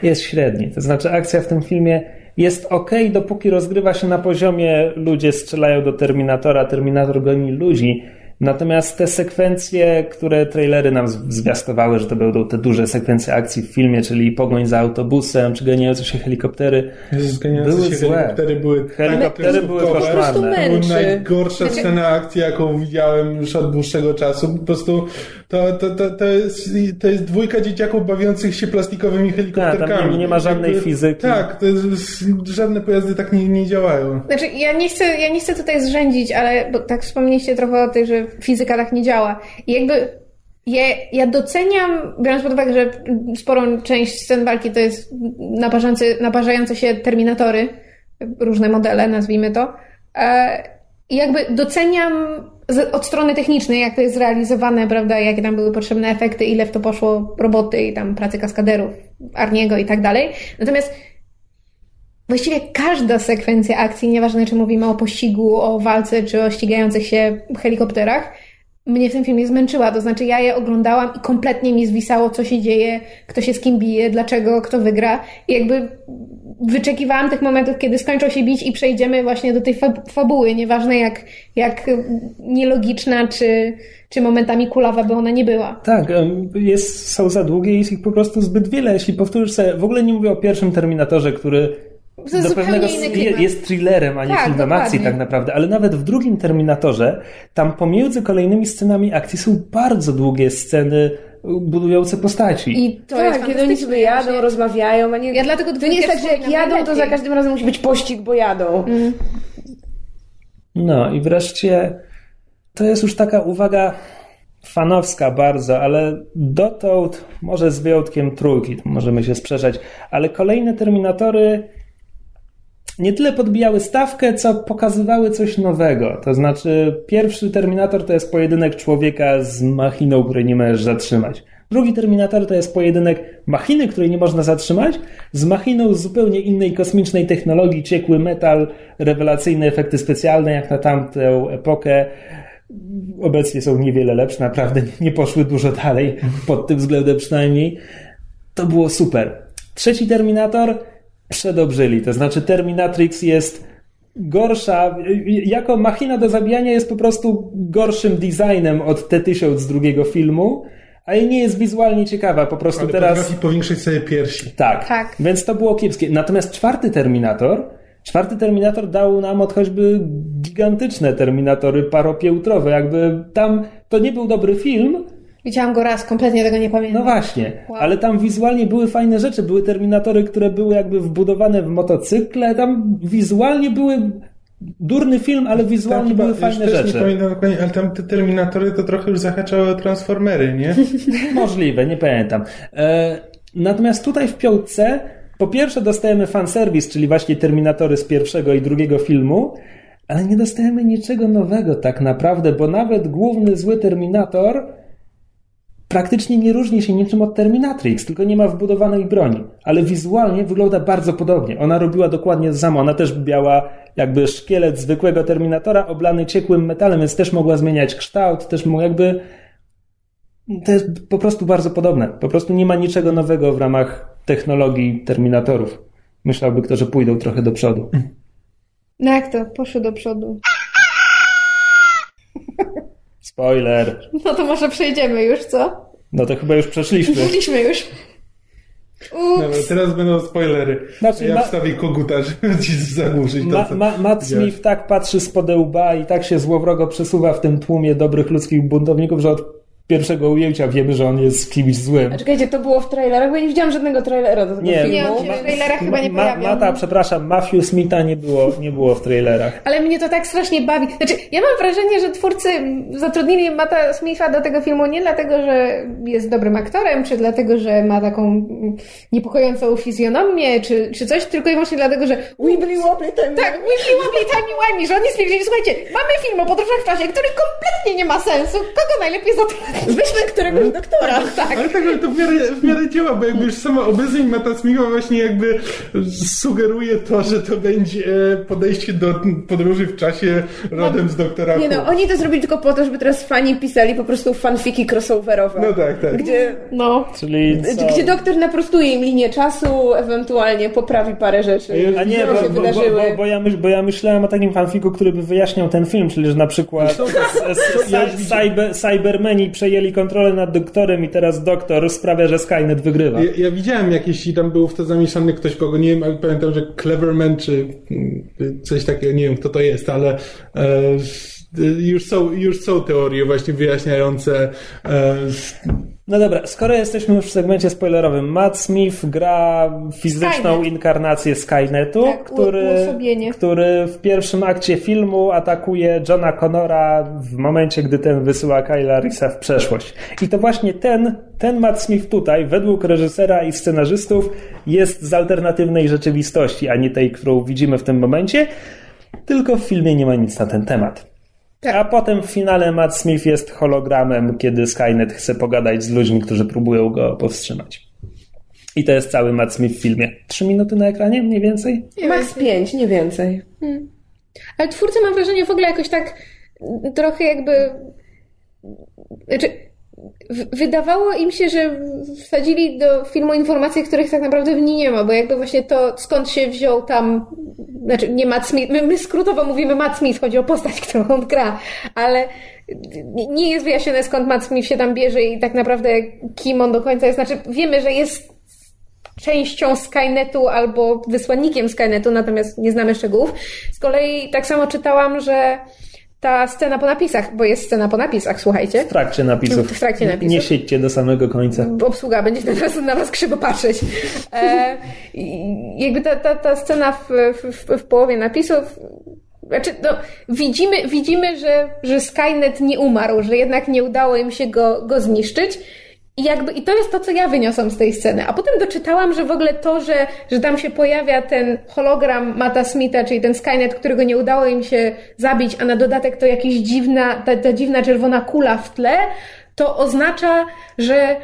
jest średni. To znaczy akcja w tym filmie jest ok, dopóki rozgrywa się na poziomie ludzie strzelają do Terminatora, Terminator goni ludzi. Natomiast te sekwencje, które trailery nam zwiastowały, że to będą te duże sekwencje akcji w filmie, czyli pogoń za autobusem, czy ganiające się helikoptery, Zganiające Były się złe. helikoptery były Helikoptery były kreskówkowe. koszmarne. Po prostu To była najgorsza Znaczy- scena akcji, jaką widziałem już od dłuższego czasu. Po prostu to, to, to, to, jest, to jest dwójka dzieciaków bawiących się plastikowymi helikopterkami. Tak, nie- nie ma żadnej fizyki. Tak, to jest, żadne pojazdy tak nie, nie działają. Znaczy, ja nie, chcę, ja nie chcę tutaj zrzędzić, ale bo tak wspomnieliście trochę o tym, że fizyka tak nie działa. I jakby ja, ja doceniam, biorąc pod uwagę, że sporą część scen walki to jest naparzające, się terminatory, różne modele, nazwijmy to. E, I jakby doceniam z, od strony technicznej, jak to jest zrealizowane, prawda, jakie tam były potrzebne efekty, ile w to poszło roboty i tam pracy kaskaderów, Arniego i tak dalej. Natomiast Właściwie każda sekwencja akcji, nieważne czy mówimy o pościgu, o walce, czy o ścigających się helikopterach, mnie w tym filmie zmęczyła. To znaczy, ja je oglądałam i kompletnie mi zwisało, co się dzieje, kto się z kim bije, dlaczego, kto wygra. I jakby wyczekiwałam tych momentów, kiedy skończą się bić i przejdziemy właśnie do tej fab- fabuły. Nieważne jak, jak nielogiczna, czy, czy momentami kulawa by ona nie była. Tak, jest, są za długie i jest ich po prostu zbyt wiele. Jeśli sobie, w ogóle nie mówię o pierwszym Terminatorze, który To jest do pewnego jest thrillerem, a nie Tak, filmem dokładnie. akcji tak naprawdę, ale nawet w drugim Terminatorze, tam pomiędzy kolejnymi scenami akcji są bardzo długie sceny budujące postaci. I to tak, jest kiedy oni sobie jadą, rozmawiają, a nie... Ja dlatego to nie jest tak, że jak jadą, to za każdym razem musi być pościg, bo jadą. No i wreszcie to jest już taka uwaga fanowska bardzo, ale dotąd, może z wyjątkiem trójki, to możemy się sprzeczać, ale kolejne Terminatory nie tyle podbijały stawkę, co pokazywały coś nowego. To znaczy, pierwszy Terminator to jest pojedynek człowieka z machiną, której nie możesz zatrzymać. Drugi Terminator to jest pojedynek machiny, której nie można zatrzymać, z machiną z zupełnie innej kosmicznej technologii, ciekły metal, rewelacyjne efekty specjalne, jak na tamtę epokę. Obecnie są niewiele lepsze, naprawdę <laughs> nie poszły dużo dalej, pod tym względem przynajmniej. To było super. Trzeci Terminator przedobrzyli, to znaczy Terminatrix jest gorsza, jako machina do zabijania jest po prostu gorszym designem od T-1000 z drugiego filmu, ale nie jest wizualnie ciekawa, po prostu Ale teraz... potrafi powiększyć sobie piersi. Tak. Tak. Więc to było kiepskie. Natomiast czwarty Terminator Czwarty Terminator dał nam od choćby gigantyczne Terminatory paropiętrowe. Jakby tam to nie był dobry film, Widziałam go raz, kompletnie tego nie pamiętam. no właśnie, Wow. ale tam wizualnie były fajne rzeczy. Były Terminatory, które były jakby wbudowane w motocykle. Tam wizualnie były durny film, ale wizualnie Tam były fajne też nie rzeczy. pamiętam dokładnie, ale tam te Terminatory to trochę już zahaczały o Transformery, nie? <laughs> Możliwe, nie pamiętam. E, natomiast tutaj w piątce po pierwsze dostajemy fanserwis, czyli właśnie Terminatory z pierwszego i drugiego filmu, ale nie dostajemy niczego nowego tak naprawdę, bo nawet główny zły Terminator praktycznie nie różni się niczym od Terminatrix, tylko nie ma wbudowanej broni. Ale wizualnie wygląda bardzo podobnie. Ona robiła dokładnie to samo. Ona też miała jakby szkielet zwykłego Terminatora oblany ciekłym metalem, więc też mogła zmieniać kształt, też mogła jakby to jest po prostu bardzo podobne. Po prostu nie ma niczego nowego w ramach technologii Terminatorów. Myślałby kto, że pójdą trochę do przodu. No jak to? Poszły do przodu. Spoiler. No to może przejdziemy już, co? No to chyba już przeszliśmy. Mówiliśmy już. Dobra, Ups. teraz będą spoilery. Znaczy, ja ma- wstawię koguta, żeby ci zagłuszyć to, Ma, co ma, Matt widziałeś. Smith tak patrzy spod łba i tak się złowrogo przesuwa w tym tłumie dobrych ludzkich buntowników, że od pierwszego ujęcia wiemy, że on jest kimś złym. A czekajcie, to było w trailerach, bo ja nie widziałam żadnego trailera do tego Nie, filmu. Nie, w trailerach chyba nie pojawiał. Mata, przepraszam, Matthew Smitha nie było, nie było w trailerach. Ale mnie to tak strasznie bawi. Znaczy, ja mam wrażenie, że twórcy zatrudnili Mata Smitha do tego filmu nie dlatego, że jest dobrym aktorem, czy dlatego, że ma taką niepokojącą fizjonomię, czy, czy coś, tylko i wyłącznie dlatego, że Wibbly wobbly time. tak, wibbly wobbly timey wimey, że oni stwierdzili, słuchajcie, mamy film o podróżach w czasie, który kompletnie nie ma sensu, kogo najlepiej zatrudnić? Weźmy któregoś doktora. Tak. Ale tak, ale to w miarę, w miarę działa, bo jakby już sama obecność Mata Smitha właśnie jakby sugeruje to, że to będzie podejście do podróży w czasie rodem z doktora Nie no, oni to zrobili tylko po to, żeby teraz fani pisali po prostu fanfiki crossoverowe. No tak, tak. Gdzie, No. Czyli co? gdzie doktor naprostuje im linię czasu, ewentualnie poprawi parę rzeczy. A nie, bo, się bo, bo, bo, bo, ja myśl, bo ja myślałem o takim fanfiku, który by wyjaśniał ten film, czyli że na przykład cyber, Cybermeni przejęli kontrolę nad doktorem i teraz doktor sprawia, że Skynet wygrywa. Ja, ja widziałem jakieś i tam był w to zamieszany ktoś, kogo nie wiem, ale pamiętam, że Cleverman czy mm, coś takiego, nie wiem kto to jest, ale e, już, są, już są teorie właśnie wyjaśniające e, No dobra, skoro jesteśmy już w segmencie spoilerowym, Matt Smith gra fizyczną Skynet. inkarnację Skynetu, Tak, który, uosobienie. który w pierwszym akcie filmu atakuje Johna Connora w momencie, gdy ten wysyła Kyla Reese'a w przeszłość. I to właśnie ten, ten Matt Smith tutaj, według reżysera i scenarzystów, jest z alternatywnej rzeczywistości, a nie tej, którą widzimy w tym momencie, tylko w filmie nie ma nic na ten temat. Tak. A potem w finale Matt Smith jest hologramem, kiedy Skynet chce pogadać z ludźmi, którzy próbują go powstrzymać. I to jest cały Matt Smith w filmie. Trzy minuty na ekranie, mniej więcej? Max 5, nie więcej. Ale twórcy mam wrażenie w ogóle jakoś tak trochę jakby. Znaczy, wydawało im się, że wsadzili do filmu informacje, których tak naprawdę w niej nie ma, bo jakby właśnie to skąd się wziął tam. Znaczy, nie Matt Smith, my, my skrótowo mówimy Matt Smith, chodzi o postać, <laughs> którą on gra, ale nie jest wyjaśnione skąd Matt Smith się tam bierze i tak naprawdę kim on do końca jest. Znaczy, wiemy, że jest częścią Skynetu albo wysłannikiem Skynetu, natomiast nie znamy szczegółów. Z kolei tak samo czytałam, że ta scena po napisach, bo jest scena po napisach, słuchajcie. W trakcie napisów. W trakcie napisów. Nie siedźcie do samego końca. Obsługa będzie na was, na was krzywo patrzeć. E, jakby ta, ta, ta scena w, w, w połowie napisów znaczy, no, widzimy, widzimy że, że Skynet nie umarł, że jednak nie udało im się go, go zniszczyć. I jakby, i to jest to, co ja wyniosłam z tej sceny. A potem doczytałam, że w ogóle to, że, że tam się pojawia ten hologram Mata Smitha, czyli ten Skynet, którego nie udało im się zabić, a na dodatek to jakaś dziwna, ta, ta dziwna czerwona kula w tle, to oznacza, że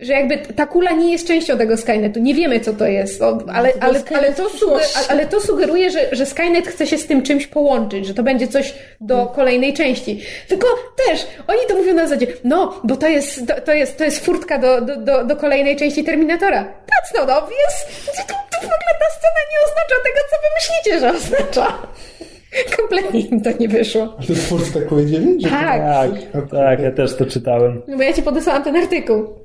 że jakby ta kula nie jest częścią tego Skynetu. Nie wiemy, co to jest, o, ale, ale, ale, to, suge- ale to sugeruje, że, że Skynet chce się z tym czymś połączyć, że to będzie coś do kolejnej części. Tylko też, oni to mówią na zasadzie, no, bo to jest, to, to jest, to jest furtka do, do, do, do kolejnej części Terminatora. That's not obvious. To, to, to w ogóle ta scena nie oznacza tego, co wy myślicie, że oznacza. <laughs> Kompletnie im to nie wyszło. A to twórcy tak powiedzieli? Że Tak, Tak, tak, ja też to czytałem. no bo ja ci podesłałam ten artykuł.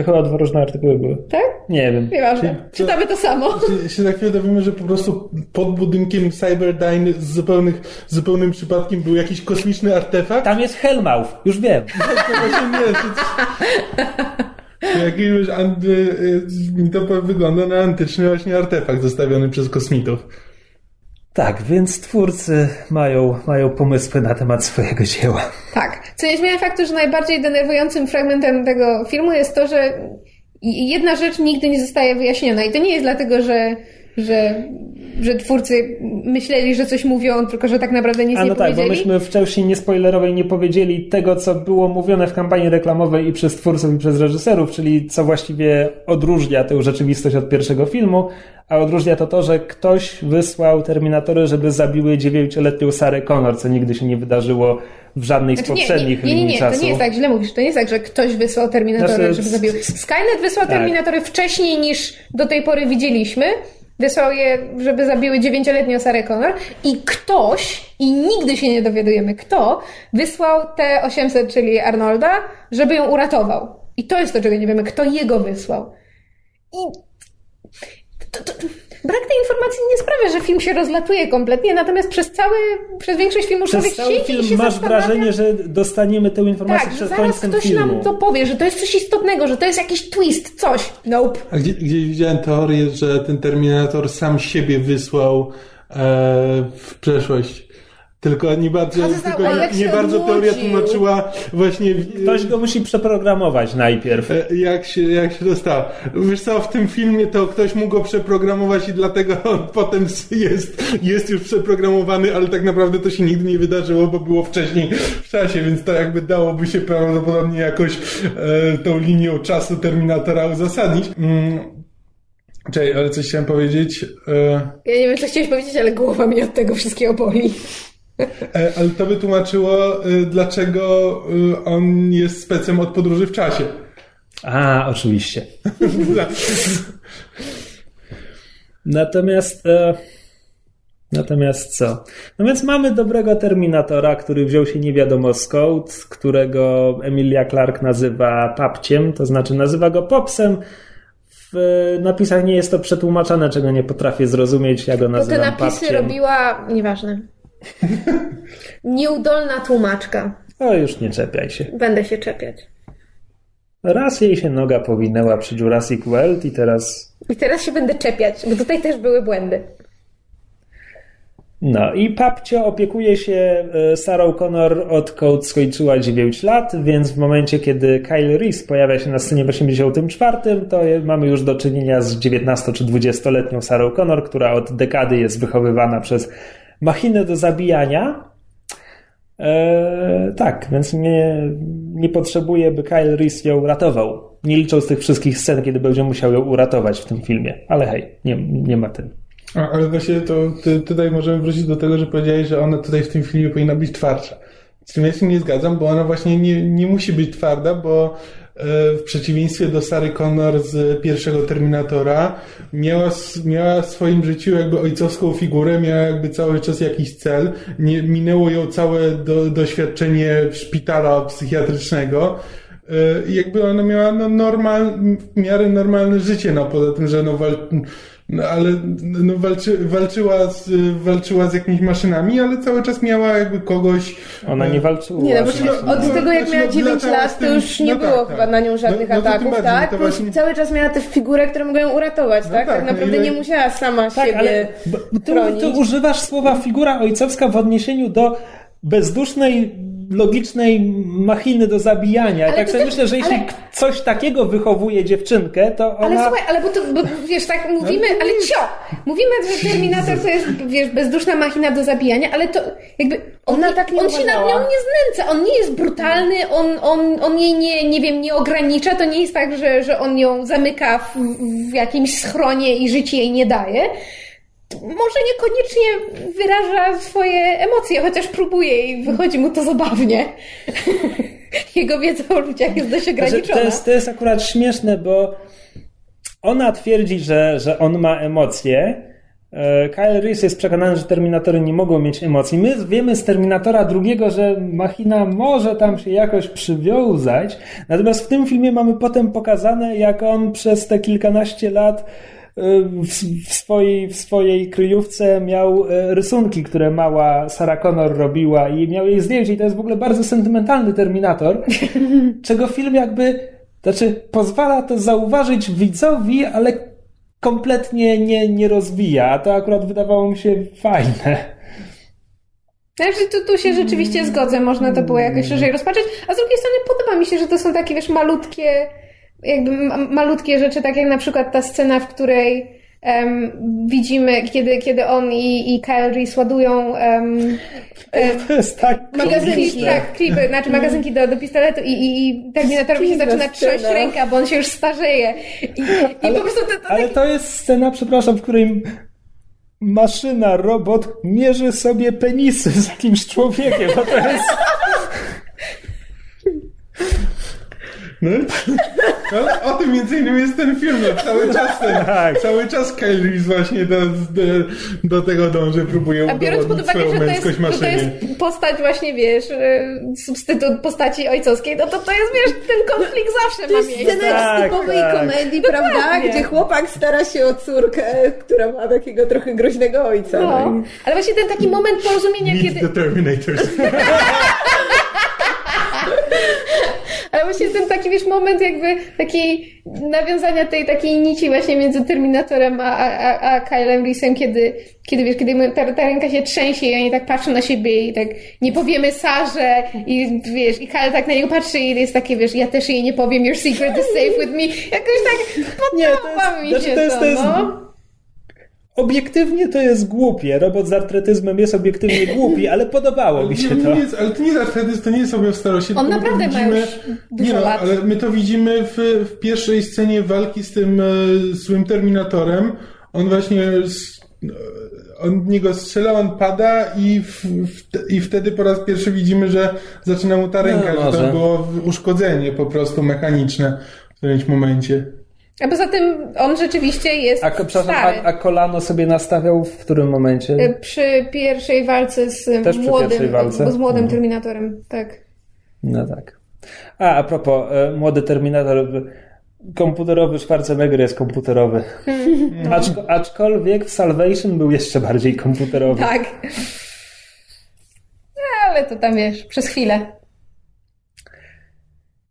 To chyba dwa różne artykuły były. Tak? Nie wiem. Nieważne. Czytamy to samo. <laughs> Się, się za chwilę dowiemy, że po prostu pod budynkiem Cyberdyne z, zupełnych, z zupełnym przypadkiem był jakiś kosmiczny artefakt. Tam jest Hellmouth, już wiem. <laughs> To właśnie nie. To, to jakiegoś, y, mi to wygląda na antyczny właśnie artefakt zostawiony przez kosmitów. Tak, więc twórcy mają, mają pomysły na temat swojego dzieła. Tak. Co nie zmienia faktu, że najbardziej denerwującym fragmentem tego filmu jest to, że jedna rzecz nigdy nie zostaje wyjaśniona. I to nie jest dlatego, że, że, że twórcy myśleli, że coś mówią, tylko że tak naprawdę nic A no nie tak, bo powiedzieli. myśmy w części niespoilerowej nie powiedzieli tego, co było mówione w kampanii reklamowej i przez twórców, i przez reżyserów, czyli co właściwie odróżnia tę rzeczywistość od pierwszego filmu, a odróżnia to to, że ktoś wysłał Terminatory, żeby zabiły dziewięcioletnią Sarę Connor, co nigdy się nie wydarzyło w żadnej z Znaczy, poprzednich nie, nie, nie, linii nie, czasu. to nie jest tak, źle mówisz. To nie jest tak, że ktoś wysłał Terminatory, Znaczy, żeby zabił. Skynet wysłał tak. Terminatory wcześniej niż do tej pory widzieliśmy. Wysłał je, żeby zabiły dziewięcioletnią Sarę Connor i ktoś, i nigdy się nie dowiadujemy kto, wysłał T-800, czyli Arnolda, żeby ją uratował. I to jest to, czego nie wiemy, kto jego wysłał. I to, to, brak tej informacji nie sprawia, że film się rozlatuje kompletnie, natomiast przez cały, przez większość filmu Przez człowiek cały film się masz wrażenie, że dostaniemy tę informację tak, że przed zaraz końcem ktoś filmu. nam to powie, że to jest coś istotnego, że to jest jakiś twist, coś. Nope. A gdzie, gdzieś widziałem teorię, że ten Terminator sam siebie wysłał e, w przeszłość. Tylko nie bardzo, tylko nie, nie bardzo teoria tłumaczyła właśnie Ktoś go musi przeprogramować najpierw. e, jak się, jak się dostał. Wiesz co, w tym filmie to ktoś mógł go przeprogramować i dlatego <laughs> on potem jest, jest już przeprogramowany, ale tak naprawdę to się nigdy nie wydarzyło, bo było wcześniej w czasie, więc to jakby dałoby się prawdopodobnie jakoś e, tą linią czasu Terminatora uzasadnić. Mm. Czekaj, ale coś chciałem powiedzieć. E, Ja nie wiem, co chciałeś powiedzieć, ale głowa mi od tego wszystkiego boli. E, ale to by tłumaczyło, e, dlaczego e, on jest specem od podróży w czasie. A, oczywiście. <laughs> Natomiast. E, natomiast co? No więc mamy dobrego Terminatora, który wziął się nie wiadomo skąd, którego Emilia Clark nazywa papciem, to znaczy nazywa go popsem. W napisach nie jest to przetłumaczone, czego nie potrafię zrozumieć. Ja go Bo te nazywam napisy papciem. robiła, nieważne. <laughs> Nieudolna tłumaczka. O, już nie czepiaj się. Będę się czepiać. Raz jej się noga powinęła przy Jurassic World i teraz I teraz się będę czepiać, bo tutaj też były błędy. No i papcio opiekuje się e, Sarą Connor odkąd skończyła 9 lat, więc w momencie, kiedy Kyle Reese pojawia się na scenie w 84, to mamy już do czynienia z 19 czy 20-letnią Sarą Connor, która od dekady jest wychowywana przez machinę do zabijania. E, tak, więc nie, nie potrzebuje, by Kyle Reese ją ratował. Nie licząc tych wszystkich scen, kiedy będzie musiał ją uratować w tym filmie. Ale hej, nie, nie ma tym. A, ale właśnie to ty, tutaj możemy wrócić do tego, że powiedziałeś, że ona tutaj w tym filmie powinna być twardsza. Z tym ja się nie zgadzam, bo ona właśnie nie, nie musi być twarda, bo w przeciwieństwie do Sary Connor z pierwszego Terminatora miała, miała w swoim życiu jakby ojcowską figurę, miała jakby cały czas jakiś cel. Nie, minęło ją całe do, doświadczenie szpitala psychiatrycznego. I jakby ona miała no, normal, w miarę normalne życie, no poza tym, że no, no ale no, walczy, walczyła, z, walczyła z jakimiś maszynami, ale cały czas miała jakby kogoś. Ona nie walczyła. Nie, no bo od tego jak Znaczy, miała no, 9 latała lat, to już nie no było tak, chyba tak. na nią żadnych No- no to tym ataków, bardziej, tak? Plus właśnie- cały czas miała tę figurę, którą mogą ją uratować, tak? tak, Tak, no naprawdę ile- nie musiała sama Tak, siebie ale chronić. ty używasz słowa figura ojcowska w odniesieniu do bezdusznej, logicznej machiny do zabijania. I Ale tak sobie myślę, że jeśli ale- coś takiego wychowuje dziewczynkę, to ona... Ale słuchaj, ale bo to, bo, wiesz, tak mówimy, ale cio! Mówimy, że Terminator to jest, wiesz, bezduszna machina do zabijania, ale to jakby on, Ona tak nie on się nad nią nie znęca, on nie jest brutalny, on, on, on jej nie, nie wiem, nie ogranicza, to nie jest tak, że, że on ją zamyka w, w jakimś schronie i życie jej nie daje. Może niekoniecznie wyraża swoje emocje, chociaż próbuje i wychodzi mu to zabawnie. <laughs> Jego wiedza o ludziach jest dość Znaczy, ograniczona. to, jest, to jest akurat śmieszne, bo ona twierdzi, że, że on ma emocje, E, Kyle Reese jest przekonany, że Terminatory nie mogą mieć emocji. My wiemy z Terminatora drugiego, że machina może tam się jakoś przywiązać. Natomiast w tym filmie mamy potem pokazane, jak on przez te kilkanaście lat w, w, swojej, w swojej kryjówce miał e, rysunki, które mała Sarah Connor robiła i miał jej zdjęcie i to jest w ogóle bardzo sentymentalny Terminator, <laughs> czego film jakby, znaczy pozwala to zauważyć widzowi, ale kompletnie nie, nie rozwija, a to akurat wydawało mi się fajne. Znaczy, tu, tu się rzeczywiście zgodzę, można to było jakoś szerzej rozpatrzeć, a z drugiej strony podoba mi się, że to są takie, wiesz, malutkie, jakby malutkie rzeczy, tak jak na przykład ta scena, w której um, widzimy, kiedy, kiedy on i, i Kyle Reese ładują um, to jest tak magazynki, tak, klipy, znaczy magazynki do, do pistoletu i, i, i Terminatorowi się zaczyna trząść ręka, bo on się już starzeje. I, ale, i po prostu to, to ale to jest scena, przepraszam, w której maszyna, robot mierzy sobie penisy z jakimś człowiekiem, bo to jest... <laughs> No, ale o tym między innymi jest ten film, no, cały <laughs> czas ten, Tak. cały czas Kyle właśnie do, do, do tego dąży, próbuje A biorąc pod uwagę, swoją że to jest, że to jest postać właśnie, wiesz, e, substytut postaci ojcowskiej, no to to jest, wiesz, ten konflikt zawsze To ma jest miejsce. scena jak Tak, z typowej tak. komedii, prawda? Gdzie chłopak stara się o córkę, która ma takiego trochę groźnego ojca. No. No. Ale właśnie ten taki moment porozumienia, Meet kiedy... the Terminators. <laughs> Ale właśnie ten taki, wiesz, moment jakby takiej nawiązania tej takiej nici właśnie między Terminatorem a, a, a, Kylem Reese'em, kiedy, kiedy wiesz, kiedy ta, ta ręka się trzęsie i oni tak patrzą na siebie i tak nie powiemy Sarze i wiesz, i Kyle tak na niego patrzy i jest takie, wiesz, ja też jej nie powiem, your secret is safe with me. Jakoś tak Nie, to jest- mi znaczy się to jest- to, to jest- no. Obiektywnie to jest głupie. Robot z artretyzmem jest obiektywnie głupi, ale podobało mi się nie, to. Nie jest, ale to nie jest archetyzm, to nie jest objaw starości. On naprawdę ma widzimy, już dużo nie no, lat. ale my to widzimy w, w pierwszej scenie walki z tym e, złym Terminatorem. On właśnie s- e, on niego strzela, on pada i, w, w, i wtedy po raz pierwszy widzimy, że zaczyna mu ta ręka, że może. to było uszkodzenie po prostu mechaniczne w którymś momencie. A poza tym on rzeczywiście jest A, przepraszam, a, a kolano sobie nastawiał w którym momencie? Y, Przy pierwszej walce z Też młodym, walce? z młodym Mhm. Terminatorem, tak. No tak. A, a propos, e, młody Terminator, komputerowy Schwarzenegger jest komputerowy. Aczko, aczkolwiek w Salvation był jeszcze bardziej komputerowy. Tak. Ale to tam wiesz, przez chwilę.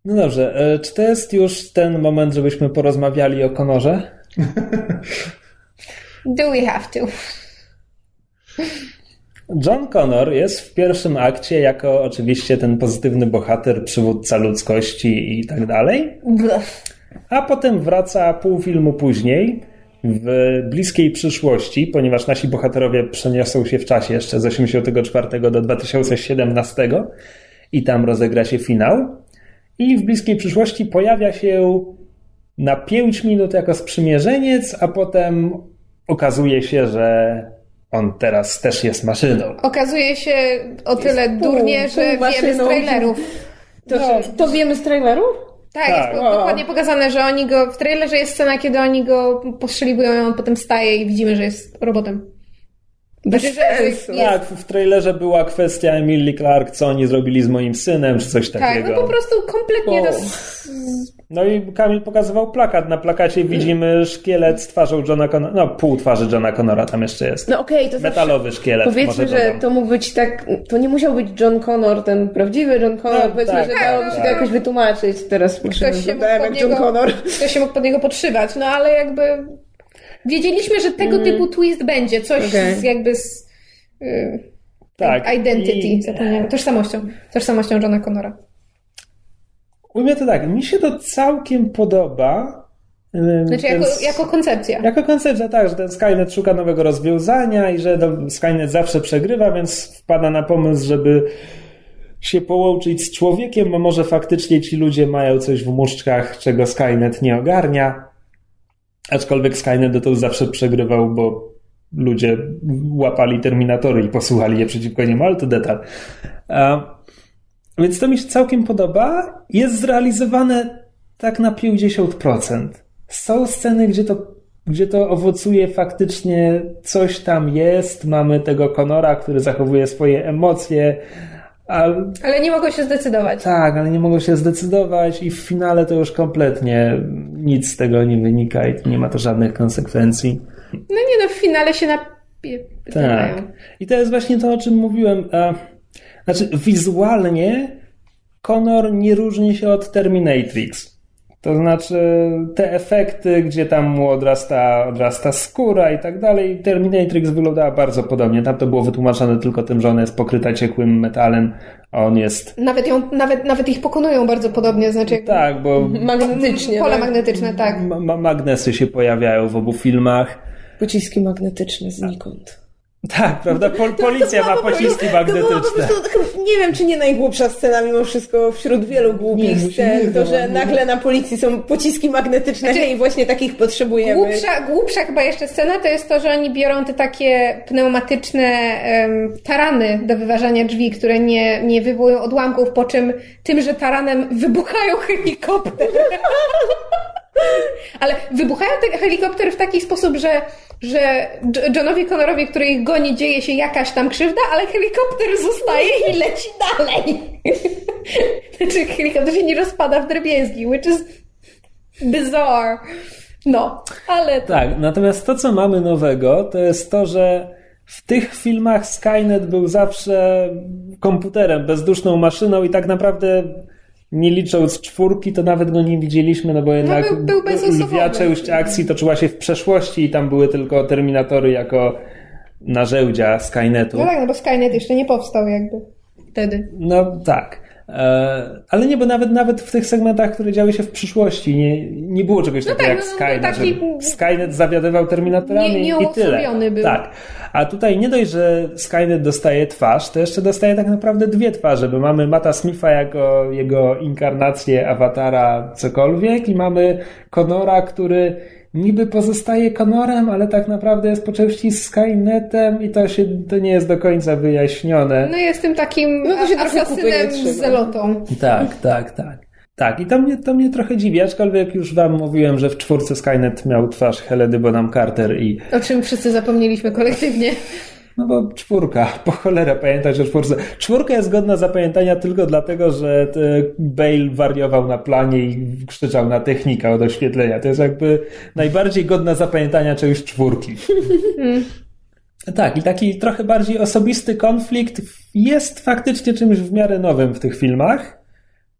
No dobrze, e, czy to jest już ten moment, żebyśmy porozmawiali o Konorze? <laughs> Do we have to? John Connor jest w pierwszym akcie jako oczywiście ten pozytywny bohater, przywódca ludzkości i tak dalej. A potem wraca pół filmu później, w bliskiej przyszłości, ponieważ nasi bohaterowie przeniosą się w czasie jeszcze z 84 do 2017 i tam rozegra się finał. I w bliskiej przyszłości pojawia się na 5 minut jako sprzymierzeniec, a potem okazuje się, że on teraz też jest maszyną. Okazuje się o tyle pół- durnie, pół że wiemy z trailerów. To, No. to wiemy z traileru? Tak, Tak. jest dokładnie pokazane, że oni go, w trailerze jest scena, kiedy oni go postrzeliwują on potem staje i widzimy, że jest robotem. Bez Znaczy, sensu. Tak, w trailerze była kwestia Emily Clark, co oni zrobili z moim synem, czy coś Tak, takiego. no po prostu kompletnie O. to... s- No i Kamil pokazywał plakat. Na plakacie widzimy szkielet z twarzą Johna Connora. No, pół twarzy Johna Connora tam jeszcze jest. No okej, to zawsze... Metalowy szkielet. Powiedzmy, może że dodam. to mógł być tak, to nie musiał być John Connor, ten prawdziwy John Connor, No, powiedzmy, tak, że tak, dałoby się tak. to jakoś wytłumaczyć. Teraz Ktoś się mógł pod jak John niego, Connor. ktoś się mógł pod niego podszywać, no ale jakby wiedzieliśmy, że tego typu twist będzie, coś Okej. z, jakby z y, Tak. identity, I- zapomniałem, tożsamością, tożsamością Johna Connora. Ujmę to tak, mi się to całkiem podoba. Znaczy ten jako, s- jako koncepcja. Jako koncepcja, tak, że ten Skynet szuka nowego rozwiązania i że no, Skynet zawsze przegrywa, więc wpada na pomysł, żeby się połączyć z człowiekiem, bo może faktycznie ci ludzie mają coś w muszczkach, czego Skynet nie ogarnia. Aczkolwiek Skynet to zawsze przegrywał, bo ludzie łapali terminatory i posuwali je przeciwko niemu, ale to detal. Więc to mi się całkiem podoba. Jest zrealizowane tak na 50%. Są sceny, gdzie to gdzie to owocuje faktycznie coś tam jest. Mamy tego Konora, który zachowuje swoje emocje. Ale, ale nie mogą się zdecydować. Tak, ale nie mogą się zdecydować i w finale to już kompletnie nic z tego nie wynika i nie ma to żadnych konsekwencji. No nie no, w finale się na... Tak. I to jest właśnie to, o czym mówiłem. Znaczy, wizualnie Connor nie różni się od Terminatrix. To znaczy, te efekty, gdzie tam mu odrasta, odrasta skóra i tak dalej, Terminatrix wyglądała bardzo podobnie. Tam to było wytłumaczone tylko tym, że ona jest pokryta ciekłym metalem, a on jest. Nawet, ją, nawet, nawet ich pokonują bardzo podobnie, znaczy. Tak, bo. Magnetycznie. Pole tak? magnetyczne, tak. Ma magnesy się pojawiają w obu filmach. Pociski magnetyczne znikąd. Tak, prawda? Pol policja ma pociski magnetyczne. To nie wiem, czy nie najgłupsza scena mimo wszystko wśród wielu głupich nie, scen, to, że nagle na policji są pociski magnetyczne znaczy, i właśnie takich potrzebujemy. Głupsza, głupsza chyba jeszcze scena to jest to, że oni biorą te takie pneumatyczne um, tarany do wyważania drzwi, które nie, nie wywołują odłamków, po czym tymże taranem wybuchają helikopter. <laughs> Ale wybuchają te helikoptery w taki sposób, że, że Johnowi Connorowi, który ich goni, dzieje się jakaś tam krzywda, ale helikopter zostaje i leci dalej. <laughs> znaczy, helikopter się nie rozpada w drobiezgi, which is bizarre. No, ale... Tak, natomiast to, co mamy nowego, to jest to, że w tych filmach Skynet był zawsze komputerem, bezduszną maszyną i tak naprawdę nie licząc czwórki, to nawet go nie widzieliśmy, no bo jednak no, był, był lwia część akcji toczyła się w przeszłości i tam były tylko Terminatory jako narzędzia Skynetu. No tak, no bo Skynet jeszcze nie powstał jakby wtedy. No tak. E, ale nie, bo nawet, nawet w tych segmentach, które działy się w przyszłości, nie, nie było czegoś no takiego tak, jak no, no Skynet. Taki... Skynet zawiadywał Terminatorami nie, nie i tyle. Był. Tak. A tutaj nie dość, że Skynet dostaje twarz, to jeszcze dostaje tak naprawdę dwie twarze, bo mamy Mata Smitha jako jego inkarnację awatara cokolwiek i mamy Conora, który niby pozostaje Connorem, ale tak naprawdę jest po części Skynetem i to się to nie jest do końca wyjaśnione. No jest tym takim no, asasynem z zelotą. Tak, tak, tak. Tak, i to mnie, to mnie trochę dziwi, aczkolwiek już wam mówiłem, że w czwórce Skynet miał twarz Heledy Bonham Carter i... O czym wszyscy zapomnieliśmy kolektywnie. No bo czwórka, <laughs> po cholerę pamiętać o czwórce. Czwórka jest godna zapamiętania tylko dlatego, że Bale wariował na planie i krzyczał na technika od oświetlenia. To jest jakby najbardziej godna zapamiętania czegoś czwórki. <laughs> Tak, i taki trochę bardziej osobisty konflikt jest faktycznie czymś w miarę nowym w tych filmach.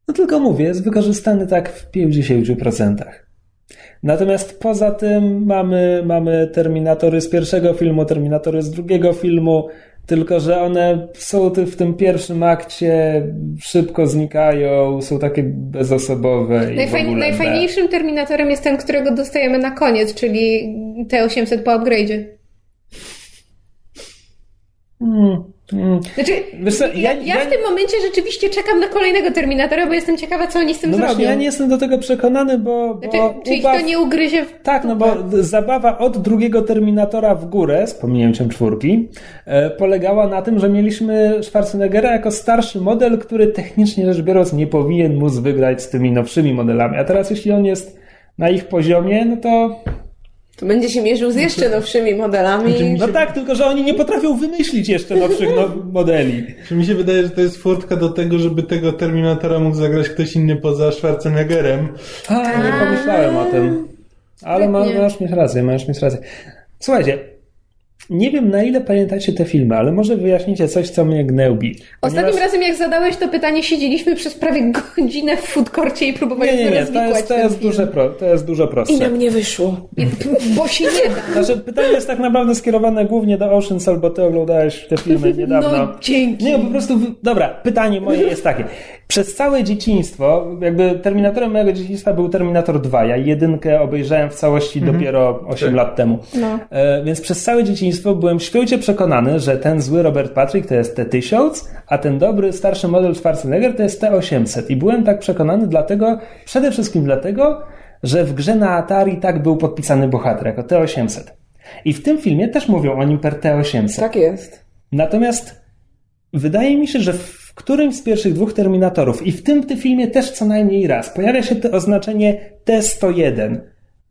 No tylko mówię, jest wykorzystany tak w 50%. Natomiast poza tym mamy, mamy Terminatory z pierwszego filmu, Terminatory z drugiego filmu, tylko że one są w tym pierwszym akcie, szybko znikają, są takie bezosobowe. Najfaj, i najfajniejszym Terminatorem jest ten, którego dostajemy na koniec, czyli T-800 po upgrade'zie. Hmm. Mm. Znaczy, ja, ja, ja, w tym momencie rzeczywiście czekam na kolejnego Terminatora, bo jestem ciekawa, co oni z tym no zrobią. Właśnie, ja nie jestem do tego przekonany, bo... Znaczy, bo czy ubaw... ich to nie ugryzie w... Tak, no bo zabawa od drugiego Terminatora w górę, z pominięciem czwórki, e, polegała na tym, że mieliśmy Schwarzeneggera jako starszy model, który technicznie rzecz biorąc nie powinien móc wygrać z tymi nowszymi modelami. A teraz jeśli on jest na ich poziomie, no to to będzie się mierzył z jeszcze nowszymi modelami. No tak, tylko że oni nie potrafią wymyślić jeszcze nowszych no modeli. Czy mi się wydaje, że to jest furtka do tego, żeby tego Terminatora mógł zagrać ktoś inny poza Schwarzeneggerem. A, nie pomyślałem o tym. Ale masz mieć rację, masz mieć rację. Słuchajcie, nie wiem, na ile pamiętacie te filmy, ale może wyjaśnicie coś, co mnie gnębi. Ostatnim ponieważ... razem, jak zadałeś to pytanie, siedzieliśmy przez prawie godzinę w foodkorcie i próbowaliśmy Nie, nie, nie, to jest, to jest, duże pro, to jest dużo prostsze. I nam nie wyszło. Bo się nie da. <laughs> Znaczy, pytanie jest tak naprawdę skierowane głównie do Ocean Soul, bo ty oglądałeś te filmy <laughs> niedawno. No, dzięki. Nie, po prostu, dobra, pytanie moje jest takie. Przez całe dzieciństwo, jakby Terminatorem mojego dzieciństwa był Terminator 2. Ja jedynkę obejrzałem w całości mhm. dopiero 8 lat temu. No. E, więc przez całe dzieciństwo byłem święcie przekonany, że ten zły Robert Patrick to jest T-1000, a ten dobry, starszy model Schwarzenegger to jest T-800. I byłem tak przekonany dlatego, przede wszystkim dlatego, że w grze na Atari tak był podpisany bohater jako T-800. I w tym filmie też mówią o nim per T-800. Tak jest. Natomiast wydaje mi się, że w którymś z pierwszych dwóch Terminatorów i w tym, tym filmie też co najmniej raz pojawia się to oznaczenie T101.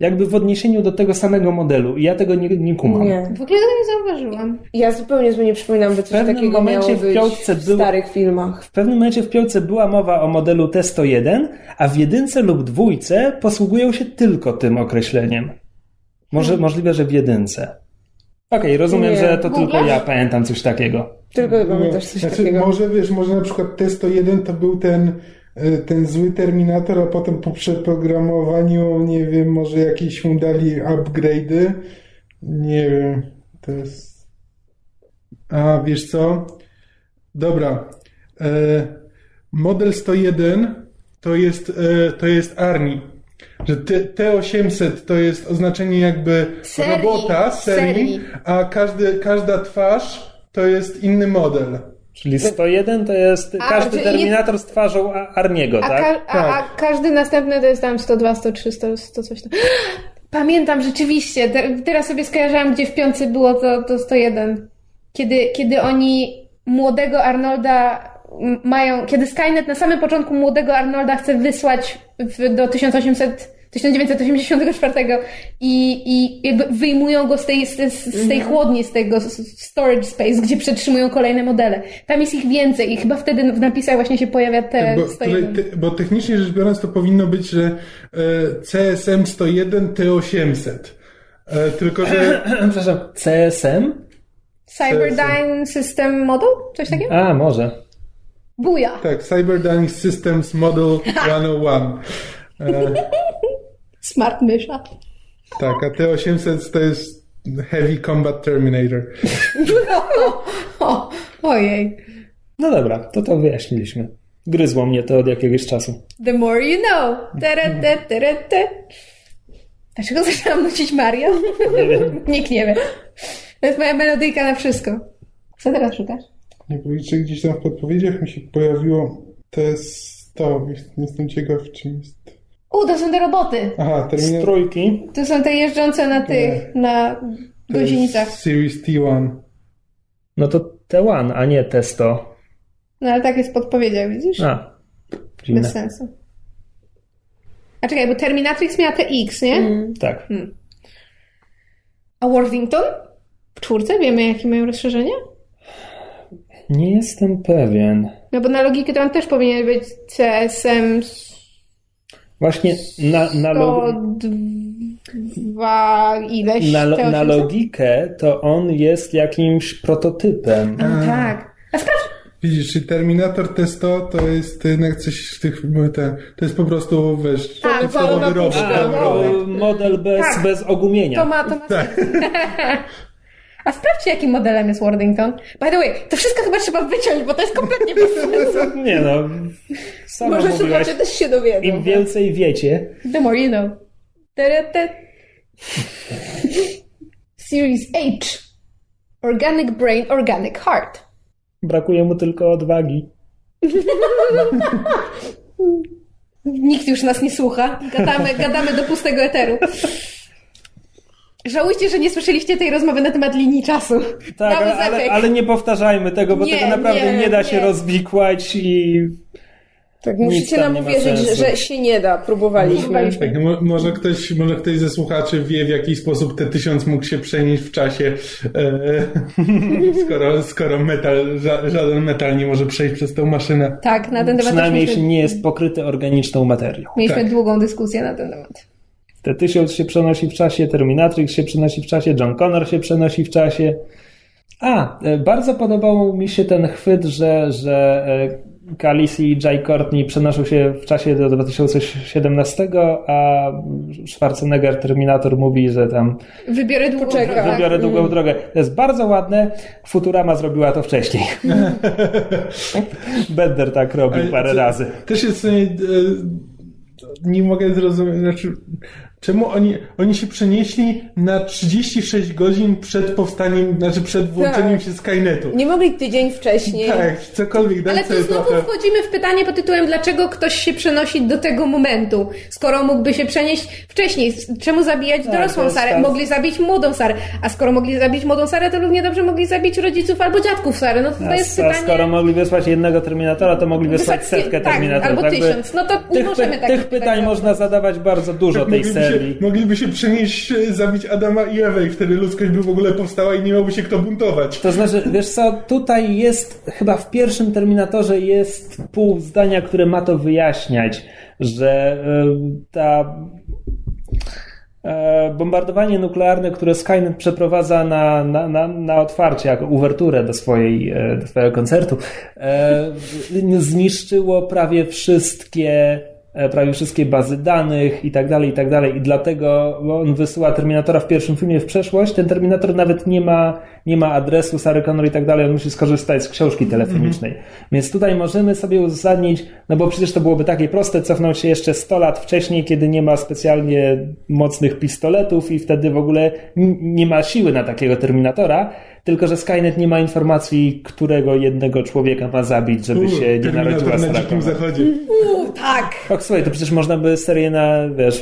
Jakby w odniesieniu do tego samego modelu. I ja tego nie, nie kumam. Nie. W ogóle tego nie zauważyłam. Ja zupełnie sobie nie przypominam, by coś pewnym takiego momencie miało w być piątce w było- starych filmach. W pewnym momencie w piątce była mowa o modelu T101, a w jedynce lub dwójce posługują się tylko tym określeniem. Może, możliwe, że w jedynce. Okej, rozumiem, Nie. że to Googlasz? tylko ja pamiętam coś takiego. Tylko Nie, pamiętasz coś znaczy, takiego. Może wiesz, może na przykład T101 to był ten, e, ten zły Terminator, a potem po przeprogramowaniu, nie wiem, może jakieś mu dali upgrade'y. Nie wiem, to jest... A, wiesz co? Dobra. E, model 101 to jest, e, to jest Arni. Że T- T800 to jest oznaczenie jakby Serii. robota, serii, Serii. a każdy, każda twarz to jest inny model. Czyli 101 to jest A, każdy czyli Terminator z twarzą A- Arniego, A, tak? ka- a, a każdy następny to jest tam 102, 103, 100, 100 coś tam. <gasps> Pamiętam rzeczywiście, te, teraz sobie skojarzyłam, gdzie w piątce było to, to 101. Kiedy, kiedy oni młodego Arnolda mają, kiedy Skynet na samym początku młodego Arnolda chce wysłać w, do 1800 1984 i, i jakby wyjmują go z tej, z, z tej chłodni, z tego storage space, gdzie przetrzymują kolejne modele. Tam jest ich więcej i chyba wtedy w napisach właśnie się pojawia te Bo, 101. tutaj, te, bo technicznie rzecz biorąc to powinno być, że e, CSM 101 T800. E, tylko, że <clears throat> Przepraszam, CSM? Cyberdyne System Model? Coś takiego? A, może. Buja! tak, Cyberdyne Systems Model <laughs> 101. E, Smart mysza. tak, a T800 to jest Heavy Combat Terminator. O, <laughs> ojej. No dobra, to to wyjaśniliśmy. Gryzło mnie to od jakiegoś czasu. The more you know. Tere, te, tere, te. Dlaczego zaczęłam nucić Mario? Nie wiem. <laughs> Nikt nie wie. To jest moja melodyjka na wszystko. Co teraz szukasz? Nie że gdzieś tam w podpowiedziach mi się pojawiło to jest to. Jestem ciekaw, czym jest. U, to są te roboty. Aha, Z Terminator. trójki. To są te jeżdżące na tych, na to godzinicach. Series T1. No to T1, a nie T100. No ale tak jest podpowiedział, widzisz? A, dziwne. Bez sensu. A czekaj, bo Terminatrix miała te X, nie? Tak. A Worthington? W czwórce wiemy, jakie mają rozszerzenie? Nie jestem pewien. No bo na logikę to on też powinien być CSM Właśnie na, na, lo, 102 ileś. na, na 800? logikę to on jest jakimś prototypem. No tak. A sprawdź, Widzisz, czy Terminator T100 to jest jednak coś w tych, te, to jest po prostu, wiesz, Tak, podstawowy wolno robot. tak? A, model bez, Tak. bez ogumienia. to ma, to ma <laughs> A sprawdźcie, jakim modelem jest Worthington. By the way, to wszystko chyba trzeba wyciąć, bo to jest kompletnie bez sensu. <laughs> Nie no, sama Może słuchacze też się dowiedzą. im więcej wiecie, The more you know. Series H. Organic Brain, Organic Heart. brakuje mu tylko odwagi. <laughs> Nikt już nas nie słucha. Gadamy, gadamy do pustego eteru. Żałujcie, że nie słyszeliście tej rozmowy na temat linii czasu. Tak, ale, ale, ale nie powtarzajmy tego, bo Nie, tego naprawdę nie, nie, da się nie. rozwikłać i Tak, Nic musicie nam uwierzyć, sensu. że się nie da. Próbowaliśmy. Próbowaliśmy. Tak, mo- może, ktoś, może ktoś ze słuchaczy wie, w jaki sposób T1000 mógł się przenieść w czasie, e, <laughs> skoro, skoro metal, ża, żaden metal nie może przejść przez tę maszynę. Tak, na ten temat przynajmniej jeśli nie jest pokryty organiczną materią. mieliśmy Tak. długą dyskusję na ten temat. Te tysiąc się przenosi w czasie, Terminatrix się przenosi w czasie, John Connor się przenosi w czasie. A, e, bardzo podobał mi się ten chwyt, że, że e, Khaleesi i Jai Courtney przenoszą się w czasie do 2017, a Schwarzenegger, Terminator mówi, że tam Wybiorę długą drogę. wybiorę długą drogę. To jest bardzo ładne. Futurama zrobiła to wcześniej. <laughs> Bender tak robił parę co- razy. Też jest w sumie, e, nie mogę zrozumieć, znaczy, czemu oni, oni się przenieśli na 36 godzin przed powstaniem, znaczy przed włączeniem Tak. się Skynetu. Nie mogli tydzień wcześniej. Tak, cokolwiek Ale tu znowu trochę. wchodzimy w pytanie pod tytułem, dlaczego ktoś się przenosi do tego momentu, skoro mógłby się przenieść wcześniej. Czemu zabijać to dorosłą Sarę? tak. Mogli zabić młodą Sarę. A skoro mogli zabić młodą Sarę, to równie dobrze mogli zabić rodziców albo dziadków Sary. No to, to A, jest a pytanie... skoro mogli wysłać jednego Terminatora, to mogli wysłać Wysłać setkę tak, Terminatorów. albo tysiąc. No to nie tych, możemy py- takich tych pytań pytań można zadawać bardzo dużo tej Moglibyśmy Mogliby się przenieść, e, zabić Adama i Ewę i wtedy ludzkość by w ogóle powstała i nie miałby się kto buntować. To znaczy, wiesz co, tutaj jest, chyba w pierwszym Terminatorze jest pół zdania, które ma to wyjaśniać, że y, ta e, bombardowanie nuklearne, które Skynet przeprowadza na, na, na, na otwarcie, jako uwerturę do, swojej, e, do swojego koncertu, e, zniszczyło prawie wszystkie e, prawie wszystkie bazy danych i tak dalej, i tak dalej. I dlatego on wysyła Terminatora w pierwszym filmie w przeszłość. Ten Terminator nawet nie ma, nie ma adresu Sarah Connor i tak dalej. On musi skorzystać z książki telefonicznej. Więc tutaj możemy sobie uzasadnić, no bo przecież to byłoby takie proste, cofnąć się jeszcze 100 lat wcześniej, kiedy nie ma specjalnie mocnych pistoletów i wtedy w ogóle nie ma siły na takiego Terminatora. Tylko, że Skynet nie ma informacji, którego jednego człowieka ma zabić, żeby U, się nie narodziła na dzikim Connor. zachodzie. U, tak! Och, słuchaj, to przecież można by serię na, wiesz,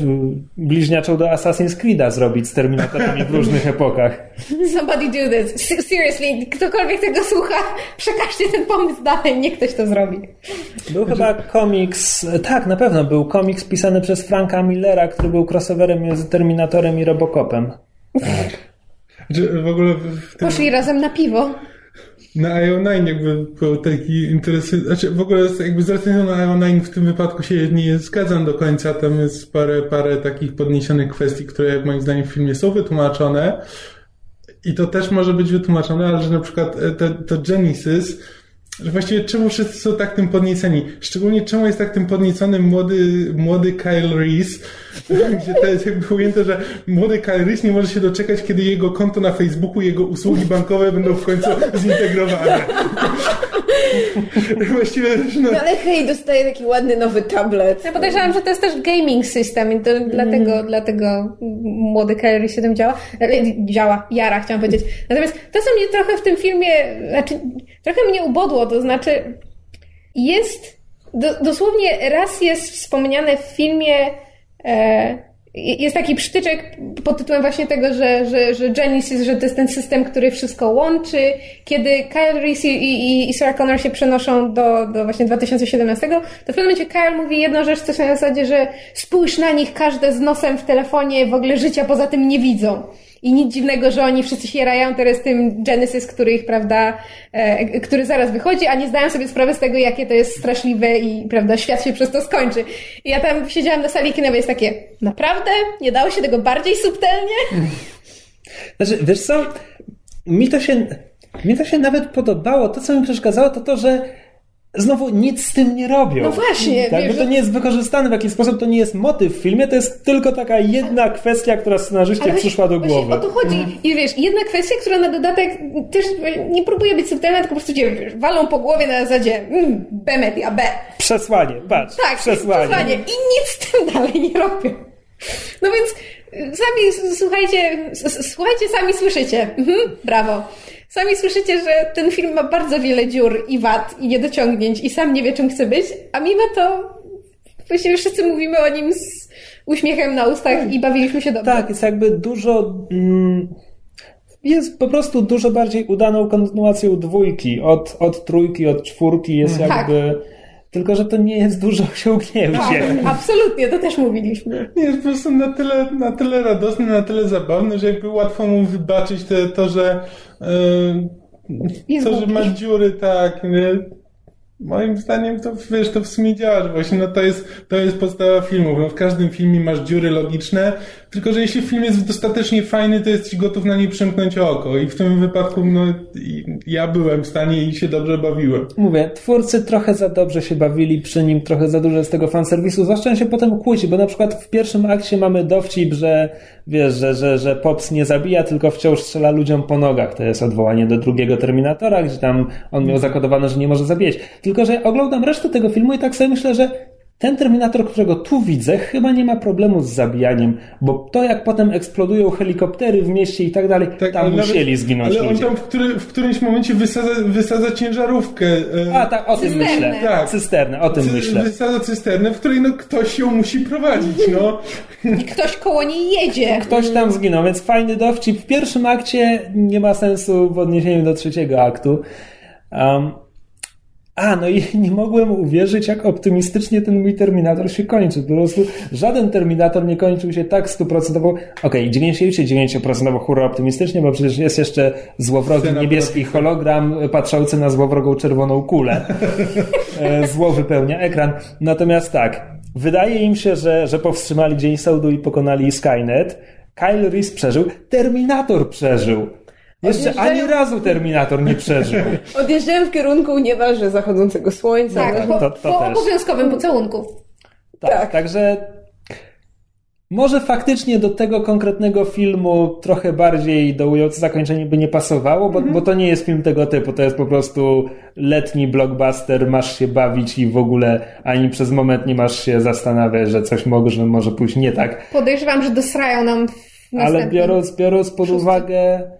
bliźniaczą do Assassin's Creed'a zrobić z Terminatorami w różnych <laughs> epokach. Somebody do this. Seriously, ktokolwiek tego słucha, przekażcie ten pomysł dalej, niech ktoś to zrobi. Był chyba komiks, tak, na pewno był komiks pisany przez Franka Millera, który był crossoverem między Terminatorem i Robocopem. W ogóle w, tym, Poszli razem na piwo. na IO9 jakby był taki interesujący, znaczy w ogóle jakby z recenzją na IO9 w tym wypadku się nie zgadzam do końca, tam jest parę, parę takich podniesionych kwestii, które moim zdaniem w filmie są wytłumaczone i to też może być wytłumaczone, ale że na przykład e, to, to Genesis, że właściwie czemu wszyscy są tak tym podnieceni? Szczególnie czemu jest tak tym podniecony młody, młody Kyle Reese, <laughs> gdzie to jest jakby ujęte, że młody Kyle Reese nie może się doczekać, kiedy jego konto na Facebooku, jego usługi bankowe będą w końcu <laughs> zintegrowane. <laughs> Właściwie, no, No ale hej, dostaję taki ładny nowy tablet. Ja podejrzewam, że to jest też gaming system i to dlatego, dlatego młody Kyrie się tym działa. Działa, jara chciałam powiedzieć. Natomiast to, co mnie trochę w tym filmie, znaczy, trochę mnie ubodło, to znaczy jest, do, dosłownie raz jest wspomniane w filmie, e, jest taki przytyczek pod tytułem właśnie tego, że, że, że Genesis, że to jest ten system, który wszystko łączy. Kiedy Kyle Reese i, i, i Sarah Connor się przenoszą do, do właśnie 2017, to w pewnym momencie Kyle mówi jedną rzecz, coś na zasadzie, że spójrz na nich, każde z nosem w telefonie, w ogóle życia poza tym nie widzą. I nic dziwnego, że oni wszyscy się rają teraz tym Genesis, który ich, prawda, e, który zaraz wychodzi, a nie zdają sobie sprawy z tego, jakie to jest straszliwe i, prawda, świat się przez to skończy. I ja tam siedziałam na sali kinowej, jest takie, naprawdę? Nie dało się tego bardziej subtelnie? Znaczy, wiesz co, mi to się, mi to się nawet podobało. To, co mi przeszkadzało, to to, że znowu nic z tym nie robią. No właśnie, tak, wiesz, bo to nie jest wykorzystane w jakiś sposób, to nie jest motyw w filmie, to jest tylko taka jedna kwestia, która scenarzyście przyszła do głowy. O to chodzi. I wiesz, jedna kwestia, która na dodatek też nie próbuje być subtelna, tylko po prostu cię wiesz, walą po głowie na zasadzie mm, B media, B. Przesłanie, patrz, Tak, przesłanie. przesłanie. I nic z tym dalej nie robią. No więc y, sami słuchajcie, słuchajcie, sami słyszycie. Mhm, brawo. Sami słyszycie, że ten film ma bardzo wiele dziur i wad i niedociągnięć i sam nie wie, czym chce być, a mimo to właściwie wszyscy mówimy o nim z uśmiechem na ustach i bawiliśmy się dobrze. Tak, jest jakby dużo. Mm, jest po prostu dużo bardziej udaną kontynuacją dwójki. Od, od trójki, od czwórki jest Tak. jakby. Tylko, że to nie jest dużo osiągnięcie. Tak, absolutnie, to też mówiliśmy. Nie, jest po prostu na tyle, na tyle radosny, na tyle zabawny, że jakby łatwo mu wybaczyć te, to, że Jest to, że głupi. ma dziury, tak. Nie, moim zdaniem to wiesz, to w sumie działa, że właśnie no to jest, to jest podstawa filmu. No, w każdym filmie masz dziury logiczne, tylko że jeśli film jest dostatecznie fajny, to jesteś gotów na nie przymknąć oko. I w tym wypadku no, ja byłem w stanie i się dobrze bawiłem. Mówię, twórcy trochę za dobrze się bawili przy nim, trochę za dużo z tego fanserwisu, zwłaszcza się potem kłóci, bo na przykład w pierwszym akcie mamy dowcip, że wiesz, że, że, że Pops nie zabija, tylko wciąż strzela ludziom po nogach. To jest odwołanie do drugiego Terminatora, gdzie tam on miał zakodowane, że nie może zabijać. Tylko, że oglądam resztę tego filmu i tak sobie myślę, że ten Terminator, którego tu widzę, chyba nie ma problemu z zabijaniem, bo to jak potem eksplodują helikoptery w mieście i tak dalej, tam ale nawet- musieli zginąć Ale on ludzie. tam w, który, w którymś momencie wysadza, wysadza ciężarówkę. e, A tak, o tym Cysternę. myślę. Tak. Cysternę, o tym cy- myślę. Wysadza cysternę, w której no, ktoś ją musi prowadzić, no. I ktoś koło niej jedzie. <laughs> Ktoś tam zginął, więc fajny dowcip. W pierwszym akcie nie ma sensu w odniesieniu do trzeciego aktu. Um, A, no i <laughs> nie mogłem uwierzyć, jak optymistycznie ten mój Terminator się kończy. Po prostu żaden Terminator nie kończył się tak stuprocentowo, okej, okay, 99% hurra optymistycznie, bo przecież jest jeszcze złowrogi niebieski hologram patrzący na złowrogą czerwoną kulę. <laughs> E, Zło wypełnia ekran. Natomiast tak, wydaje im się, że, że powstrzymali Dzień Sądu i pokonali Skynet. Kyle Reese przeżył, Terminator przeżył. Jeszcze Odjeżdżają- ani razu Terminator nie przeżył. <laughs> Odjeżdżają w kierunku niemalże zachodzącego słońca. Tak, po, to- to po też. obowiązkowym pocałunku. Tak, Tak. także może faktycznie do tego konkretnego filmu trochę bardziej dołujące zakończenie by nie pasowało, bo, bo to nie jest film tego typu. To jest po prostu letni blockbuster, masz się bawić i w ogóle ani przez moment nie masz się zastanawiać, że coś może, może pójść nie tak. Podejrzewam, że dosrają nam w Ale biorąc, biorąc pod Wszyscy. uwagę,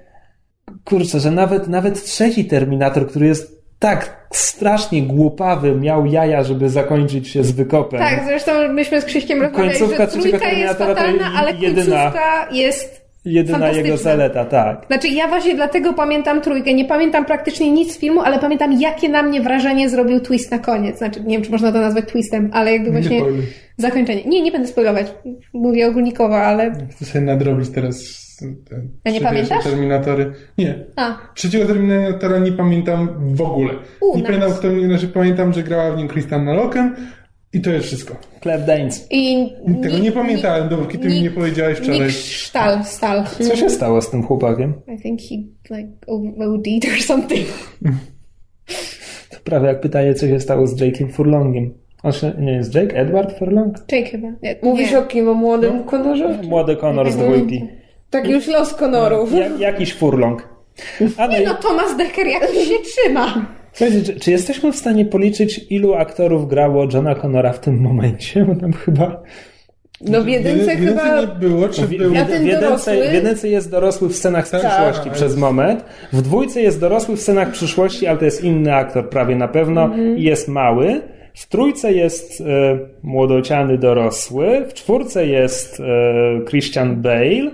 kurczę, że nawet, nawet trzeci Terminator, który jest tak strasznie głupawy, miał jaja, żeby zakończyć się z wykopem. Tak, zresztą myśmy z Krzyśkiem rozmawiali, że trójka jest fatalna, ale jedyna- końcówka jest Jedyna jego zaleta, tak. Znaczy ja właśnie dlatego pamiętam trójkę. Nie pamiętam praktycznie nic z filmu, ale pamiętam jakie na mnie wrażenie zrobił twist na koniec. Znaczy nie wiem, czy można to nazwać twistem, ale jakby Nie właśnie powiem. zakończenie. Nie, nie będę spoilować. Mówię ogólnikowo, ale... Chcę sobie nadrobić teraz te A nie pamiętasz? Terminatory. Nie. A, Trzeciego Terminatora nie pamiętam w ogóle. U, nie nice. pamiętam kto, znaczy pamiętam, że grała w nim Kristana Loken i to jest wszystko. Claire Danes. i... Tego nie pamiętałem, dopóki ty mi nie powiedziałeś wczoraj. Nick Stahl, Stahl. Co się stało z tym chłopakiem? I think he like OD'd or something. To prawie jak pytanie, co się stało z Jake'em Furlongiem. On się, nie jest Jake? Edward Furlong? Jake chyba. Nie, Mówisz nie. o kim? O młodym No. konorze? Młody Connor z dwójki. Tak już los konorów. Ja, jakiś Furlong. <laughs> A no, no, Thomas Decker jakoś się trzyma. słuchajcie, czy, czy jesteśmy w stanie policzyć, ilu aktorów grało Johna Connora w tym momencie? Bo tam chyba... No w jedynce W chyba... nie było, czy W, było? w, w, jedynce, w jedynce jest dorosły w scenach z Tak. przyszłości Tak. przez moment. W dwójce jest dorosły w scenach przyszłości, ale to jest inny aktor prawie na pewno Mhm. i jest mały. W trójce jest e, młodociany dorosły. W czwórce jest e, Christian Bale.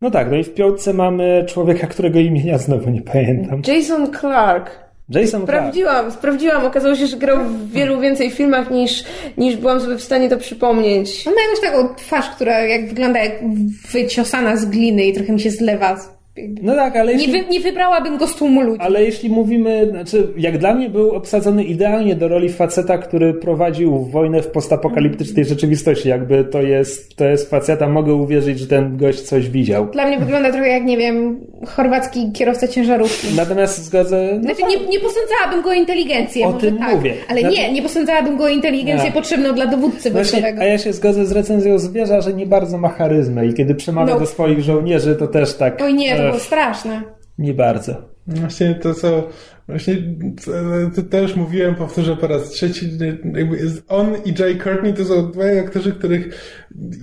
No tak, no i w piątce mamy człowieka, którego imienia znowu nie pamiętam. Jason Clark. Jason Clark. Sprawdziłam, sprawdziłam. Okazało się, że grał w wielu więcej filmach niż, niż byłam sobie w stanie to przypomnieć. On ma jakąś taką twarz, która jak wygląda jak wyciosana z gliny i trochę mi się zlewa. No tak, ale Nie, jeśli, wy, nie wybrałabym go z tłumu ludzi. ale jeśli mówimy, znaczy jak dla mnie był obsadzony idealnie do roli faceta, który prowadził wojnę w postapokaliptycznej rzeczywistości, jakby to jest, to jest faceta, mogę uwierzyć, że ten gość coś widział. Dla mnie wygląda trochę jak, nie wiem, chorwacki kierowca ciężarówki. Natomiast zgodzę, no Znaczy, nie, nie posądzałabym go o inteligencję. O tym tak, mówię. Ale Znaczy- nie, nie posądzałabym go o inteligencję Nie. potrzebną dla dowódcy Właśnie, wojskowego. a ja się zgodzę z recenzją zwierza, że nie bardzo ma charyzmę i kiedy przemawia No. do swoich żołnierzy, to też tak Oj nie, to było straszne. nie bardzo. Właśnie to co, właśnie to, to już mówiłem, powtórzę po raz trzeci, że jakby jest on i Jay Courtney to są dwaj aktorzy, których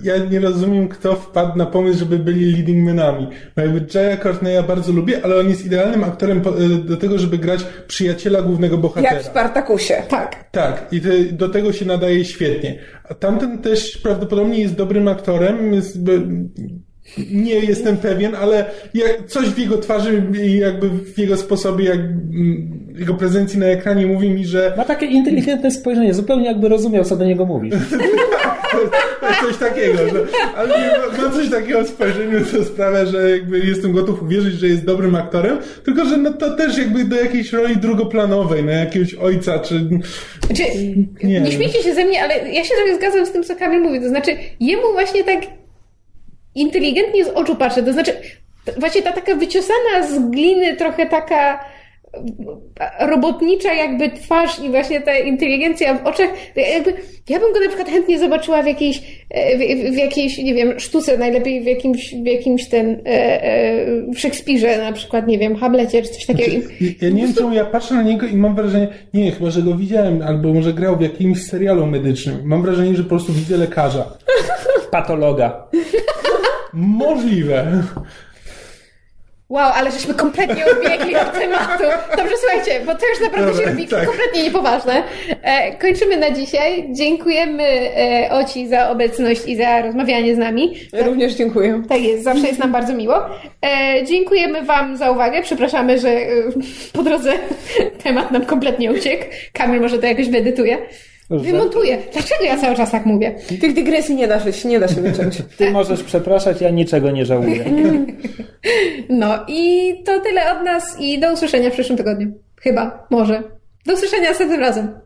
ja nie rozumiem, kto wpadł na pomysł, żeby byli leading menami. Bo jakby Jaya Courtneya bardzo lubię, ale on jest idealnym aktorem po- do tego, żeby grać przyjaciela głównego bohatera. Jak w Spartakusie. Tak. Tak, i do tego się nadaje świetnie. A tamten też prawdopodobnie jest dobrym aktorem, jest, nie jestem pewien, ale coś w jego twarzy i jakby w jego sposobie, jak, mm, jego prezencji na ekranie mówi mi, że Ma takie inteligentne spojrzenie, zupełnie jakby rozumiał, co do niego mówisz. <laughs> coś takiego, że, ale ma- ma coś takiego w spojrzeniu, co sprawia, że jakby jestem gotów uwierzyć, że jest dobrym aktorem, tylko że no to też jakby do jakiejś roli drugoplanowej, na jakiegoś ojca, czy Znaczy, Nie. nie, śmiejcie się ze mnie, ale ja się trochę zgadzam z tym, co Kamil mówi. To znaczy, jemu właśnie tak inteligentnie z oczu patrzę. To znaczy, właśnie ta taka wyciosana z gliny, trochę taka e, robotnicza jakby twarz i właśnie ta inteligencja w oczach, jakby, ja bym go na przykład chętnie zobaczyła w jakiejś, e, w, w jakiejś, nie wiem, sztuce, najlepiej w jakimś, w jakimś ten, e, e, w Szekspirze na przykład, nie wiem, Hamlecie czy coś takiego. I- Ja nie wiem, czemu ja patrzę na niego i mam wrażenie, nie, chyba, że go widziałem, albo może grał w jakimś serialu medycznym. Mam wrażenie, że po prostu widzę lekarza. Patologa. Możliwe. Wow, ale żeśmy kompletnie odbiegli od tematu. Dobrze, słuchajcie, bo to już naprawdę Dobra, się robi tak. kompletnie niepoważne. E, kończymy na dzisiaj. Dziękujemy e, Oci za obecność i za rozmawianie z nami. Ja również dziękuję. Tak jest, zawsze jest nam bardzo miło. E, dziękujemy Wam za uwagę. Przepraszamy, że e, po drodze <laughs> temat nam kompletnie uciekł. Kamil może to jakoś wyedytuje. Wymontuje. Dlaczego ja cały czas tak mówię? Tych dygresji nie da się, nie da się wyciąć. Ty możesz przepraszać, ja niczego nie żałuję. <laughs> No i to tyle od nas i do usłyszenia w przyszłym tygodniu. Chyba, może. Do usłyszenia następnym razem.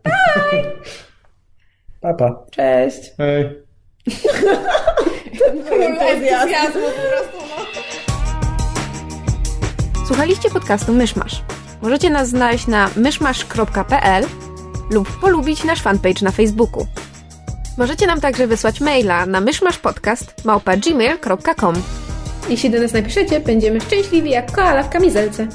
Papa. Cześć. Ej. <laughs> Entuzjazm. Słuchaliście podcastu Myszmasz. Możecie nas znaleźć na myszmasz.pl lub polubić nasz fanpage na Facebooku. Możecie nam także wysłać maila na myszmaszpodcast.gmail.com Jeśli do nas napiszecie, będziemy szczęśliwi jak koala w kamizelce.